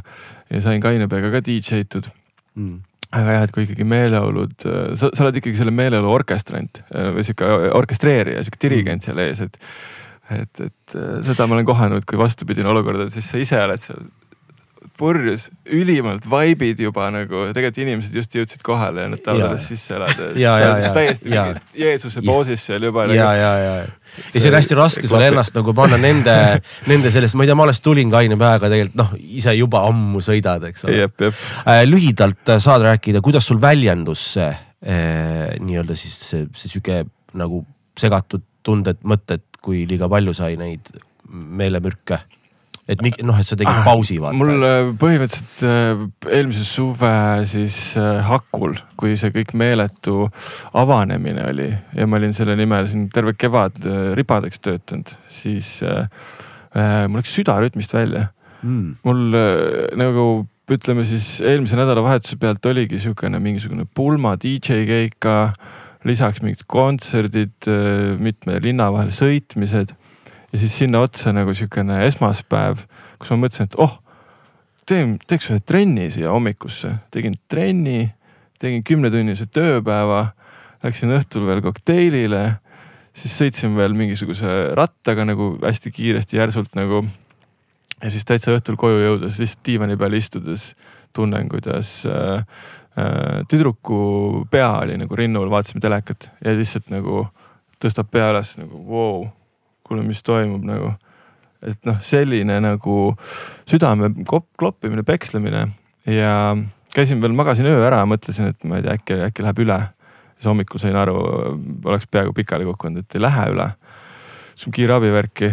ja sain kaine peaga ka DJ-tud mm. Aga jah, et kui ikkagi meeleolud, sa, sa oled ikkagi selle meeleolu orkestrant või sihuke orkestreerija, sihuke dirigent seal ees, et et, et seda ma olen kohanud, kui vastupidine olukord on, siis sa ise oled seal purjus, ülimalt vaibid juba nagu, tegelikult inimesed just jõudsid kohale ja nad tahavad alles sisse elada. täiesti ja, mingi Jeesuse poosis seal juba. ja nagu..., ja, ja, ja see on hästi raske sul ennast nagu panna nende, nende sellest, ma ei tea, ma alles tulin kaine päevaga tegelikult noh, ise juba ammu sõidad, eks ole. Äh, lühidalt äh, saad rääkida, kuidas sul väljendus eh, nii-öelda siis see, see sihuke nagu segatud tunded, mõtted, kui liiga palju sai neid meelemürke et mik- noh, et sa tegid pausi vaata. mul äh, põhimõtteliselt äh, eelmise suve siis äh, hakul, kui see kõik meeletu avanemine oli ja ma olin selle nimel siin terve kevad ribadeks töötanud, siis äh, mul läks süda rütmist välja mm.. mul nagu ütleme siis eelmise nädalavahetuse pealt oligi sihukene mingisugune pulma DJ keika, lisaks mingid kontserdid, mitme linna vahel sõitmised ja siis sinna otsa nagu sihukene esmaspäev, kus ma mõtlesin, et oh, teen, teeks ühe trenni siia hommikusse. tegin trenni, tegin kümnetunnise tööpäeva, läksin õhtul veel kokteilile, siis sõitsin veel mingisuguse rattaga nagu hästi kiiresti, järsult nagu. ja siis täitsa õhtul koju jõudes lihtsalt diivani peal istudes tunnen, kuidas äh, äh, tüdruku pea oli nagu rinnul, vaatasime telekat ja lihtsalt nagu tõstab pea üles nagu vau wow kuule, mis toimub nagu. et noh, selline nagu südame kloppimine, pekslemine ja käisin veel, magasin öö ära, mõtlesin, et ma ei tea, äkki, äkki läheb üle. siis hommikul sain aru, oleks peaaegu pikali kukkunud, et ei lähe üle. siis kiirabivärki,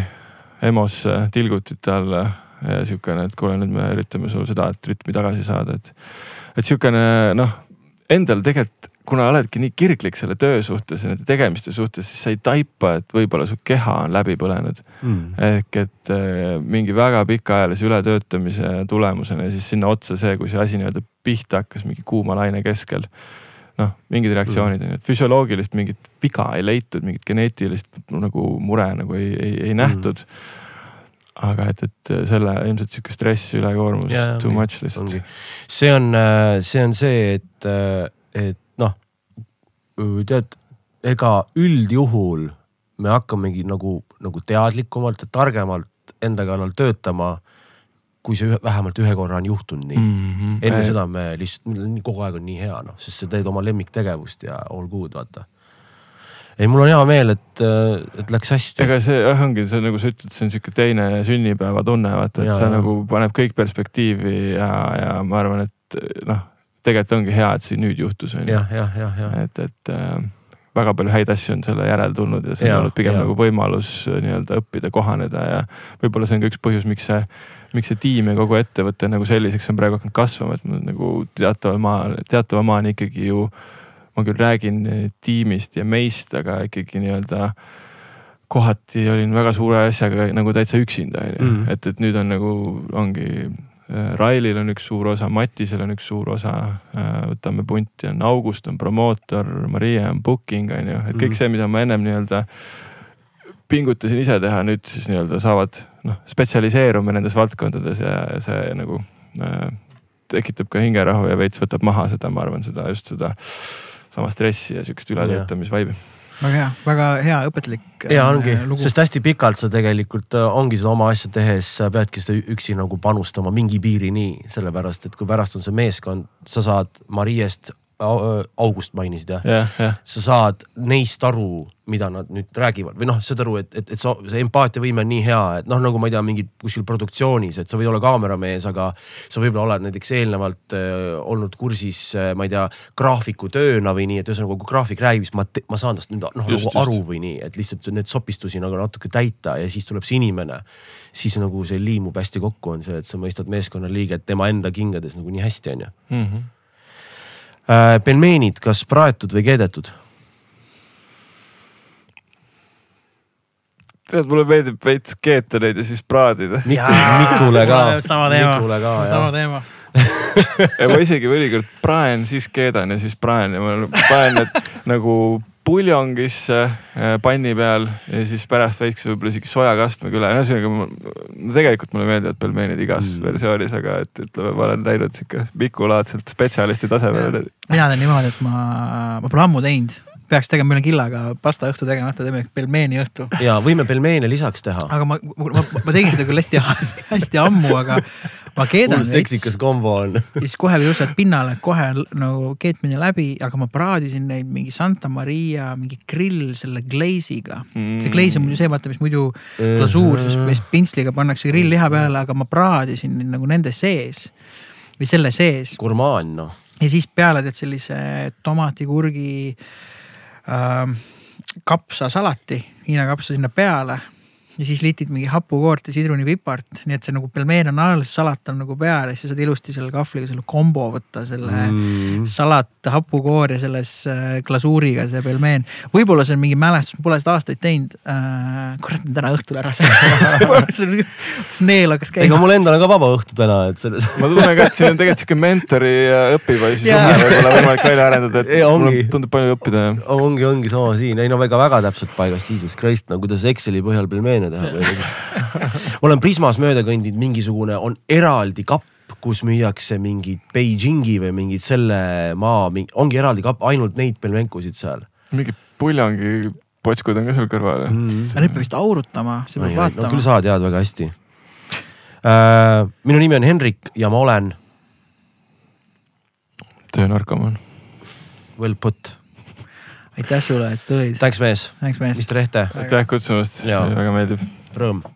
EMO-sse, tilgutite alla ja siukene, et kuule, nüüd me üritame sul seda, et rütmi tagasi saada, et. et siukene noh, endal tegelikult kuna oledki nii kirglik selle töö suhtes ja nende tegemiste suhtes, siis sa ei taipa, et võib-olla su keha on läbi põlenud mm.. ehk et äh, mingi väga pikaajalise ületöötamise tulemusena ja siis sinna otsa see, kui see asi nii-öelda pihta hakkas mingi kuuma laine keskel. noh, mingid reaktsioonid on ju, et füsioloogilist mingit viga ei leitud, mingit geneetilist nagu mure nagu ei, ei, ei nähtud mm aga et, et selle ilmselt sihuke stress, ülekoormus, too much lihtsalt. see on, äh, see on see, et, äh, et tead, ega üldjuhul me hakkamegi nagu, nagu teadlikumalt ja targemalt enda kallal töötama kui see ühe, vähemalt ühe korra on juhtunud nii mm. -hmm. enne seda me lihtsalt, kogu aeg on nii hea noh, sest sa teed oma lemmiktegevust ja all good vaata. ei, mul on hea meel, et, et läks hästi. ega see jah ongi, see nagu sa ütled, see on sihuke teine sünnipäevatunne vaata, et ja, see ja. nagu paneb kõik perspektiivi ja, ja ma arvan, et noh tegelikult ongi hea, et see nüüd juhtus on ju. et, et äh, väga palju häid asju on selle järel tulnud ja see on olnud pigem ja. nagu võimalus äh, nii-öelda õppida, kohaneda ja võib-olla see on ka üks põhjus, miks see, miks see tiim ja kogu ettevõte nagu selliseks on praegu hakanud kasvama, et nagu teataval maal, teatava maani ikkagi ju. ma küll räägin tiimist ja meist, aga ikkagi nii-öelda kohati olin väga suure asjaga nagu täitsa üksinda on ju, mm. et, et nüüd on nagu ongi Railil on üks suur osa, Matisel on üks suur osa. Äh, võtame punti, on August on promootor, Maria on booking on ju, et kõik mhm. see, mida ma ennem nii-öelda pingutasin ise teha, nüüd siis nii-öelda saavad noh, spetsialiseerume nendes valdkondades ja see nagu äh, tekitab ka hingerahu ja veits võtab maha seda, ma arvan, seda just seda sama stressi ja sihukest ületöötamisvaibi väga hea, väga hea õpetlik. ja äh, ongi, sest hästi pikalt sa tegelikult äh, ongi seda oma asja tehes, sa peadki seda üksi nagu panustama mingi piirini, sellepärast et kui pärast on see meeskond, sa saad Mariest August mainisid jah yeah,? Yeah. sa saad neist aru, mida nad nüüd räägivad või noh, saad aru, et, et, et sa, see empaatiavõime on nii hea, et noh, nagu ma ei tea, mingid kuskil produktsioonis, et sa võid olla kaameramees, aga sa võib-olla oled näiteks eelnevalt äh, olnud kursis äh,, ma ei tea, graafikutööna või nii, et ühesõnaga kui graafik räägib, siis ma, ma saan tast nüüd noh nagu just. aru või nii, et lihtsalt need sopistusi nagu natuke täita ja siis tuleb see inimene. siis nagu see liimub hästi kokku, on see, et sa mõistad meeskonnaliiget tema enda kingades nagu nii hästi, on ju mm -hmm äh,. Pelmeenid, kas praetud või keedetud? tead, mulle meeldib veits keeta neid ja siis praadida. Mikule ka. sama teema, sama teema ja ma isegi mõnikord praen, siis keedan ja siis praen ja ma panen need nagu puljongisse äh, panni peal ja siis pärast väikse võib-olla isegi sojakastmega üle. ühesõnaga tegelikult mulle meeldivad pelmeenid igas mm. versioonis, aga et ütleme, ma olen näinud sihuke mikulaadselt spetsialisti tasemel. mina teen niimoodi, et ma, ma pole ammu teinud peaks tegema, meil on Killaga pasta õhtu tegemata, teeme pelmeeni õhtu. ja võime pelmeene lisaks teha. aga ma, ma, ma tegin seda küll hästi, hästi ammu, aga ma keedan. hullult seksikas kombo on. siis kohe, kui tõused pinnale, kohe nagu keetmine läbi, aga ma praadisin neid mingi Santa Maria mingi grill selle gleiziga mm.. see gleis on muidu see, vaata, mis muidu glasuur, mis pintsliga pannakse grillliha peale, aga ma praadisin nagu nende sees või selle sees. gurmaan noh ja siis peale teed sellise tomatikurgi äh, kapsasalati, Hiina kapsa sinna peale ja siis litid mingi hapukoort ja sidrunipipart, nii et see nagu pelmeen on all, salat on nagu peal ja siis saad ilusti selle kahvliga selle kombo võtta, selle mm. salat, hapukoor ja selles äh, glasuuriga see pelmeen. võib-olla see on mingi mälestus, pole seda aastaid teinud äh,. kurat, ma täna õhtul ära söön kas neel hakkas käima? ega mul endal on ka vaba õhtu täna, et selle. ma tunnen ka, et siin on tegelikult sihuke mentori õppiva siis yeah. võib-olla võimalik välja arendada, et ja, mul tundub palju õppida. ongi, ongi sama siin, ei no väga, väga täpselt paigast, jesus christ, no kuidas Exceli põhjal pelmeene teha. ma olen Prismas mööda kõndinud, mingisugune on eraldi kapp, kus müüakse mingit Beijingi või mingit selle maa, ongi eraldi kapp, ainult neid pelmenkusid seal. mingi puljangi potskud on ka seal kõrval mm.. aga neid peab vist aurutama, seda peab vaatama. no küll sa tead väga hästi uh,. minu nimi on Henrik ja ma olen. töönarkomaan. Well put aitäh sulle, et sa tulid. Thanks mees. Thanks mees. Mr Ehte. aitäh kutsumast, väga meeldib. Rõõm